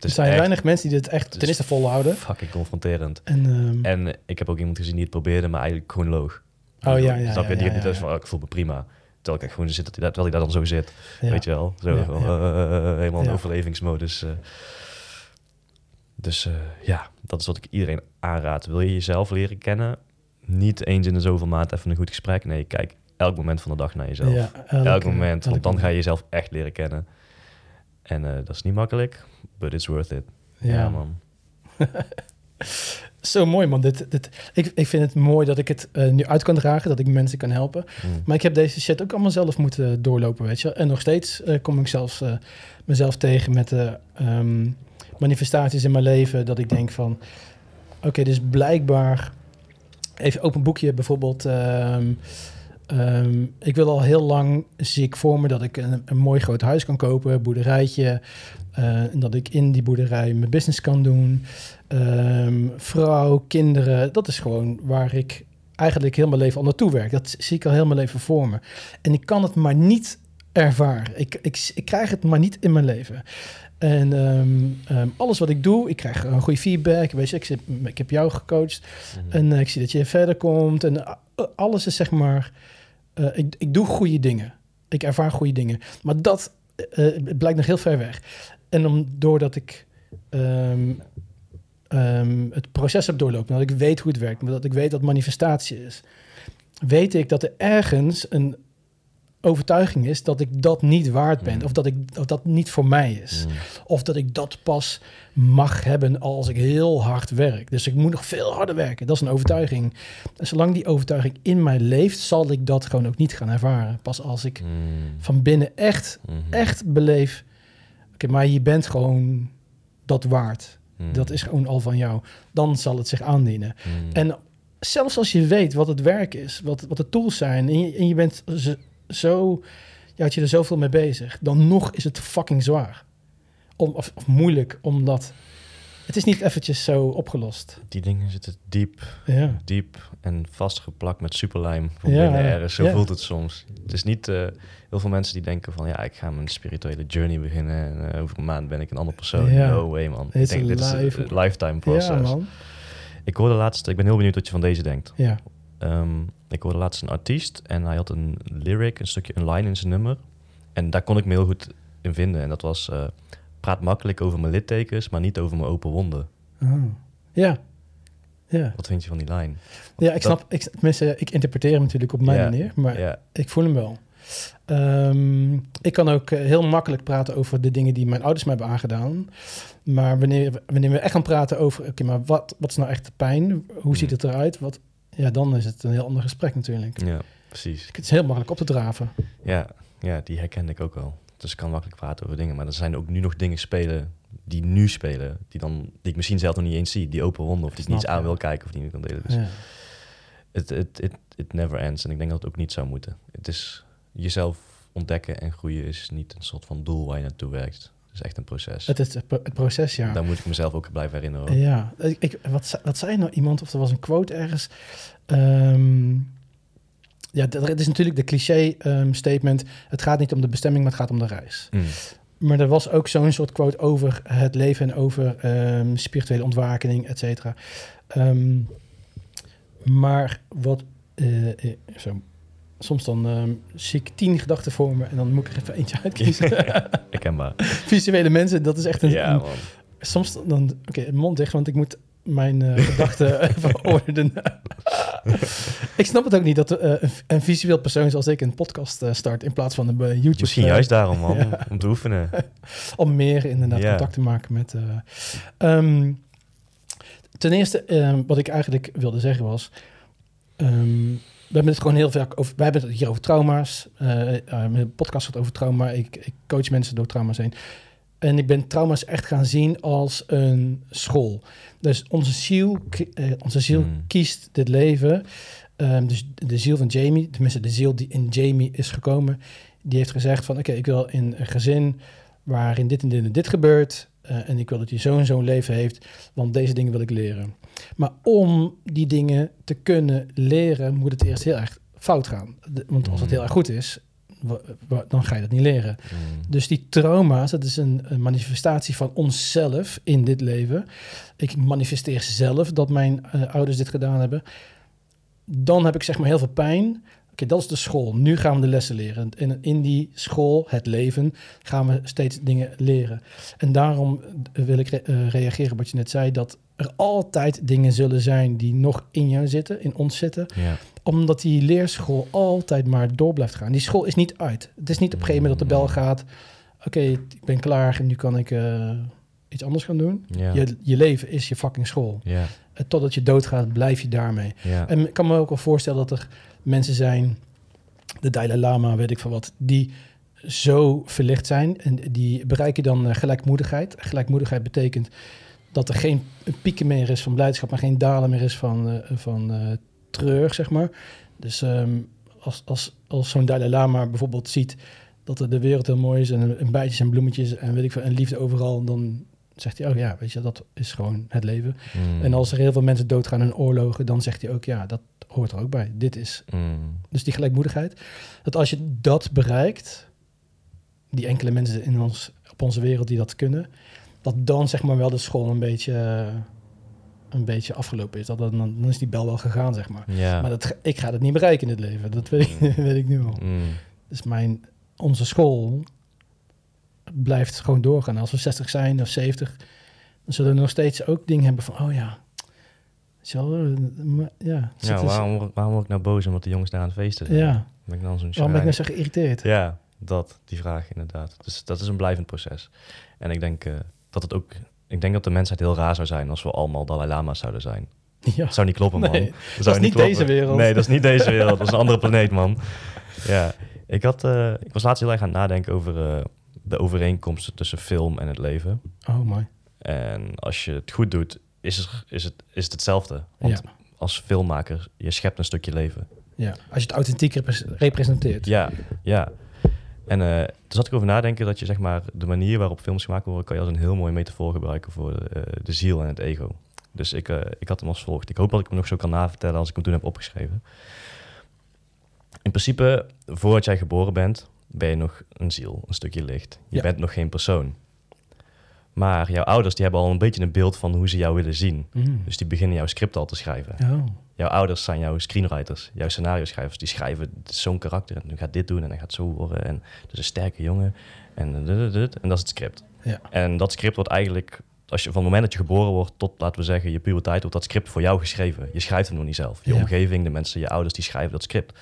Er zijn echt weinig mensen die dit echt ten eerste volhouden. fucking confronterend. En, ehm, En ik heb ook iemand gezien die het probeerde, maar eigenlijk gewoon loog. Oh, ja, ja, Snap je? Die ja, ja, van, oh, ik voel me prima. Terwijl ik echt gewoon zit, dat terwijl hij daar dan zo zit. Weet je wel? Zo eh, eh, eh, helemaal in overlevingsmodus. Dus ja, dat is wat ik iedereen aanraad. Wil je jezelf leren kennen? Niet eens in de zoveel maand even een goed gesprek. Nee, kijk elk moment van de dag naar jezelf. Elk moment, elk want dan ga je jezelf echt leren kennen. En dat is niet makkelijk, but it's worth it. Ja, Ja, man. Zo mooi, man. Dit, dit, ik, ik vind het mooi dat ik het eh, nu uit kan dragen, dat ik mensen kan helpen. Mm. Maar ik heb deze shit ook allemaal zelf moeten doorlopen, weet je. En nog steeds eh, kom ik zelfs eh, mezelf tegen met de ehm, manifestaties in mijn leven. Dat ik denk van, oké, dus blijkbaar... Even open boekje bijvoorbeeld. ehm, ehm, ik wil al heel lang, zie ik voor me dat ik een, een mooi groot huis kan kopen, boerderijtje. en dat ik in die boerderij mijn business kan doen. Ehm, vrouw, kinderen, dat is gewoon waar ik eigenlijk heel mijn leven al naartoe werk. Dat zie ik al heel mijn leven voor me. En ik kan het maar niet ervaren. Ik, ik, ik krijg het maar niet in mijn leven. En ehm, ehm, alles wat ik doe, ik krijg een goede feedback. Weet je, ik, zit, ik heb jou gecoacht. Mhm. En eh, ik zie dat je verder komt. En eh, alles is zeg maar... eh, ik, ik doe goede dingen. Ik ervaar goede dingen. Maar dat blijkt nog heel ver weg. En om, doordat ik ehm, het proces heb doorlopen... dat ik weet hoe het werkt... dat ik weet wat manifestatie is... weet ik dat er ergens een overtuiging is... dat ik dat niet waard ben. Mm. Of dat, ik, of dat niet voor mij is. Mm. Of dat ik dat pas mag hebben als ik heel hard werk. Dus ik moet nog veel harder werken. Dat is een overtuiging. En zolang die overtuiging in mij leeft, zal ik dat gewoon ook niet gaan ervaren. Pas als ik Mm. van binnen echt, Mhm. echt beleef. Oké, maar je bent gewoon dat waard. Mm. Dat is gewoon al van jou. Dan zal het zich aandienen. Mm. En zelfs als je weet wat het werk is, wat, wat de tools zijn, en je, en je bent zo, zo je houdt je er zoveel mee bezig. Dan nog is het fucking zwaar. Om, of, of moeilijk, omdat... Het is niet eventjes zo opgelost. Die dingen zitten diep, Ja. diep en vastgeplakt met superlijm van Ja, binnen ergens. Zo ja. voelt het soms. Het is niet eh, heel veel mensen die denken van ja, ik ga mijn spirituele journey beginnen en eh, over een maand ben ik een andere persoon. Ja. No way man. Ik denk dit is een lifetime process. Ja, man. Ik hoorde laatst, ik ben heel benieuwd wat je van deze denkt. Ja. Ehm, ik hoorde laatst een artiest en hij had een lyric, een stukje, een line in zijn nummer. En daar kon ik me heel goed in vinden. En dat was, eh, praat makkelijk over mijn littekens, maar niet over mijn open wonden. Oh. Ja. Ja. Wat vind je van die line? Ja, ik Dat- snap. Ik, tenminste, ik interpreteer hem natuurlijk op mijn Ja. manier, maar Ja, ik voel hem wel. Ehm, ik kan ook eh, heel makkelijk praten over de dingen die mijn ouders mij hebben aangedaan. Maar wanneer, we- wanneer we echt gaan praten over, oké, maar wat, wat is nou echt de pijn? Hoe ziet Hmm. het eruit? Wat, ja, dan is het een heel ander gesprek natuurlijk. ja, precies. Het is heel makkelijk op te draven. Ja, ja, die herkende ik ook wel. Dus ik kan makkelijk praten over dingen. Maar er zijn ook nu nog dingen spelen die nu spelen. Die, dan, die ik misschien zelf nog niet eens zie. Die open wonden of die ik niet eens aan wil kijken of die niet kan delen. Dus Ja. het it, it never ends. En ik denk dat het ook niet zou moeten. Het is jezelf ontdekken en groeien is niet een soort van doel waar je naartoe werkt. Het is echt een proces. Het is het, pro- het proces, ja. Daar moet ik mezelf ook blijven herinneren. hoor. Ja, ik, wat, wat zei nou iemand, of er was een quote ergens. Ehm, ja, dat- het is natuurlijk de cliché ehm, statement. Het gaat niet om de bestemming, maar het gaat om de reis. Mm. Maar er was ook zo'n soort quote over het leven en over ehm, spirituele ontwakening, et cetera. Maar wat... eh, zo, soms dan ehm, zie ik tien gedachten voor me en dan moet ik er even eentje uitkiezen. Herkenbaar. Visuele mensen, dat is echt een, Ja, man. soms dan, oké, mond dicht, want ik moet mijn eh, gedachten even ordenen. ik snap het ook niet dat eh, een, een visueel persoon zoals ik een podcast eh, start in plaats van een YouTube. Misschien juist daarom, man. Ja. Om te oefenen. Om meer inderdaad contact te maken met. eh, ehm, ten eerste, ehm, wat ik eigenlijk wilde zeggen was. We hebben het gewoon heel vaak over. Wij hebben het hier over trauma's. eh eh, mijn podcast gaat over trauma. Ik, ik coach mensen door trauma's heen. En ik ben trauma's echt gaan zien als een school. Dus onze ziel, eh, onze ziel Hmm. kiest dit leven. Ehm, dus de ziel van Jamie, tenminste de ziel die in Jamie is gekomen, die heeft gezegd van oké, ik wil in een gezin waarin dit en dit en dit gebeurt. Eh, en ik wil dat hij zo'n zo'n leven heeft, want deze dingen wil ik leren. Maar om die dingen te kunnen leren, moet het eerst heel erg fout gaan. De- want als het heel erg goed is, dan ga je dat niet leren. Mm. Dus die trauma's, dat is een, een manifestatie van onszelf in dit leven. Ik manifesteer zelf dat mijn eh, ouders dit gedaan hebben. Dan heb ik zeg maar heel veel pijn. Oké, dat is de school. Nu gaan we de lessen leren. En in die school, het leven, gaan we steeds dingen leren. En daarom eh, wil ik re- eh, reageren op wat je net zei, dat er altijd dingen zullen zijn die nog in jou zitten, in ons zitten Ja. omdat die leerschool altijd maar door blijft gaan. Die school is niet uit. Het is niet op een gegeven moment dat de bel gaat. Oké, ik ben klaar en nu kan ik eh, iets anders gaan doen. Ja. Je, je leven is je fucking school. Ja. Totdat je doodgaat, blijf je daarmee. En ik kan me ook wel voorstellen dat er mensen zijn, de Dalai Lama, weet ik van wat, die zo verlicht zijn en die bereiken dan eh, gelijkmoedigheid. Gelijkmoedigheid betekent dat er geen pieken meer is van blijdschap, maar geen dalen meer is van, eh, van eh, treur, zeg maar. Dus ehm, als, als, als zo'n Dalai Lama bijvoorbeeld ziet dat de wereld heel mooi is en, en bijtjes en bloemetjes en weet ik veel, en liefde overal, dan zegt hij, oh ja, weet je, dat is gewoon het leven. Mm. En als er heel veel mensen doodgaan in oorlogen, dan zegt hij ook, ja, dat hoort er ook bij. Dit is Mm. dus die gelijkmoedigheid. Dat als je dat bereikt, die enkele mensen in ons, op onze wereld die dat kunnen, dat dan zeg maar wel de school een beetje, een beetje afgelopen is. Dat, dan, dan is die bel wel gegaan, zeg maar. Ja. Maar dat, ik ga dat niet bereiken in het leven. Dat weet ik, weet ik nu al. Mm. Dus mijn, onze school blijft gewoon doorgaan. Als we 60 zijn of 70, dan zullen we nog steeds ook dingen hebben van, oh ja, wel, eh, ja. Ja, waarom, word- waarom word ik nou boos omdat de jongens daar aan het feesten zijn? ja. Ben ik dan zo'n Waarom ben ik nou zo geïrriteerd? Ja, dat, die vraag inderdaad. Dus dat is een blijvend proces. En ik denk eh, dat het ook... Ik denk dat de mensheid heel raar zou zijn als we allemaal Dalai Lama's zouden zijn. Ja. Dat zou niet kloppen, man. Nee, dat, zou is niet kloppen. deze wereld. Nee, dat is niet deze wereld. Dat is een andere planeet, man. Ja, ik, had, eh, ik was laatst heel erg aan het nadenken over de overeenkomsten tussen film en het leven. Oh, mooi. En als je het goed doet, is het, is het, is het hetzelfde. Want Ja. als filmmaker, je schept een stukje leven. Ja, als je het authentiek repres- representeert. Ja, ja. En uh, toen zat ik over nadenken dat je zeg maar de manier waarop films gemaakt worden, kan je als een heel mooie metafoor gebruiken voor uh, de ziel en het ego. Dus ik, uh, ik had hem als volgt. Ik hoop dat ik hem nog zo kan navertellen als ik hem toen heb opgeschreven. In principe, voordat jij geboren bent, ben je nog een ziel, een stukje licht. Je Ja. bent nog geen persoon. Maar jouw ouders die hebben al een beetje een beeld van hoe ze jou willen zien. Mm. Dus die beginnen jouw script al te schrijven. Oh. Jouw ouders zijn jouw screenwriters, jouw scenario schrijvers. Die schrijven "Dit is zo'n karakter en nu gaat dit doen en hij gaat zo worden. En dat is een sterke jongen. En, dit, dit, dit. en dat is het script. Ja. En dat script wordt eigenlijk, als je van het moment dat je geboren wordt tot, laten we zeggen, je puberteit, wordt dat script voor jou geschreven. Je schrijft hem nog niet zelf. Je Ja. omgeving, de mensen, je ouders, die schrijven dat script.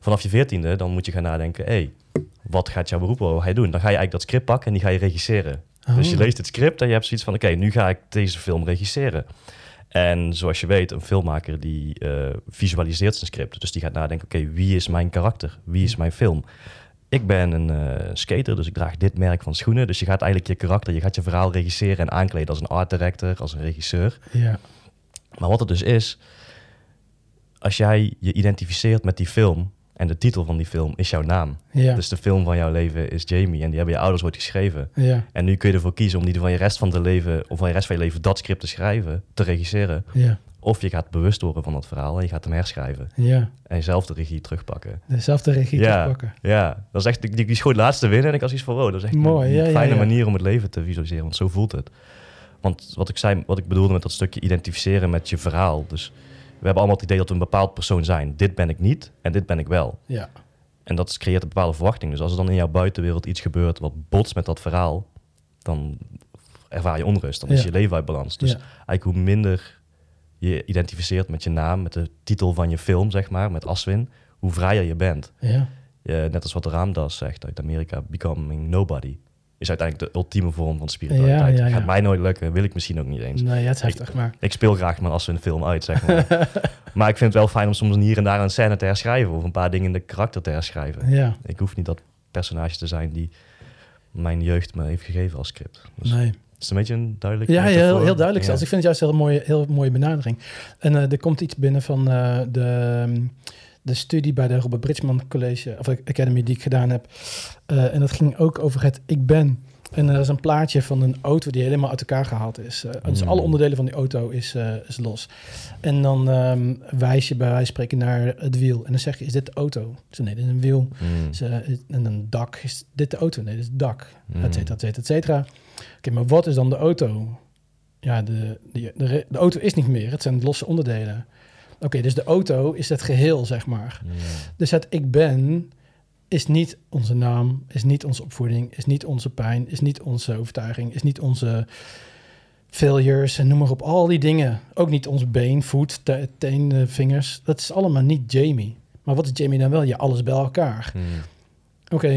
Vanaf je veertiende, dan moet je gaan nadenken, hé, hey, wat gaat jouw beroep worden? hij doen? Dan ga je eigenlijk dat script pakken en die ga je regisseren. Dus je Oh. leest het script en je hebt zoiets van, oké, nu ga ik deze film regisseren. En zoals je weet, een filmmaker die eh, visualiseert zijn script. Dus die gaat nadenken, oké, wie is mijn karakter? Wie is mijn film? Ik ben een eh, skater, dus ik draag dit merk van schoenen. Dus je gaat eigenlijk je karakter, je gaat je verhaal regisseren en aankleden als een art director, als een regisseur. Ja. Maar wat het dus is, als jij je identificeert met die film en de titel van die film is jouw naam. Ja. Dus de film van jouw leven is Jamie en die hebben je ouders ooit geschreven. ja. En nu kun je ervoor kiezen om die van je rest van de leven, of van je rest van je leven dat script te schrijven, te regisseren. Ja. Of je gaat bewust worden van dat verhaal en je gaat hem herschrijven. Ja. En jezelf de regie terugpakken. Dezelfde regie Ja. terugpakken. Ja, dat is echt, die, die schoot laatste winnen en ik was iets van, wow, dat is echt Mooi, een ja, fijne ja. manier om het leven te visualiseren, want zo voelt het. Want wat ik zei, wat ik bedoelde met dat stukje identificeren met je verhaal. Dus hebben allemaal het idee dat we een bepaald persoon zijn. Dit ben ik niet en dit ben ik wel. Ja. En dat creëert een bepaalde verwachting. Dus als er dan in jouw buitenwereld iets gebeurt wat botst met dat verhaal, dan ervaar je onrust. Dan is je leven uit balans. Dus Ja. eigenlijk hoe minder je identificeert met je naam, met de titel van je film, zeg maar, met Aswin, hoe vrijer je bent. Ja. Je, net als wat Raamdas zegt uit Amerika, becoming nobody. Is uiteindelijk de ultieme vorm van spiritualiteit. Ja, ja, ja. Gaat mij nooit lukken, wil ik misschien ook niet eens. Nee, het is heftig, maar... Ik speel graag mijn Aswin film uit, zeg maar. maar ik vind het wel fijn om soms hier en daar een scène te herschrijven. Of een paar dingen in de karakter te herschrijven. Ja. Ik hoef niet dat personage te zijn die mijn jeugd me heeft gegeven als script. Dus Nee. Het is een beetje een duidelijk. Ja, ja, heel, duidelijk zelfs. Ik vind het juist een heel mooie, heel mooie benadering. En eh, er komt iets binnen van eh, de, de studie bij de Robert Bridgman College of Academy die ik gedaan heb. Eh, en dat ging ook over het ik ben. En er is een plaatje van een auto die helemaal uit elkaar gehaald is. Eh, Dus Mm. alle onderdelen van die auto is, eh, is los. En dan ehm, wijs je bij wijze van spreken naar het wiel. En dan zeg je, is dit de auto? Zeg, nee, dit is een wiel. Mm. Ze- en een dak, is dit de auto? Nee, dit is het dak, Mm. et cetera, et cetera, et cetera. Oké, maar wat is dan de auto? Ja, de, de, de, de auto is niet meer, het zijn losse onderdelen. Oké, dus de auto is het geheel, zeg maar. Dus het ik ben is niet onze naam, is niet onze opvoeding, is niet onze pijn, is niet onze overtuiging, is niet onze failures en noem maar op. Al die dingen. Ook niet ons been, voet, te- teen, eh, vingers. Dat is allemaal niet Jamie. Maar wat is Jamie dan wel? Ja, alles bij elkaar. Mm. Oké.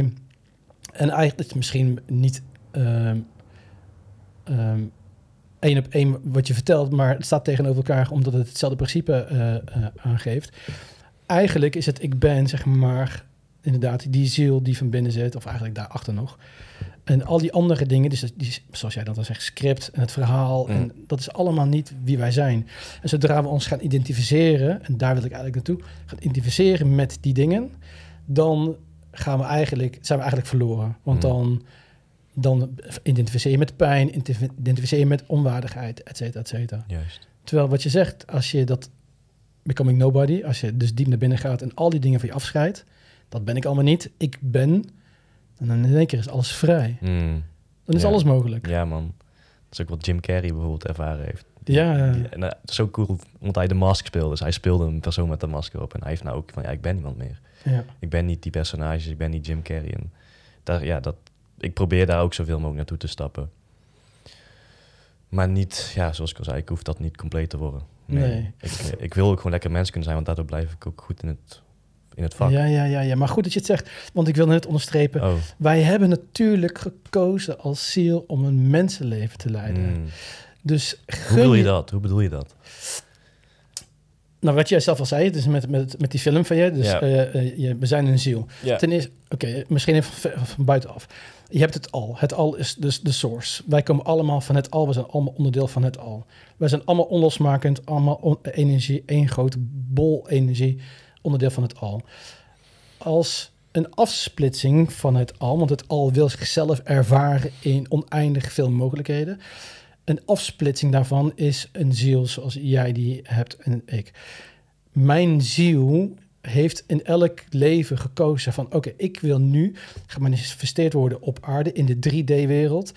En eigenlijk is het misschien niet ehm, ehm, één op één wat je vertelt, maar het staat tegenover elkaar omdat het hetzelfde principe eh, eh, aangeeft. Eigenlijk is het ik ben, zeg maar, inderdaad, die ziel die van binnen zit, of eigenlijk daarachter nog. En al die andere dingen, dus die, zoals jij dat dan zegt, script en het verhaal, Mm. en dat is allemaal niet wie wij zijn. En zodra we ons gaan identificeren, en daar wil ik eigenlijk naartoe, gaan identificeren met die dingen, dan gaan we eigenlijk, zijn we eigenlijk verloren. Want Mm. dan, dan identificeer je met pijn, identif- identificeer je met onwaardigheid, et cetera, et cetera. Juist. Terwijl wat je zegt, als je dat becoming nobody, als je dus diep naar binnen gaat en al die dingen van je afscheidt, dat ben ik allemaal niet, ik ben, en dan in één keer is alles vrij. Mm. Dan is Ja. alles mogelijk. Ja, man. Dat is ook wat Jim Carrey bijvoorbeeld ervaren heeft. Ja, Die- en, eh, is zo cool, omdat hij de mask speelde. Dus hij speelde een persoon met de masker op. En hij heeft nou ook van, ja, ik ben niemand meer. ja. Ik ben niet die personages, ik ben niet Jim Carrey. En daar, ja, dat, ik probeer daar ook zoveel mogelijk naartoe te stappen. Maar niet, ja, zoals ik al zei, ik hoef dat niet compleet te worden. Nee. Ik, ik wil ook gewoon lekker mens kunnen zijn, want daardoor blijf ik ook goed in het, in het vak. Ja, ja, ja, ja, maar goed dat je het zegt, want ik wil net onderstrepen, Oh. wij hebben natuurlijk gekozen als ziel om een mensenleven te leiden. mm. Dus Hoe bedoel je dat? Hoe bedoel je dat? Nou, wat jij zelf al zei, dus met, met, met die film van je, dus Ja. eh, eh, je, we zijn een ziel. Ja. Ten eerste, oké, misschien even van, van buitenaf. Je hebt het al. Het al is dus de source. Wij komen allemaal van het al. We zijn allemaal onderdeel van het al. Wij zijn allemaal onlosmakend, allemaal energie, één grote bol energie, onderdeel van het al. Als een afsplitsing van het al, want het al wil zichzelf ervaren in oneindig veel mogelijkheden. Een afsplitsing daarvan is een ziel zoals jij die hebt en ik. Mijn ziel heeft in elk leven gekozen van oké, ik wil nu gemanifesteerd worden op aarde in de 3D-wereld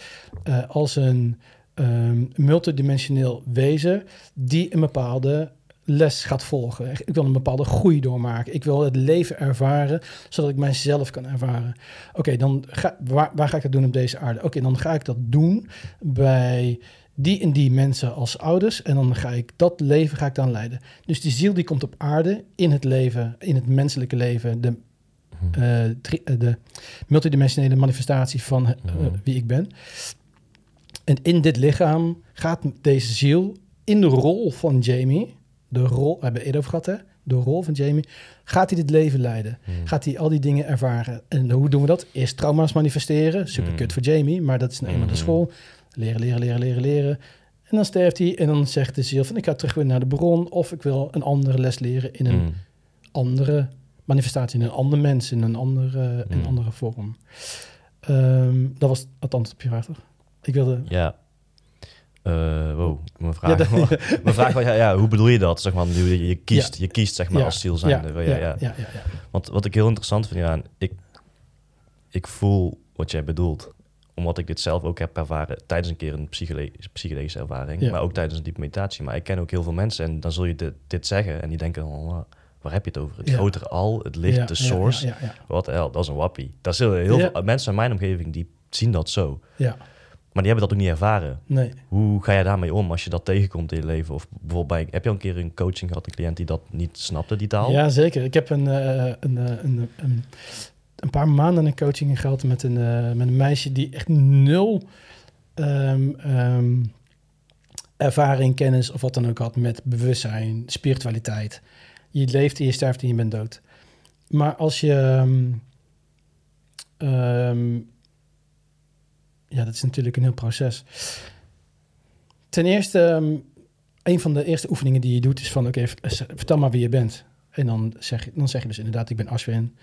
uh, als een um, multidimensioneel wezen die een bepaalde les gaat volgen. Ik wil een bepaalde groei doormaken. Ik wil het leven ervaren, zodat ik mijzelf kan ervaren. Oké, dan ga, waar, ga ik dat doen op deze aarde? Oké, dan ga ik dat doen bij die en die mensen als ouders. En dan ga ik dat leven ga ik dan leiden. Dus die ziel die komt op aarde in het leven, in het menselijke leven, de, uh, de multidimensionele manifestatie van uh, wie ik ben. En in dit lichaam gaat deze ziel in de rol van Jamie, de rol, we hebben het eerder over gehad, hè? de rol van Jamie, gaat hij dit leven leiden? Hmm. Gaat hij al die dingen ervaren? En hoe doen we dat? Eerst trauma's manifesteren, super kut voor Jamie, maar dat is nou eenmaal de school. Leren, leren, leren, leren, leren. En dan sterft hij en dan zegt de ziel van ik ga terug weer naar de bron of ik wil een andere les leren in een andere manifestatie, in een ander mens, in een andere, in een andere vorm. Um, dat was het antwoord op je? Ik wilde... Ja. Uh, wow, mijn vraag, ja, mijn vraag was, ja, ja, hoe bedoel je dat? Zeg maar, je, je kiest, je kiest zeg maar als ziel zijnde. Ja, ja, ja, ja. Want wat ik heel interessant vind, ja, ik, ik voel wat jij bedoelt omdat ik dit zelf ook heb ervaren tijdens een keer een psychedelische ervaring, maar ook tijdens een diepe meditatie. Maar ik ken ook heel veel mensen en dan zul je dit, dit zeggen en die denken, oh, waar heb je het over? Het grotere al, het licht, de source. Wat hel, dat is een wappie. Dat zijn heel veel mensen in mijn omgeving die zien dat zo. Ja. Maar die hebben dat ook niet ervaren. Nee. Hoe ga jij daarmee om als je dat tegenkomt in je leven? Of bijvoorbeeld bij, heb je al een keer een coaching gehad, een cliënt die dat niet snapte, die taal? Ja, zeker. Ik heb een, uh, een, een, een, een, paar maanden een coaching gehad met een, uh, met een meisje die echt nul um, um, ervaring, kennis of wat dan ook had met bewustzijn, spiritualiteit. Je leeft en je sterft en je bent dood. Maar als je... Um, ja, dat is natuurlijk een heel proces. Ten eerste, een van de eerste oefeningen die je doet is van... oké, vertel maar wie je bent. En dan zeg, je, dan zeg je dus inderdaad, ik ben Ashwin.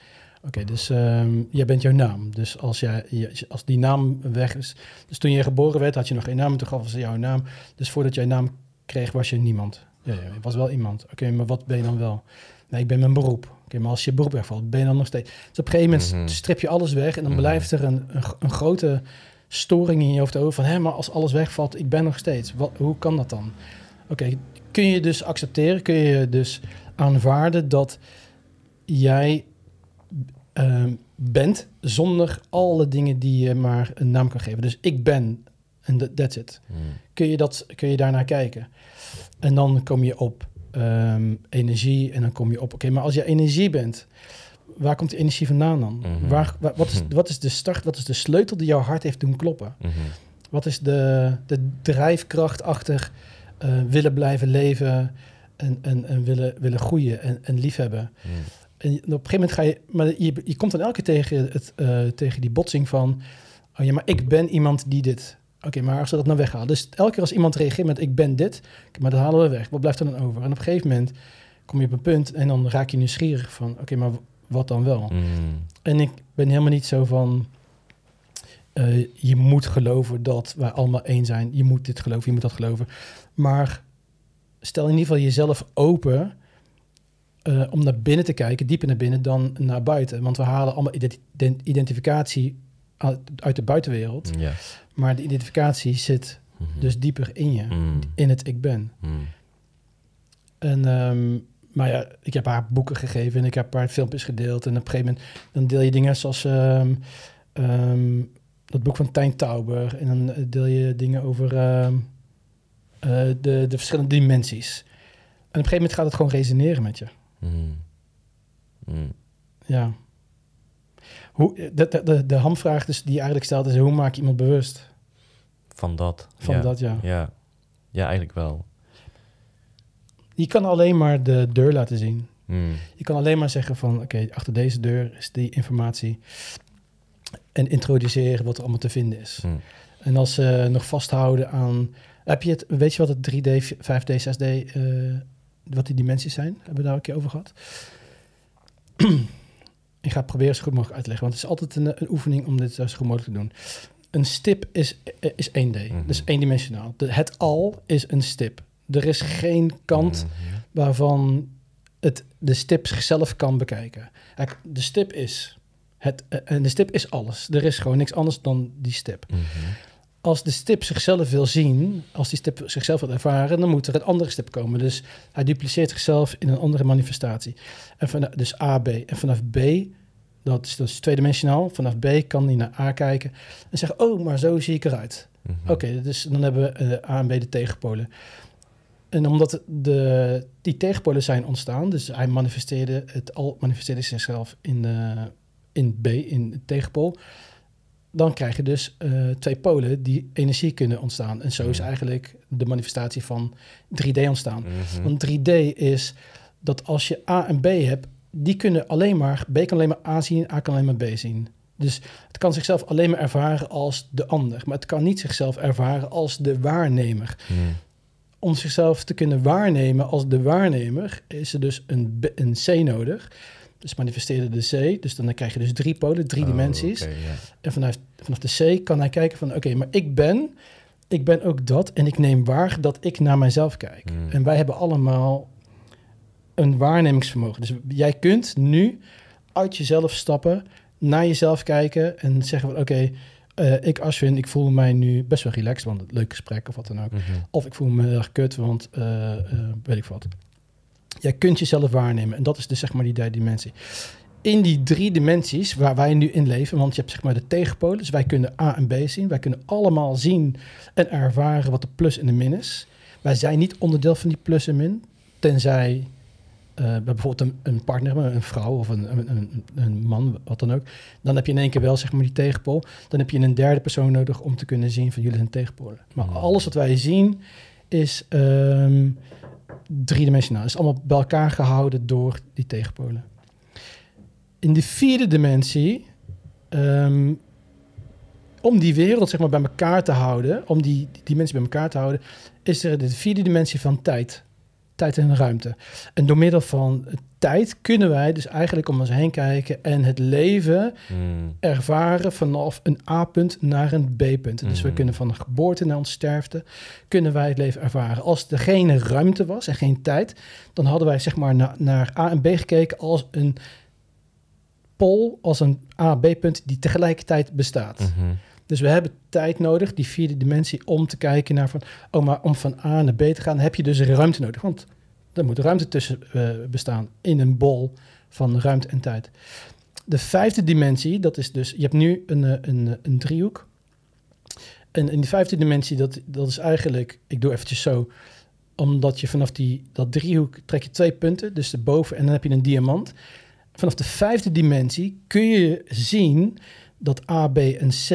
Oké, dus um, jij bent jouw naam. Dus als, jij, als die naam weg is... Dus toen je geboren werd, had je nog geen naam. En toen gaf ze jouw naam. Dus voordat jij naam kreeg, was je niemand. Ja, ja je was wel iemand. Oké, maar wat ben je dan wel? Nee, ik ben mijn beroep. Oké, maar als je beroep wegvalt, ben je dan nog steeds... Dus op een gegeven moment mhm. strip je alles weg... en dan mhm. blijft er een, een, een grote storing in je hoofd over van, hé, maar als alles wegvalt, ik ben nog steeds. Wat, hoe kan dat dan? Oké, kun je dus accepteren, kun je dus aanvaarden dat jij uh, bent zonder alle dingen die je maar een naam kan geven. Dus ik ben en that's it. Hmm. Kun, je dat, kun je daarnaar kijken? En dan kom je op um, energie en dan kom je op, oké, maar als je energie bent, waar komt de energie vandaan dan? Mhm. waar, wat, is, wat is de start, wat is de sleutel die jouw hart heeft doen kloppen? Mhm. Wat is de, de drijfkracht achter uh, willen blijven leven en, en, en willen, willen groeien en, en liefhebben? En op een gegeven moment ga je, maar je, je komt dan elke keer tegen, het, uh, tegen die botsing van, oh ja, maar ik ben iemand die dit. Oké, maar als ze dat nou weghalen. Dus elke keer als iemand reageert met ik ben dit, maar dat halen we weg. Wat blijft er dan over? En op een gegeven moment kom je op een punt en dan raak je nieuwsgierig van, oké, maar wat dan wel? Mm. En ik ben helemaal niet zo van. Uh, je moet geloven dat wij allemaal één zijn. Je moet dit geloven, je moet dat geloven. Maar stel in ieder geval jezelf open uh, om naar binnen te kijken, dieper naar binnen dan naar buiten. Want we halen allemaal identificatie uit, de buitenwereld. Maar de identificatie zit mm -hmm. dus dieper in je, mm. in het ik ben. Mm. En um, maar ja, ik heb haar boeken gegeven en ik heb haar filmpjes gedeeld. En op een gegeven moment dan deel je dingen zoals um, um, dat boek van Tijn Tauber. En dan eh, deel je dingen over uh, de, de verschillende dimensies. En op een gegeven moment gaat het gewoon resoneren met je. Mm. Mm. Ja. Hoe, de, de, de, de hamvraag dus die je eigenlijk stelt is, hoe maak je iemand bewust? Van dat. Van ja. dat, ja. ja. Ja, eigenlijk wel. Je kan alleen maar de deur laten zien. Hmm. Je kan alleen maar zeggen van, oké, achter deze deur is die informatie. En introduceren wat er allemaal te vinden is. En als ze nog vasthouden aan... Heb je het, weet je wat het 3D, 5D, 6D, uh, wat die dimensies zijn? Hebben we daar een keer over gehad? Ik ga het proberen zo goed mogelijk uit te leggen, want het is altijd een, een oefening om dit zo goed mogelijk te doen. Een stip is, is 1D, Mhm. dus eendimensionaal. De, het al is een stip. Er is geen kant Mhm. waarvan het de stip zichzelf kan bekijken. Kijk, De stip is het, eh, en de stip is alles. Er is gewoon niks anders dan die stip. Mhm. Als de stip zichzelf wil zien, als die stip zichzelf wil ervaren, dan moet er een andere stip komen. Dus hij dupliceert zichzelf in een andere manifestatie. En van, dus A, B. En vanaf B, dat is, dat is tweedimensionaal, vanaf B kan hij naar A kijken en zeggen, oh, maar zo zie ik eruit. Mhm. Oké, dus dan hebben we eh, A en B de tegenpolen. En omdat de, die tegenpolen zijn ontstaan, dus hij manifesteerde het al manifesteerde zichzelf in, de, in B, in de tegenpool, dan krijg je dus eh, twee polen die energie kunnen ontstaan. En zo is eigenlijk de manifestatie van 3D ontstaan. Mhm. Want 3D is dat als je A en B hebt, die kunnen alleen maar, B kan alleen maar A zien, A kan alleen maar B zien. Dus het kan zichzelf alleen maar ervaren als de ander, maar het kan niet zichzelf ervaren als de waarnemer. Mhm. Om zichzelf te kunnen waarnemen als de waarnemer is er dus een, B- een C nodig. Dus manifesteerde de C, dus dan krijg je dus drie polen, drie Oh, dimensies. En vanaf, vanaf de C kan hij kijken van... oké, maar ik ben, ik ben ook dat... en ik neem waar dat ik naar mijzelf kijk. Hmm. En wij hebben allemaal een waarnemingsvermogen. Dus jij kunt nu uit jezelf stappen... naar jezelf kijken en zeggen van... oké, eh, ik Ashwin, ik voel mij nu best wel relaxed... want het leuk gesprek of wat dan ook. Mhm. Of ik voel me heel erg kut, want eh, eh, weet ik wat. Jij kunt jezelf waarnemen. En dat is dus zeg maar die derde dimensie. In die drie dimensies waar wij nu in leven, want je hebt zeg maar de tegenpolen. Dus wij kunnen A en B zien. Wij kunnen allemaal zien en ervaren wat de plus en de min is. Wij zijn niet onderdeel van die plus en min. Tenzij eh, bij bijvoorbeeld een, een partner, een vrouw of een, een, een, een man, wat dan ook. Dan heb je in één keer wel zeg maar die tegenpool. Dan heb je een derde persoon nodig om te kunnen zien van jullie zijn tegenpolen. Maar Hmm. alles wat wij zien is ehm driedimensionaal. is allemaal bij elkaar gehouden door die tegenpolen. In de vierde dimensie, ehm, om die wereld zeg maar bij elkaar te houden, om die, die dimensie bij elkaar te houden, is er de vierde dimensie van tijd. Tijd en ruimte. En door middel van tijd kunnen wij dus eigenlijk om ons heen kijken en het leven Mhm. ervaren vanaf een A-punt naar een B-punt. Dus we Mhm. kunnen van de geboorte naar ons sterfte, kunnen wij het leven ervaren. Als er geen ruimte was en geen tijd, dan hadden wij zeg maar na- naar A en B gekeken als een pol, als een A-B-punt die tegelijkertijd bestaat. Mhm. Dus we hebben tijd nodig, die vierde dimensie, om te kijken naar van, oh, maar om van A naar B te gaan, heb je dus ruimte nodig. Want er moet ruimte tussen eh, bestaan in een bol van ruimte en tijd. De vijfde dimensie, dat is dus, je hebt nu een, eh, een, eh, een driehoek. En in die vijfde dimensie, dat, dat is eigenlijk, ik doe eventjes zo, omdat je vanaf die, dat driehoek trek je twee punten, dus de boven en dan heb je een diamant. Vanaf de vijfde dimensie kun je zien dat A, B en C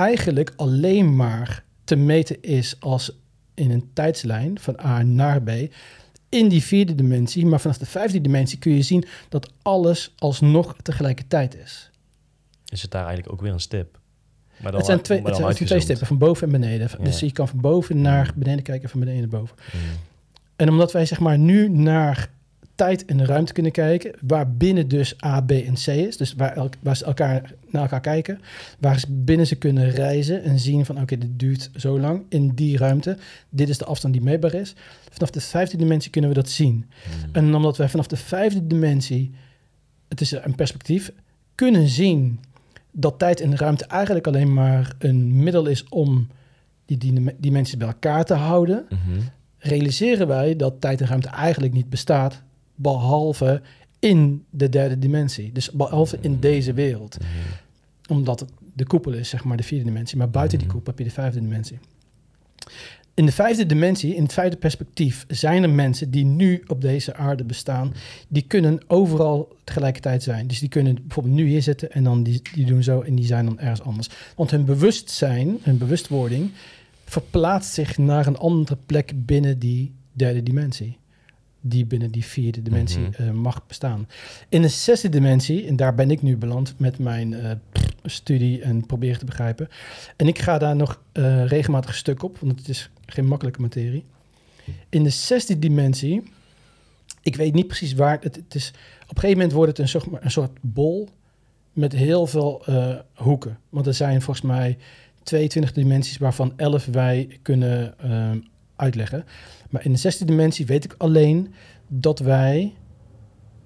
eigenlijk alleen maar te meten is als in een tijdslijn van A naar B in die vierde dimensie. Maar vanaf de vijfde dimensie kun je zien dat alles alsnog tegelijkertijd is. Is het daar eigenlijk ook weer een stip? Maar Het zijn twee, het zijn, twee stippen, van boven en beneden. Ja. Dus je kan van boven naar beneden kijken en van beneden naar boven. Mhm. En omdat wij zeg maar nu naar tijd en ruimte kunnen kijken, waar binnen dus A, B en C is, dus waar, elk, waar ze elkaar naar elkaar kijken, waar ze binnen ze kunnen reizen en zien van oké, dit duurt zo lang in die ruimte, dit is de afstand die meetbaar is. Vanaf de vijfde dimensie kunnen we dat zien. Mhm. En omdat wij vanaf de vijfde dimensie, het is een perspectief, kunnen zien dat tijd en ruimte eigenlijk alleen maar een middel is om die, die dimensies bij elkaar te houden, Mhm. realiseren wij dat tijd en ruimte eigenlijk niet bestaat, behalve in de derde dimensie. Dus behalve in deze wereld. Mhm. Omdat het de koepel is, zeg maar, de vierde dimensie. Maar buiten die Mhm. koepel heb je de vijfde dimensie. In de vijfde dimensie, in het vijfde perspectief, zijn er mensen die nu op deze aarde bestaan. Die kunnen overal tegelijkertijd zijn. Dus die kunnen bijvoorbeeld nu hier zitten en dan die, die doen zo en die zijn dan ergens anders. Want hun bewustzijn, hun bewustwording, verplaatst zich naar een andere plek binnen die derde dimensie. Die binnen die vierde dimensie Mhm. eh, mag bestaan. In de zesde dimensie, en daar ben ik nu beland met mijn eh, studie en proberen te begrijpen. En ik ga daar nog eh, regelmatig stuk op, want het is geen makkelijke materie. In de zesde dimensie, ik weet niet precies waar, het, het is Op een gegeven moment wordt het een soort, een soort bol met heel veel hoeken. Want er zijn volgens mij 22 dimensies waarvan 11 wij kunnen uitleggen. Maar in de zesde dimensie weet ik alleen dat wij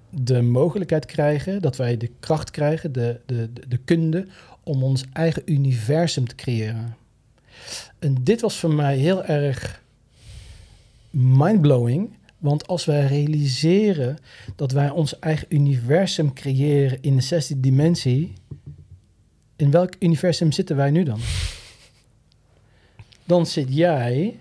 de mogelijkheid krijgen, dat wij de kracht krijgen, de, de, de, de kunde om ons eigen universum te creëren. En dit was voor mij heel erg mindblowing. Want als wij realiseren dat wij ons eigen universum creëren in de zesde dimensie, in welk universum zitten wij nu dan? Dan zit jij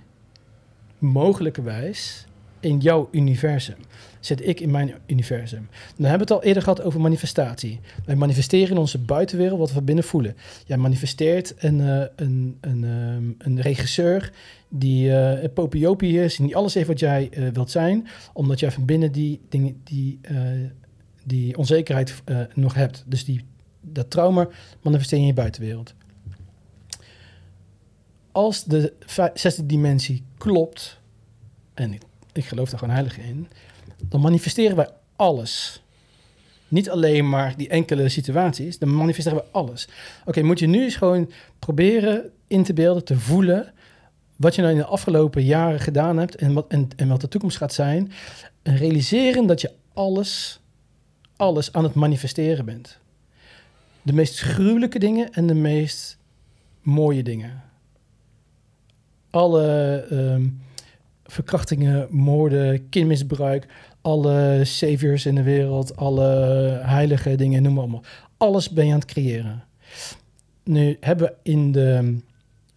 mogelijkerwijs in jouw universum. Zit ik in mijn universum. Dan hebben we het al eerder gehad over manifestatie. Wij manifesteren in onze buitenwereld wat we binnen voelen. Jij manifesteert een, uh, een, een, um, een regisseur die uh, popiopie is en die alles heeft wat jij uh, wilt zijn, omdat jij van binnen die, dingen, die, die onzekerheid nog hebt. Dus die, dat trauma manifesteer je in je buitenwereld. Als de zesde dimensie klopt, en ik, geloof daar gewoon heilig in, dan manifesteren wij alles. Niet alleen maar die enkele situaties, dan manifesteren we alles. Oké, moet je nu eens gewoon proberen in te beelden, te voelen wat je nou in de afgelopen jaren gedaan hebt en wat, en, en wat de toekomst gaat zijn. En realiseren dat je alles, alles aan het manifesteren bent. De meest gruwelijke dingen en de meest mooie dingen. Alle ehm, verkrachtingen, moorden, kindmisbruik, alle saviors in de wereld, alle heilige dingen, noem maar allemaal. Alles ben je aan het creëren. Nu hebben we in de,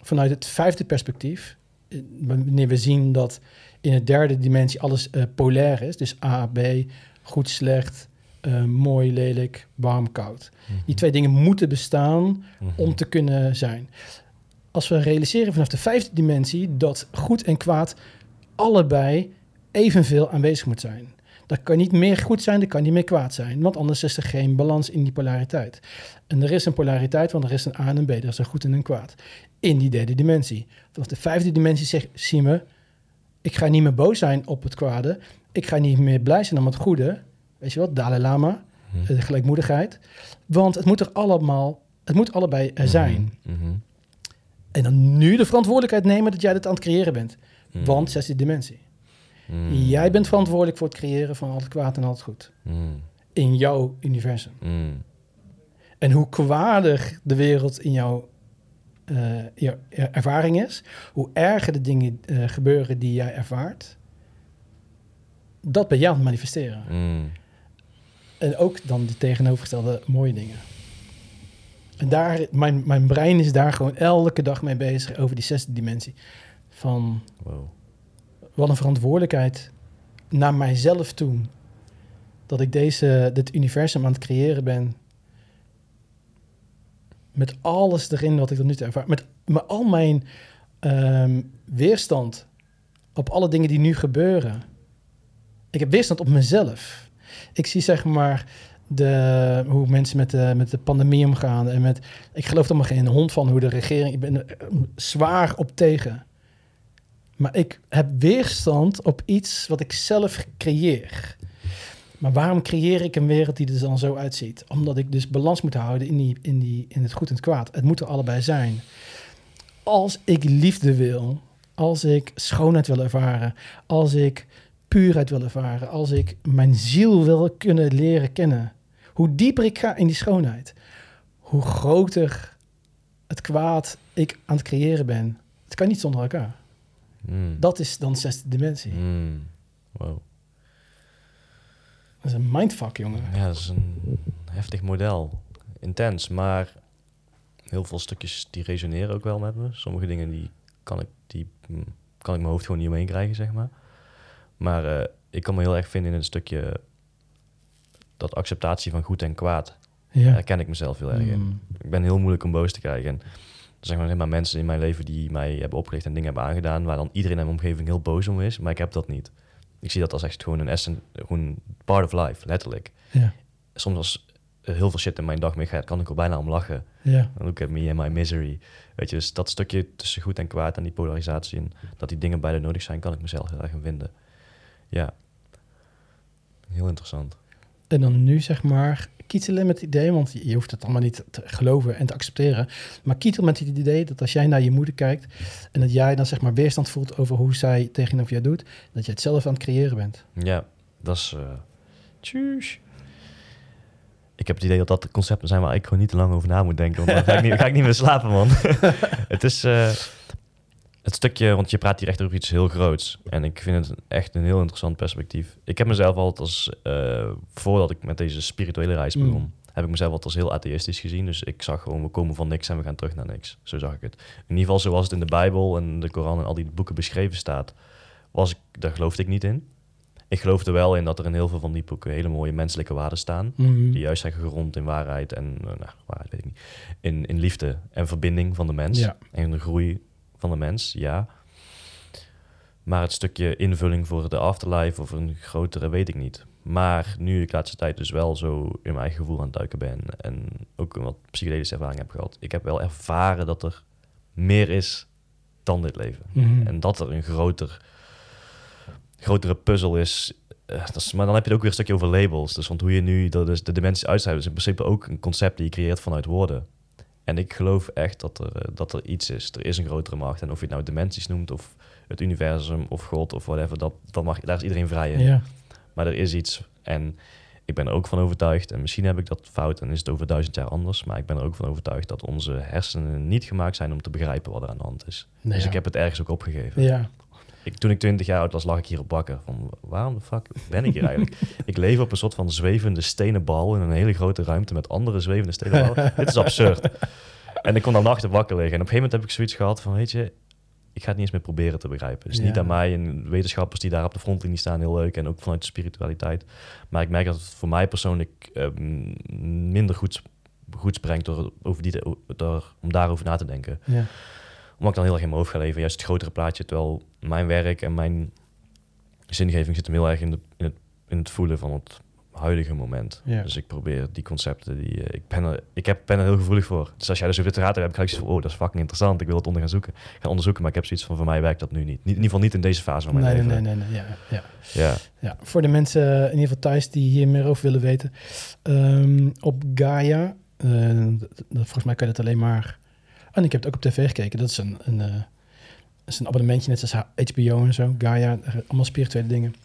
vanuit het vijfde perspectief, eh, wanneer we zien dat in de derde dimensie alles uh, polair is, dus A, B, goed, slecht, uh, mooi, lelijk, warm, koud. Die Mhm. twee dingen moeten bestaan Mhm. om te kunnen zijn. Als we realiseren vanaf de vijfde dimensie dat goed en kwaad allebei evenveel aanwezig moet zijn. Dat kan niet meer goed zijn, dat kan niet meer kwaad zijn, want anders is er geen balans in die polariteit. En er is een polariteit, want er is een A en een B, er is een goed en een kwaad. In die derde dimensie. Vanaf de vijfde dimensie zegt Sime, ik ga niet meer boos zijn op het kwade, ik ga niet meer blij zijn om het goede. Weet je wat, Dalai Lama, Mhm. de gelijkmoedigheid. Want het moet er allemaal, het moet allebei er zijn. Mhm. En dan nu de verantwoordelijkheid nemen dat jij dit aan het creëren bent. Mhm. Want zesde dimensie. Mhm. Jij bent verantwoordelijk voor het creëren van al het kwaad en al het goed. Mhm. In jouw universum. Mhm. En hoe kwaardig de wereld in jouw, eh, ervaring is, hoe erger de dingen eh, gebeuren die jij ervaart, dat ben jij aan het manifesteren. En ook dan de tegenovergestelde mooie dingen. En daar, mijn, mijn brein is daar gewoon elke dag mee bezig over die zesde dimensie. Van Wow. wat een verantwoordelijkheid naar mijzelf toe. Dat ik deze, dit universum aan het creëren ben. Met alles erin wat ik tot nu toe ervaar. Met, met al mijn ehm, weerstand op alle dingen die nu gebeuren. Ik heb weerstand op mezelf. Ik zie zeg maar de, hoe mensen met de, met de pandemie omgaan. En met, ik geloof er maar geen hond van hoe de regering... Ik ben er zwaar op tegen. Maar ik heb weerstand op iets wat ik zelf creëer. Maar waarom creëer ik een wereld die er dan zo uitziet? Omdat ik dus balans moet houden in, die, in, die, in het goed en het kwaad. Het moet er allebei zijn. Als ik liefde wil, als ik schoonheid wil ervaren, als ik puurheid wil ervaren, als ik mijn ziel wil kunnen leren kennen, hoe dieper ik ga in die schoonheid, hoe groter het kwaad ik aan het creëren ben. Het kan niet zonder elkaar. Mhm. Dat is dan zesde dimensie. Mhm. Wow. Dat is een mindfuck, jongen. Ja, dat is een heftig model. Intens, maar heel veel stukjes die resoneren ook wel met me. Sommige dingen die kan ik, die, hm, kan ik mijn hoofd gewoon niet omheen krijgen, zeg maar. Maar eh, ik kan me heel erg vinden in het stukje dat acceptatie van goed en kwaad. Daar Ja. herken ik mezelf heel erg in. Mm. Ik ben heel moeilijk om boos te krijgen. En er zijn gewoon helemaal mensen in mijn leven die mij hebben opgericht en dingen hebben aangedaan, waar dan iedereen in mijn omgeving heel boos om is. Maar ik heb dat niet. Ik zie dat als echt gewoon een essen, gewoon part of life, letterlijk. Ja. Soms als er heel veel shit in mijn dag meegaat, kan ik er bijna om lachen. Ja. Look at me and my misery. Weet je, dus dat stukje tussen goed en kwaad en die polarisatie en dat die dingen beide nodig zijn, kan ik mezelf heel erg in vinden. Ja. Heel interessant. En dan nu zeg maar kietelen met het idee, want je hoeft het allemaal niet te geloven en te accepteren. Maar kietel met het idee dat als jij naar je moeder kijkt en dat jij dan zeg maar weerstand voelt over hoe zij tegenover jou doet, dat je het zelf aan het creëren bent. Ja, dat is... eh tjus. Ik heb het idee dat dat concepten zijn waar ik gewoon niet te lang over na moet denken. Want dan ga ik niet, ga ik niet meer slapen, man. het is eh, het stukje, want je praat hier echt over iets heel groots. En ik vind het echt een heel interessant perspectief. Ik heb mezelf altijd als, eh, voordat ik met deze spirituele reis Mm. begon, heb ik mezelf altijd als heel atheïstisch gezien. Dus ik zag gewoon, we komen van niks en we gaan terug naar niks. Zo zag ik het. In ieder geval zoals het in de Bijbel en de Koran en al die boeken beschreven staat, was ik, daar geloofde ik niet in. Ik geloofde wel in dat er in heel veel van die boeken hele mooie menselijke waarden staan. Mhm. Die juist zijn gegrond in waarheid en, eh, nou, waarheid weet ik niet. In, in liefde en verbinding van de mens. Ja. En de groei van de mens, ja. Maar het stukje invulling voor de afterlife of een grotere weet ik niet. Maar nu ik de laatste tijd dus wel zo in mijn eigen gevoel aan het duiken ben en ook een wat psychedelische ervaring heb gehad. Ik heb wel ervaren dat er meer is dan dit leven. Mhm. En dat er een groter, grotere puzzel is. eh, dat is. Maar dan heb je het ook weer een stukje over labels. Dus want hoe je nu dat is de dimensies uitschrijft, is in principe ook een concept die je creëert vanuit woorden. En ik geloof echt dat er, eh, dat er iets is. Er is een grotere macht. En of je het nou dimensies noemt, of het universum, of God, of whatever, dat, dat mag, daar is iedereen vrij in. Ja. Maar er is iets. En ik ben er ook van overtuigd, en misschien heb ik dat fout en is het over duizend jaar anders, maar ik ben er ook van overtuigd dat onze hersenen niet gemaakt zijn om te begrijpen wat er aan de hand is. Nee, dus ja. ik heb het ergens ook opgegeven. Ja. Ik, toen ik 20 jaar oud was, lag ik hier op bakken. Van waarom de fuck ben ik hier eigenlijk? ik leef op een soort van zwevende stenen bal in een hele grote ruimte met andere zwevende stenen ballen. Dit is absurd. En ik kon dan nachten wakker liggen. En op een gegeven moment heb ik zoiets gehad van, weet je, ik ga het niet eens meer proberen te begrijpen. Dus niet Ja. aan mij en wetenschappers die daar op de frontlinie staan, heel leuk. En ook vanuit de spiritualiteit. Maar ik merk dat het voor mij persoonlijk ehm, minder goed, goed brengt door, over die, door, om daarover na te denken Ja. omdat ik dan heel erg in mijn hoofd ga leven, juist het grotere plaatje. Terwijl mijn werk en mijn zingeving zit hem heel erg in, de, in, het, in het voelen van het huidige moment. Ja. Dus ik probeer die concepten, die, eh, ik, ben er, ik heb, ben er heel gevoelig voor. Dus als jij dus over dit gaat, heb ik zoiets van, oh, dat is fucking interessant. Ik wil het onder gaan zoeken. Ik ga onderzoeken, maar ik heb zoiets van, voor mij werkt dat nu niet. niet in ieder geval niet in deze fase van mijn Nee, nee, leven. nee, nee, nee. Ja, ja. Ja, Ja, voor de mensen in ieder geval thuis die hier meer over willen weten. ehm, op Gaia, eh, volgens mij kan je dat alleen maar... En ik heb het ook op tv gekeken. Dat is een, een, eh, is een abonnementje, net zoals HBO en zo. Gaia, allemaal spirituele dingen.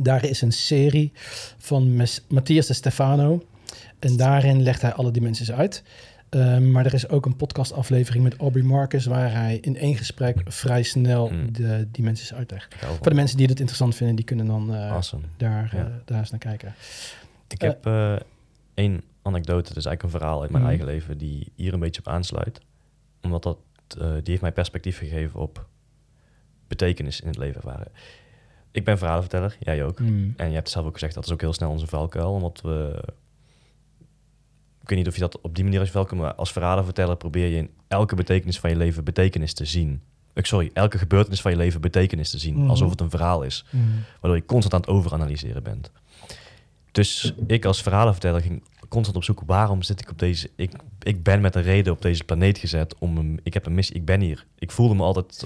Daar is een serie van Mes- Matthias de Stefano. En daarin legt hij alle dimensies uit. Ehm, maar er is ook een podcastaflevering met Aubrey Marcus... waar hij in één gesprek vrij snel Mm. de dimensies uitlegt. Voor de mensen die het interessant vinden, die kunnen dan Awesome. daar, Ja. eh, daar eens naar kijken. Ik heb eh, één anekdote, dus eigenlijk een verhaal uit mijn Mhm. eigen leven, die hier een beetje op aansluit. Omdat dat, eh, die heeft mij perspectief gegeven op betekenis in het leven ervaren. Ik ben verhalenverteller, jij ook. Mm. En je hebt zelf ook gezegd, dat is ook heel snel onze valkuil. Omdat we... Ik weet niet of je dat op die manier als valkuil... maar als verhalenverteller probeer je in elke betekenis van je leven betekenis te zien. Ik sorry, elke gebeurtenis van je leven betekenis te zien. Mhm. Alsof het een verhaal is Mm. waardoor je constant aan het overanalyseren bent. Dus ik als verhalenverteller ging constant op zoek waarom zit ik op deze. Ik, ik ben met een reden op deze planeet gezet om een. Ik heb een missie. Ik ben hier. Ik voelde me altijd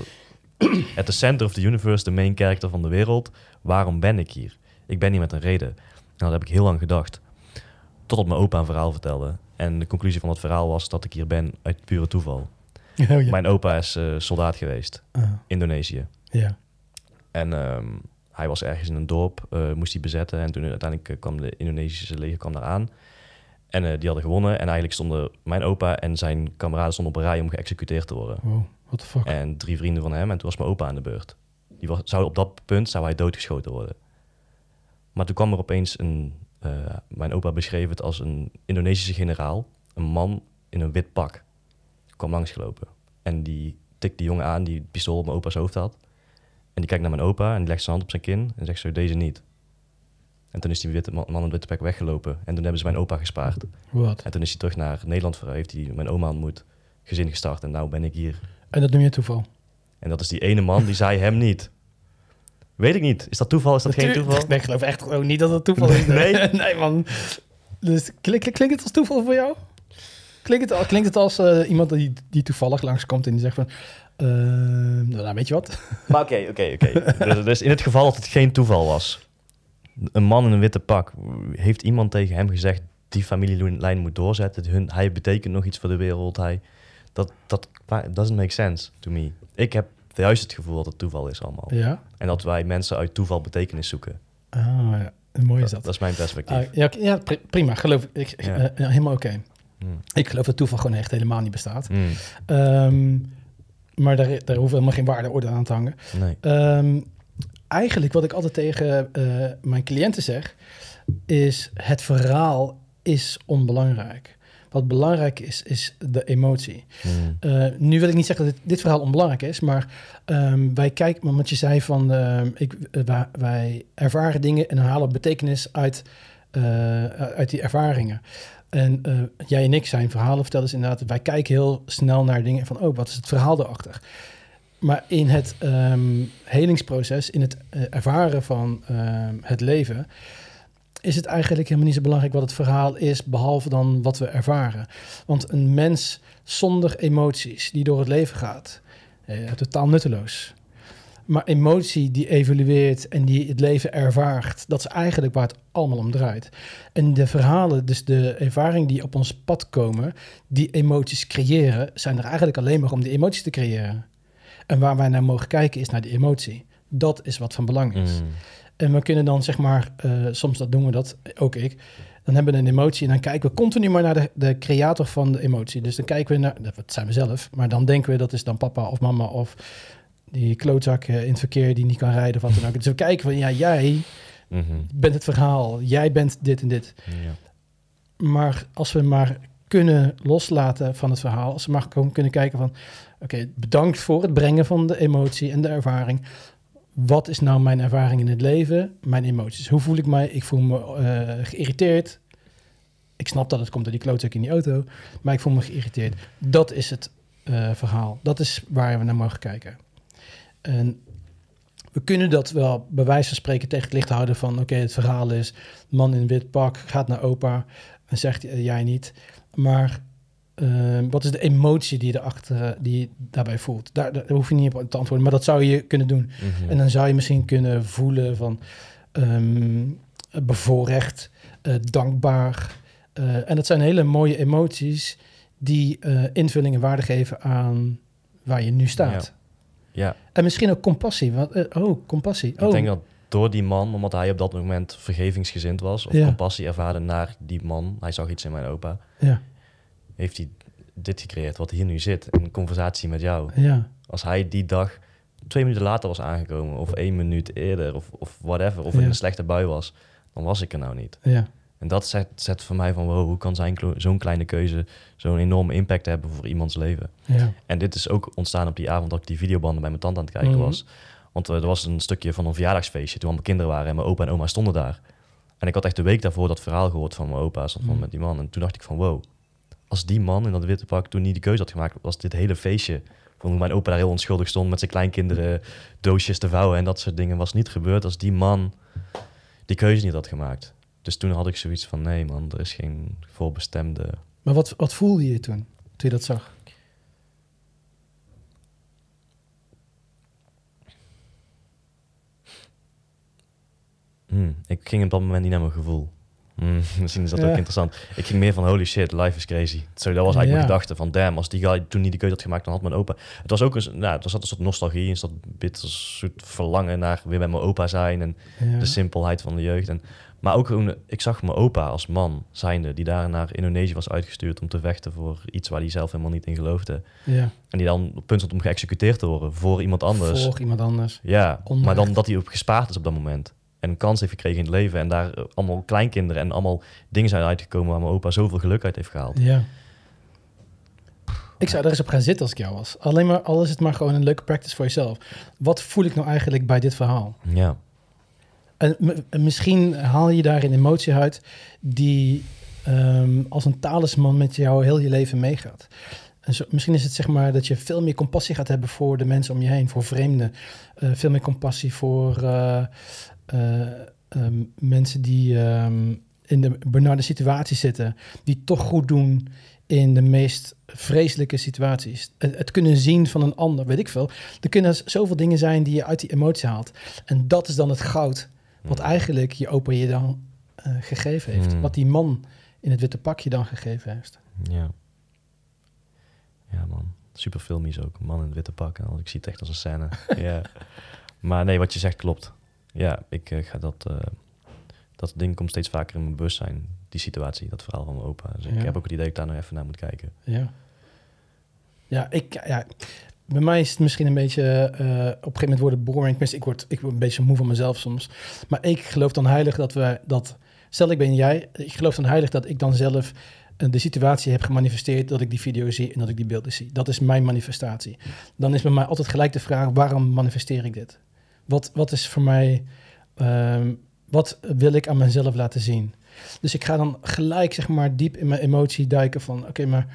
at the center of the universe, de main character van de wereld. Waarom ben ik hier? Ik ben hier met een reden. En dat heb ik heel lang gedacht. Totdat mijn opa een verhaal vertelde. En de conclusie van het verhaal was dat ik hier ben uit pure toeval. Oh, ja. Mijn opa is eh, soldaat geweest, Ah, Indonesië. ja. En ehm, hij was ergens in een dorp, eh, moest hij bezetten. En toen uiteindelijk eh, kwam de Indonesische leger kwam daar aan. En eh, die hadden gewonnen. En eigenlijk stonden mijn opa en zijn kameraden stonden op een rij om geëxecuteerd te worden. Wow, what the fuck. En drie vrienden van hem. En toen was mijn opa aan de beurt. Die was, zou, op dat punt zou hij doodgeschoten worden. Maar toen kwam er opeens een... eh, mijn opa beschreef het als een Indonesische generaal. Een man in een wit pak. kwam langsgelopen. En die tikt die jongen aan die het pistool op mijn opa's hoofd had. En die kijkt naar mijn opa en die legt zijn hand op zijn kin. En zegt zo, deze niet. En toen is die witte man, man in het witte pak weggelopen. En toen hebben ze mijn opa gespaard. Wat? En toen is hij terug naar Nederland, ver- heeft hij mijn oma ontmoet. Gezin gestart en nou ben ik hier. En dat noem je toeval? En dat is die ene man, die zei hem niet. Weet ik niet. Is dat toeval? Is dat geen toeval? Nee, ik geloof echt gewoon niet dat het toeval is. Nee? nee, man. Dus klink, klink- klinkt het als toeval voor jou? Klinkt het, klinkt het als eh, iemand die, die toevallig langskomt en die zegt van... eh, nou, weet je wat? Maar oké, oké, oké. Dus- Dus in het geval dat het geen toeval was, Een man in een witte pak. Heeft iemand tegen hem gezegd, die familielijn moet doorzetten. Hun, hij betekent nog iets voor de wereld. Hij, dat, dat doesn't make sense to me. Ik heb juist het gevoel dat het toeval is allemaal. Ja? En dat wij mensen uit toeval betekenis zoeken. Ah, ja. Mooi is dat. Dat is mijn perspectief. Ah, ja, ja, prima. Geloof ik. Eh, helemaal oké. Hmm. Ik geloof dat toeval gewoon echt helemaal niet bestaat. Hmm. Ehm, maar daar, daar hoeft helemaal geen waardeorde aan te hangen. Nee. Ehm, eigenlijk wat ik altijd tegen uh, mijn cliënten zeg, is het verhaal is onbelangrijk. Wat belangrijk is, is de emotie. Hmm. Eh, nu wil ik niet zeggen dat dit, verhaal onbelangrijk is, maar um, wij kijken, want je zei van uh, ik, uh, wij, ervaren dingen en halen betekenis uit, eh, uit die ervaringen. En jij en ik zijn verhalen vertellen, dus inderdaad, wij kijken heel snel naar dingen van, oh, wat is het verhaal erachter? Maar in het um, helingsproces, in het ervaren van het leven, is het eigenlijk helemaal niet zo belangrijk wat het verhaal is, behalve dan wat we ervaren. Want een mens zonder emoties die door het leven gaat, eh, totaal nutteloos. Maar emotie die evolueert en die het leven ervaart, dat is eigenlijk waar het allemaal om draait. En de verhalen, dus de ervaringen die op ons pad komen, die emoties creëren, zijn er eigenlijk alleen maar om die emoties te creëren. En waar wij naar mogen kijken is naar die emotie. Dat is wat van belang is. Mm. En we kunnen dan zeg maar, uh, soms dat doen we dat, ook ik. Dan hebben we een emotie en dan kijken we continu maar naar de, de creator van de emotie. Dus dan kijken we naar, dat zijn we zelf, maar dan denken we dat is dan papa of mama of die klootzak in het verkeer die niet kan rijden of wat dan ook. Dus we kijken van, ja, jij mhm. bent het verhaal, jij bent dit en dit. Ja. Maar als we maar kunnen loslaten van het verhaal, als we maar gewoon kunnen kijken van, oké, bedankt voor het brengen van de emotie en de ervaring wat is nou mijn ervaring in het leven, mijn emoties? Hoe voel ik mij? Ik voel me uh, geïrriteerd. Ik snap dat het komt door die klootzak in die auto, maar ik voel me geïrriteerd. Dat is het uh, verhaal. Dat is waar we naar mogen kijken. En we kunnen dat wel bij wijze van spreken tegen het licht houden van... oké, het verhaal is, man in wit pak gaat naar opa en zegt uh, jij niet. Maar Ehm, wat is de emotie die je, erachter, die je daarbij voelt? Daar, daar, hoef je niet op te antwoorden, maar dat zou je kunnen doen. Mhm. En dan zou je misschien kunnen voelen van um, bevoorrecht, uh, dankbaar. Uh, en dat zijn hele mooie emoties die uh, invulling en waarde geven aan waar je nu staat. Ja. ja. En misschien ook compassie. Want, oh, compassie. Ik denk dat door die man, omdat hij op dat moment vergevingsgezind was, of compassie ervaarde naar die man, hij zag iets in mijn opa. Ja heeft hij dit gecreëerd wat hier nu zit in conversatie met jou. Ja. Als hij die dag twee minuten later was aangekomen, of één minuut eerder, of, of whatever, of in een slechte bui was, dan was ik er nou niet. Ja. En dat zet, zet voor mij van, wow, hoe kan zijn zo'n kleine keuze zo'n enorme impact hebben voor iemands leven? Ja. En dit is ook ontstaan op die avond dat ik die videobanden bij mijn tante aan het kijken mhm. was. Want er was een stukje van een verjaardagsfeestje toen allemaal kinderen waren en mijn opa en oma stonden daar. En ik had echt de week daarvoor dat verhaal gehoord van mijn opa, van mhm. met die man. En toen dacht ik van, wow, als die man in dat witte pak toen niet die keuze had gemaakt, was dit hele feestje. Van hoe mijn opa daar heel onschuldig stond met zijn kleinkinderen doosjes te vouwen en dat soort dingen was niet gebeurd als die man die keuze niet had gemaakt. Dus toen had ik zoiets van nee man, er is geen voorbestemde. Maar wat, wat voelde je toen, toen je dat zag? Hmm, ik ging op dat moment niet naar mijn gevoel. Mm, misschien is dat ook interessant. Ik ging meer van holy shit, life is crazy. Zo, dat was eigenlijk mijn gedachte van damn, als die guy toen niet de keuze had gemaakt, dan had mijn opa. Het was ook een, nou, er zat een soort nostalgie, een soort bitter soort verlangen naar weer bij mijn opa zijn en de simpelheid van de jeugd. En, maar ook gewoon, ik zag mijn opa als man zijnde, die daar naar Indonesië was uitgestuurd om te vechten voor iets waar hij zelf helemaal niet in geloofde. Ja. En die dan op punt stond om geëxecuteerd te worden voor iemand anders. Voor iemand anders. Ja, maar dan dat hij op gespaard is op dat moment en een kans heeft gekregen in het leven. En daar eh, allemaal kleinkinderen en allemaal dingen zijn uitgekomen waar mijn opa zoveel geluk uit heeft gehaald. Ja. Ik zou er eens op gaan zitten als ik jou was. Alleen maar, al is het maar gewoon een leuke practice voor jezelf. Wat voel ik nou eigenlijk bij dit verhaal? Ja. En, misschien haal je daar een emotie uit die ehm, als een talisman met jou heel je leven meegaat. En zo, misschien is het zeg maar dat je veel meer compassie gaat hebben voor de mensen om je heen, voor vreemden. Uh, veel meer compassie voor uh, um, mensen die um, in de benarde situatie zitten, die toch goed doen in de meest vreselijke situaties. Het, het, kunnen zien van een ander, weet ik veel. Er kunnen zoveel dingen zijn die je uit die emotie haalt. En dat is dan het goud Wat Mm. eigenlijk je opa je dan eh, gegeven heeft. Mm. Wat die man in het witte pakje dan gegeven heeft. Ja. Ja, man. Super filmisch ook. Man in het witte pak. En ik zie het echt als een scène. ja. Maar nee, wat je zegt klopt. Ja, ik eh, ga dat... eh, dat ding komt steeds vaker in mijn bewustzijn. Die situatie, dat verhaal van mijn opa. Dus Ja. ik heb ook het idee dat ik daar nog even naar moet kijken. Ja. Ja, ik, ja, bij mij is het misschien een beetje, eh, op een gegeven moment worden boring. Tenminste, ik word, ik word een beetje moe van mezelf soms. Maar ik geloof dan heilig dat we, dat, stel ik ben jij, ik geloof dan heilig dat ik dan zelf de situatie heb gemanifesteerd dat ik die video zie en dat ik die beelden zie. Dat is mijn manifestatie. Dan is bij mij altijd gelijk de vraag, waarom manifesteer ik dit? Wat, wat is voor mij, ehm, wat wil ik aan mezelf laten zien? Dus ik ga dan gelijk, zeg maar, diep in mijn emotie duiken van, oké, maar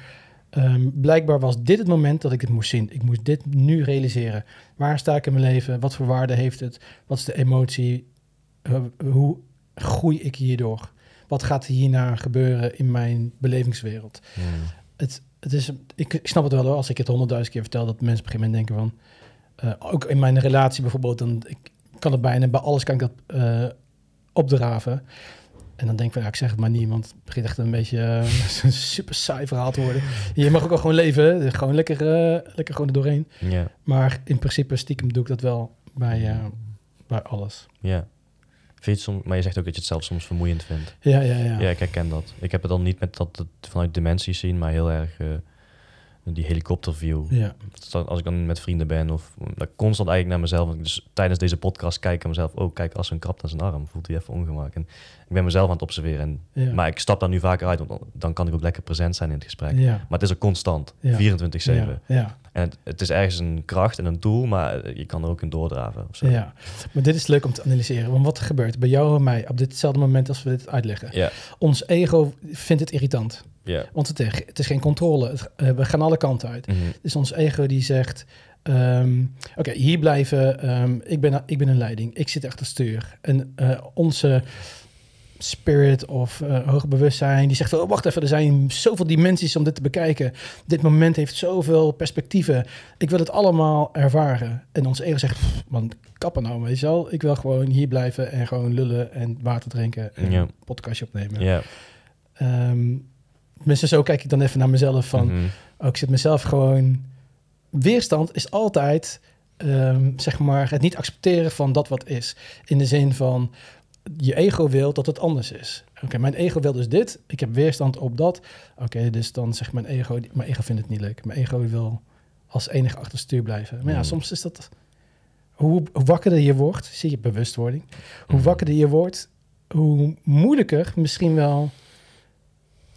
Ehm, blijkbaar was dit het moment dat ik het moest zien. Ik moest dit nu realiseren. Waar sta ik in mijn leven? Wat voor waarde heeft het? Wat is de emotie? Eh, hoe groei ik hierdoor? Wat gaat hierna gebeuren in mijn belevingswereld? Hmm. Het, het is, ik, ik snap het wel hoor, als ik het honderdduizend keer vertel, dat mensen op een gegeven moment denken van... eh, ook in mijn relatie bijvoorbeeld, dan ik kan het bijna, bij alles kan ik dat eh, opdraven. En dan denk ik van, ja, ik zeg het maar niet, want het begint echt een beetje eh, een super saai verhaal te worden. Je mag ook wel gewoon leven, gewoon lekker, lekker gewoon er doorheen. Ja, Maar in principe stiekem doe ik dat wel bij, bij alles. ja. Vind je soms, maar je zegt ook dat je het zelf soms vermoeiend vindt. Ja, ja, ja. Ja, ik herken dat. Ik heb het dan niet met dat het vanuit dimensies zien, maar heel erg die helikopterview. ja. Als ik dan met vrienden ben of dat constant eigenlijk naar mezelf. Dus tijdens deze podcast kijk ik aan mezelf. Oh, kijk, als een krapt aan zijn arm, voelt hij even ongemak. En ik ben mezelf aan het observeren. En, Ja. Maar ik stap daar nu vaker uit, want dan, kan ik ook lekker present zijn in het gesprek. Ja. Maar het is ook constant, Ja. 24-7. Ja, ja, En het, het is ergens een kracht en een doel, maar je kan er ook in doordraven. Of zo. ja. Maar dit is leuk om te analyseren. Want wat er gebeurt bij jou en mij op ditzelfde moment als we dit uitleggen. Ons ego vindt het irritant. ja. Want het, het is geen controle. Het- eh, we gaan alle kanten uit. Mhm. Dus ons ego die zegt... ehm, Oké, hier blijven. ehm, ik, ben, ik ben een leiding. Ik zit achter stuur. En eh, onze spirit of hoger bewustzijn... die zegt, oh, wacht even, er zijn zoveel dimensies om dit te bekijken. Dit moment heeft zoveel perspectieven. Ik wil het allemaal ervaren. En ons ego zegt, "Pff, man, kappen nou, weet je wel. Ik wil gewoon hier blijven en gewoon lullen en water drinken... en een podcastje opnemen. Ja. Ehm, tenminste, zo kijk ik dan even naar mezelf van... Ook ik zit mezelf gewoon. Weerstand is altijd, ehm, zeg maar, het niet accepteren van dat wat is. In de zin van je ego wil dat het anders is. Oké, mijn ego wil dus dit. Ik heb weerstand op dat. Oké, dus dan zegt mijn ego, mijn ego vindt het niet leuk. Mijn ego wil als enige achterstuur blijven. Maar ja, Mm. soms is dat. Hoe wakkerder je wordt, zie je bewustwording. Hoe Mhm. wakkerder je wordt, hoe moeilijker misschien wel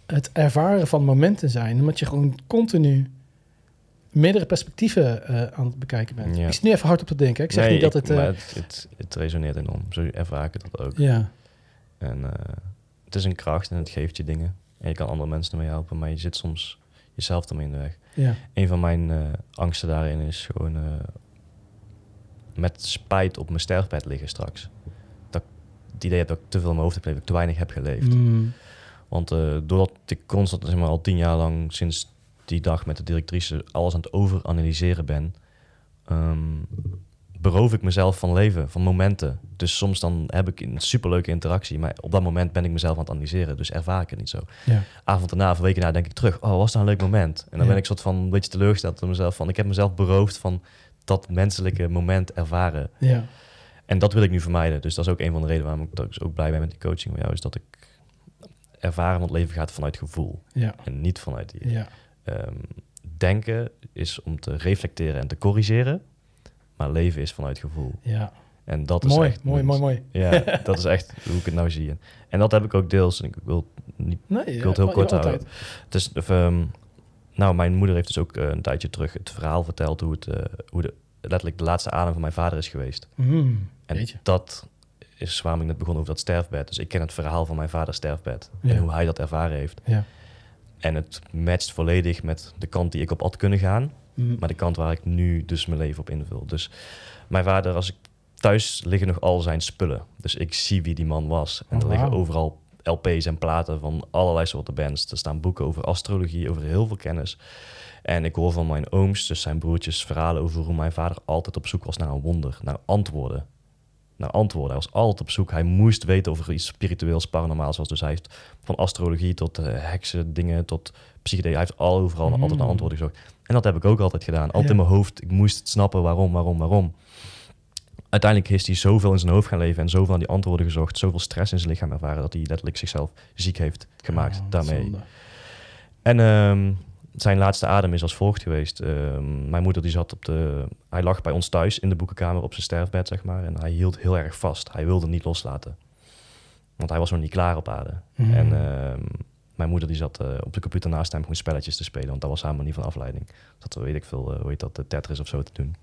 het ervaren van momenten zijn. Omdat je gewoon continu meerdere perspectieven eh, aan het bekijken bent. Ja. Ik zit nu even hard op te denken. Ik zeg Nee, niet dat ik- het... maar het, het, het resoneert enorm. Zo ervaar ik het ook. ja, En eh, het is een kracht en het geeft je dingen. En je kan andere mensen ermee helpen, maar je zit soms jezelf ermee in de weg. ja, Een van mijn angsten daarin is gewoon met spijt op mijn sterfbed liggen straks. Dat ik het idee heb dat ik te veel in mijn hoofd heb geleefd, dat ik te weinig heb geleefd. Mm, Want doordat ik constant zeg maar, al tien jaar lang sinds die dag met de directrice alles aan het overanalyseren ben, ehm, beroof ik mezelf van leven, van momenten. Dus soms dan heb ik een superleuke interactie, maar op dat moment ben ik mezelf aan het analyseren, dus ervaar ik het niet zo. ja, Avond erna, of weken na, denk ik terug, oh, was dat een leuk moment? En dan Ja. ben ik soort van een beetje teleurgesteld in mezelf, van ik heb mezelf beroofd van dat menselijke moment ervaren. ja, En dat wil ik nu vermijden. Dus dat is ook een van de redenen waarom ik dus ook blij ben met die coaching van jou, is dat ik ervaren van het leven gaat vanuit gevoel ja, en niet vanuit die. ja, Ehm, denken is om te reflecteren en te corrigeren, maar leven is vanuit gevoel. ja. En dat is Mooi, echt mooi, mooi, mooi. Ja, dat is echt hoe ik het nou zie. En dat heb ik ook deels. En ik wil niet. Nee, Ik wil het heel ja, kort houden. Het is, of, ehm, nou, mijn moeder heeft dus ook eh, een tijdje terug het verhaal verteld hoe het, eh, hoe de letterlijk de laatste adem van mijn vader is geweest. Mm, En Jeetje. dat is waarom ik net begon over dat sterfbed. Dus ik ken het verhaal van mijn vaders sterfbed Ja. en hoe hij dat ervaren heeft. Ja. En het matcht volledig met de kant die ik op had kunnen gaan. Mm, Maar de kant waar ik nu dus mijn leven op invul. Dus mijn vader, als ik thuis liggen nog al zijn spullen. Dus ik zie wie die man was. En Oh, er liggen overal LP's en platen van allerlei soorten bands. Er staan boeken over astrologie, over heel veel kennis. En ik hoor van mijn ooms, dus zijn broertjes, verhalen over hoe mijn vader altijd op zoek was naar een wonder, naar antwoorden. Naar antwoorden. Hij was altijd op zoek. Hij moest weten of er iets spiritueels, paranormaals was. Dus hij heeft van astrologie tot uh, heksen, dingen, tot psychedee. Hij heeft al overal Mm. altijd naar antwoorden gezocht. En dat heb ik ook altijd gedaan. Altijd Ja. in mijn hoofd. Ik moest het snappen waarom, waarom, waarom. Uiteindelijk is hij zoveel in zijn hoofd gaan leven en zoveel aan die antwoorden gezocht, zoveel stress in zijn lichaam ervaren, dat hij letterlijk zichzelf ziek heeft gemaakt Oh, wat daarmee. zonde. En ehm, zijn laatste adem is als volgt geweest. Ehm, mijn moeder die zat op de... Hij lag bij ons thuis in de boekenkamer op zijn sterfbed, zeg maar. En hij hield heel erg vast. Hij wilde niet loslaten. Want hij was nog niet klaar op aarde. Mhm. En ehm, mijn moeder die zat eh, op de computer naast hem gewoon spelletjes te spelen. Want dat was haar manier van afleiding. Dat weet ik veel, eh, hoe heet dat, de Tetris of zo te doen.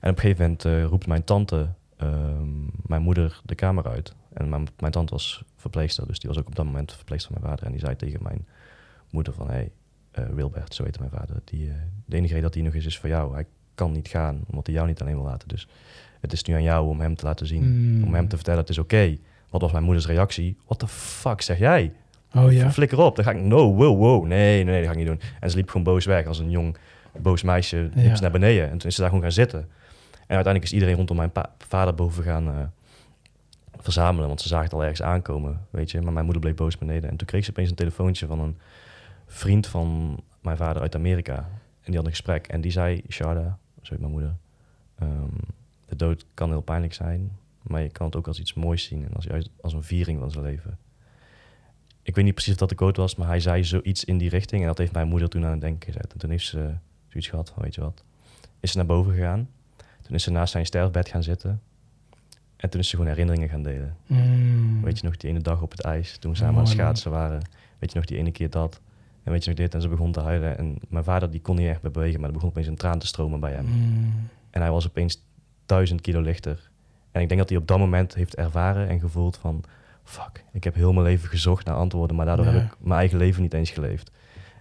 En op een gegeven moment eh, roept mijn tante ehm, mijn moeder de kamer uit. En mijn, mijn tante was verpleegster, dus die was ook op dat moment verpleegster van mijn vader. En die zei tegen mijn moeder van, hé, hey, Wilbert, zo heette mijn vader. Die, eh, de enige reden dat hij nog is, is voor jou. Hij kan niet gaan, omdat hij jou niet alleen wil laten. Dus het is nu aan jou om hem te laten zien. Mm. Om hem te vertellen, het is oké. Wat was mijn moeders reactie? What the fuck zeg jij? Oh ja. Flikker op, dan ga ik, no, wow, wow. Nee, nee, nee, dat ga ik niet doen. En ze liep gewoon boos weg. Als een jong, boos meisje liep Ja. ze naar beneden. En toen is ze daar gewoon gaan zitten. En uiteindelijk is iedereen rondom mijn vader boven gaan eh, verzamelen. Want ze zagen het al ergens aankomen, weet je. Maar mijn moeder bleef boos beneden. En toen kreeg ze opeens een telefoontje van een vriend van mijn vader uit Amerika. En die had een gesprek. En die zei, Sharda, zo heet mijn moeder... ehm, de dood kan heel pijnlijk zijn, maar je kan het ook als iets moois zien. En als, juist als een viering van zijn leven. Ik weet niet precies of dat de quote was, maar hij zei zoiets in die richting. En dat heeft mijn moeder toen aan het denken gezet. En toen heeft ze zoiets gehad van, weet je wat... Is ze naar boven gegaan. Toen is ze naast zijn sterfbed gaan zitten. En toen is ze gewoon herinneringen gaan delen. Mm. Weet je nog die ene dag op het ijs, toen we samen Mooi, aan het schaatsen waren. Weet je nog die ene keer dat. En weet je nog dit. En ze begon te huilen. En mijn vader die kon niet echt meer bewegen, maar er begon opeens een traan te stromen bij hem. Mm. En hij was opeens duizend kilo lichter. En ik denk dat hij op dat moment heeft ervaren en gevoeld van... Fuck, ik heb heel mijn leven gezocht naar antwoorden, maar daardoor Ja. heb ik mijn eigen leven niet eens geleefd.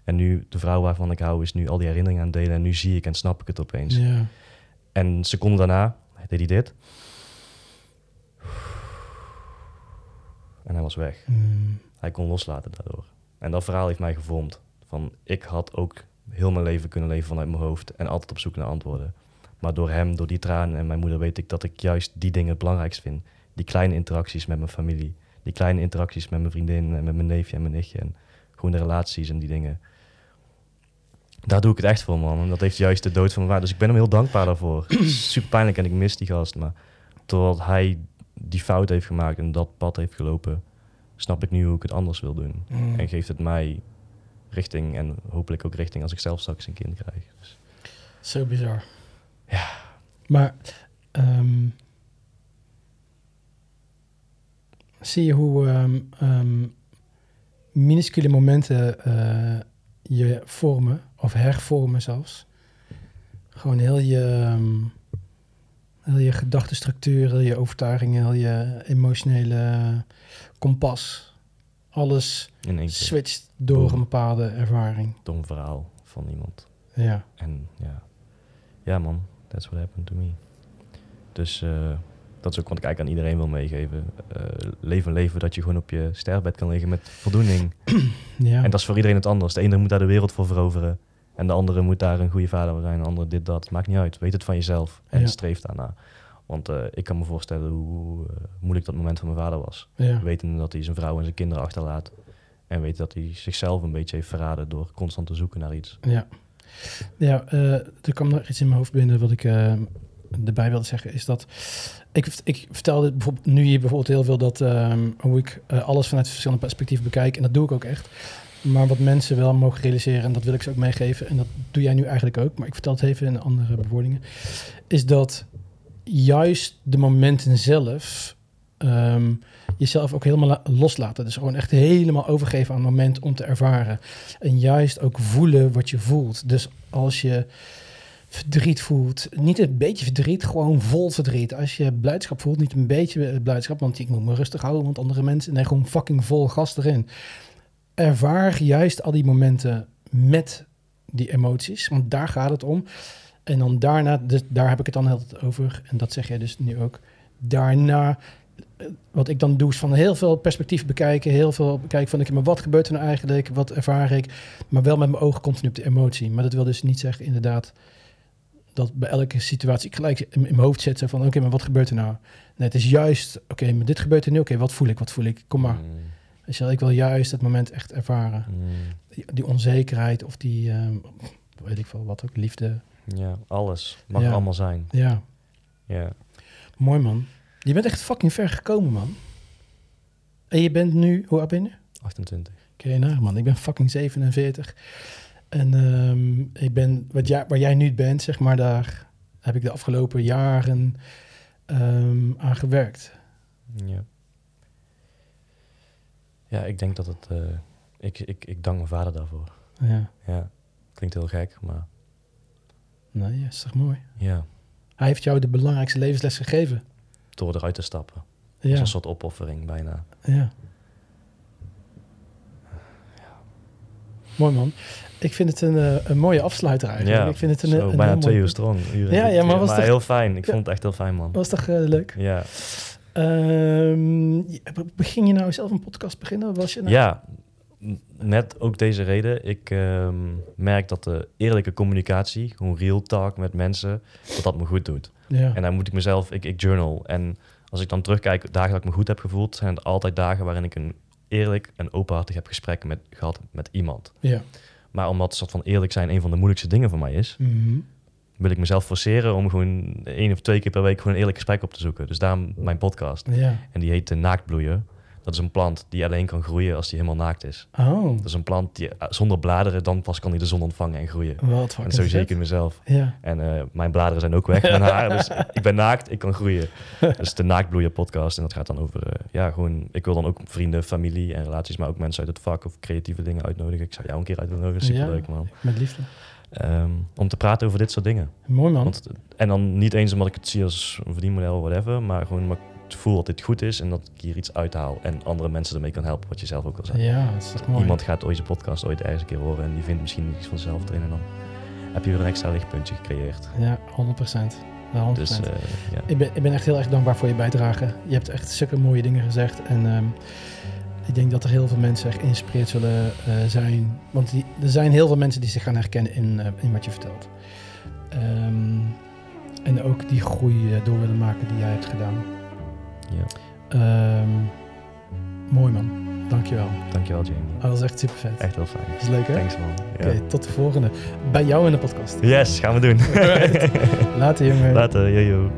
En nu, de vrouw waarvan ik hou, is nu al die herinneringen aan het delen. En nu zie ik en snap ik het opeens. Ja. En een seconde daarna deed hij dit. En hij was weg. Mm. Hij kon loslaten daardoor. En dat verhaal heeft mij gevormd. Van ik had ook heel mijn leven kunnen leven vanuit mijn hoofd en altijd op zoek naar antwoorden. Maar door hem, door die tranen en mijn moeder weet ik dat ik juist die dingen het belangrijkst vind. Die kleine interacties met mijn familie. Die kleine interacties met mijn vriendin en met mijn neefje en mijn nichtje. En gewoon de relaties en die dingen. Daar doe ik het echt voor, man. En dat heeft juist de dood van mijn vader. Dus ik ben hem heel dankbaar daarvoor. Super pijnlijk en ik mis die gast. Maar doordat hij die fout heeft gemaakt en dat pad heeft gelopen, snap ik nu hoe ik het anders wil doen. Mm. En geeft het mij richting en hopelijk ook richting als ik zelf straks een kind krijg. Dus, Zo bizar. Ja. Maar ehm, zie je hoe ehm, ehm, minuscule momenten eh, je vormen, of hervormen zelfs. Gewoon heel je, heel je gedachtenstructuur, heel je overtuigingen, heel je emotionele kompas. Alles switcht door Boom. een bepaalde ervaring. door een verhaal van iemand. Ja. En ja, ja man, that's what happened to me. Dus eh, dat is ook wat ik eigenlijk aan iedereen wil meegeven. Eh, leef een leven dat je gewoon op je sterfbed kan liggen met voldoening. ja. En dat is voor iedereen het anders. De ene moet daar de wereld voor veroveren. En de andere moet daar een goede vader zijn. De andere dit, dat. Maakt niet uit. Weet het van jezelf. En Ja. streef daarna. Want eh, ik kan me voorstellen hoe eh, moeilijk dat moment van mijn vader was. ja. Wetende dat hij zijn vrouw en zijn kinderen achterlaat. En weet dat hij zichzelf een beetje heeft verraden door constant te zoeken naar iets. Ja, ja eh, er kwam nog iets in mijn hoofd binnen wat ik erbij wilde zeggen. Is dat ik, ik vertelde bijvoorbeeld nu hier bijvoorbeeld heel veel dat ehm, hoe ik alles vanuit verschillende perspectieven bekijk. En dat doe ik ook echt. Maar wat mensen wel mogen realiseren, en dat wil ik ze ook meegeven, en dat doe jij nu eigenlijk ook, maar ik vertel het even in andere bewoordingen, is dat juist de momenten zelf ehm, jezelf ook helemaal la- loslaten. Dus gewoon echt helemaal overgeven aan het moment om te ervaren. En juist ook voelen wat je voelt. Dus als je verdriet voelt, niet een beetje verdriet, gewoon vol verdriet. Als je blijdschap voelt, niet een beetje eh, blijdschap, want ik moet me rustig houden, want andere mensen, nee, gewoon fucking vol gas erin. Ervaar juist al die momenten met die emoties, want daar gaat het om. En dan daarna, dus daar heb ik het dan heel over, en dat zeg jij dus nu ook. Daarna, eh, wat ik dan doe, is van heel veel perspectief bekijken, heel veel bekijken van, oké, maar wat gebeurt er nou eigenlijk, wat ervaar ik, maar wel met mijn ogen continu op de emotie. Maar dat wil dus niet zeggen, inderdaad, dat bij elke situatie ik gelijk in, mijn hoofd zo van, oké, maar wat gebeurt er nou? Nee, het is juist, oké, maar dit gebeurt er nu, oké, wat voel ik, wat voel ik? Kom maar. Mm, Weet je wel, ik wil juist het moment echt ervaren. mm. Die, die onzekerheid of die, ehm, weet ik veel, wat ook, liefde. Ja, alles. Mag Ja. allemaal zijn. Ja, Ja. mooi man. Je bent echt fucking ver gekomen, man. En je bent nu, hoe oud ben je? 28. Oké, nou man, ik ben fucking 47. En ehm, ik ben, wat jij, waar jij nu bent, zeg maar, daar heb ik de afgelopen jaren ehm, aan gewerkt. Ja. Ja, ik denk dat het... eh, ik, ik, ik dank mijn vader daarvoor. Ja, Ja. Klinkt heel gek, maar nee, ja, is toch mooi. ja. Hij heeft jou de belangrijkste levensles gegeven. Door eruit te stappen. Dat is Ja, een soort opoffering bijna. ja. Mooi man. Ik vind het een, eh, een mooie afsluiter eigenlijk. Ja, ik vind het een, zo, een bijna twee uur strong. Ja, ja, maar was toch- heel fijn. Ik Ja. vond het echt heel fijn, man. Was toch eh, leuk? Ja. Je- begin je nou zelf een podcast beginnen? Was je nou? Ja, met ook deze reden. Ik ehm, merk dat de eerlijke communicatie, gewoon real talk met mensen, dat dat me goed doet. Ja. En dan moet ik mezelf, ik, ik journal. En als ik dan terugkijk, dagen dat ik me goed heb gevoeld, zijn het altijd dagen waarin ik een eerlijk en openhartig heb gesprek met, gehad met iemand. ja. Maar omdat soort van eerlijk zijn een van de moeilijkste dingen voor mij is, Mhm. Wil ik mezelf forceren om gewoon één of twee keer per week gewoon een eerlijk gesprek op te zoeken. Dus daarom mijn podcast. Ja. En die heet de naaktbloeien. Dat is een plant die alleen kan groeien als die helemaal naakt is. Oh, Dat is een plant die eh, zonder bladeren, dan pas kan hij de zon ontvangen en groeien. wat En zo zie vet. ik in mezelf. Ja. En eh, mijn bladeren zijn ook weg, mijn haar. Dus ik ben naakt, ik kan groeien. Dus de Naaktbloeien podcast. En dat gaat dan over, eh, ja, gewoon... Ik wil dan ook vrienden, familie en relaties, maar ook mensen uit het vak of creatieve dingen uitnodigen. Ik zou jou een keer uitnodigen, superleuk man. Met liefde. Ehm, om te praten over dit soort dingen. Mooi man. Want, en dan niet eens omdat ik het zie als een verdienmodel of whatever, maar gewoon omdat ik het voel dat dit goed is en dat ik hier iets uithaal en andere mensen ermee kan helpen, wat je zelf ook al zei. ja, dat is toch mooi. Iemand gaat ooit deze podcast ooit ergens een keer horen en die vindt misschien iets vanzelf erin en dan heb je weer een extra lichtpuntje gecreëerd. Ja, 100 procent. 100 Dus eh, ja. ik, ben, ik ben echt heel erg dankbaar voor je bijdrage. Je hebt echt zulke mooie dingen gezegd. En ehm, ik denk dat er heel veel mensen echt geïnspireerd zullen eh, zijn. Want die, er zijn heel veel mensen die zich gaan herkennen in, eh, in wat je vertelt. Ehm, en ook die groei eh, door willen maken die jij hebt gedaan. ja. Ehm, mooi man. Dankjewel. Dankjewel Jamie. Dat was echt super vet. Echt heel fijn. Dat is leuk hè? Thanks man. Oké, Ja. tot de volgende. Bij jou in de podcast. Yes, gaan we doen. Later jongen. Later, yo.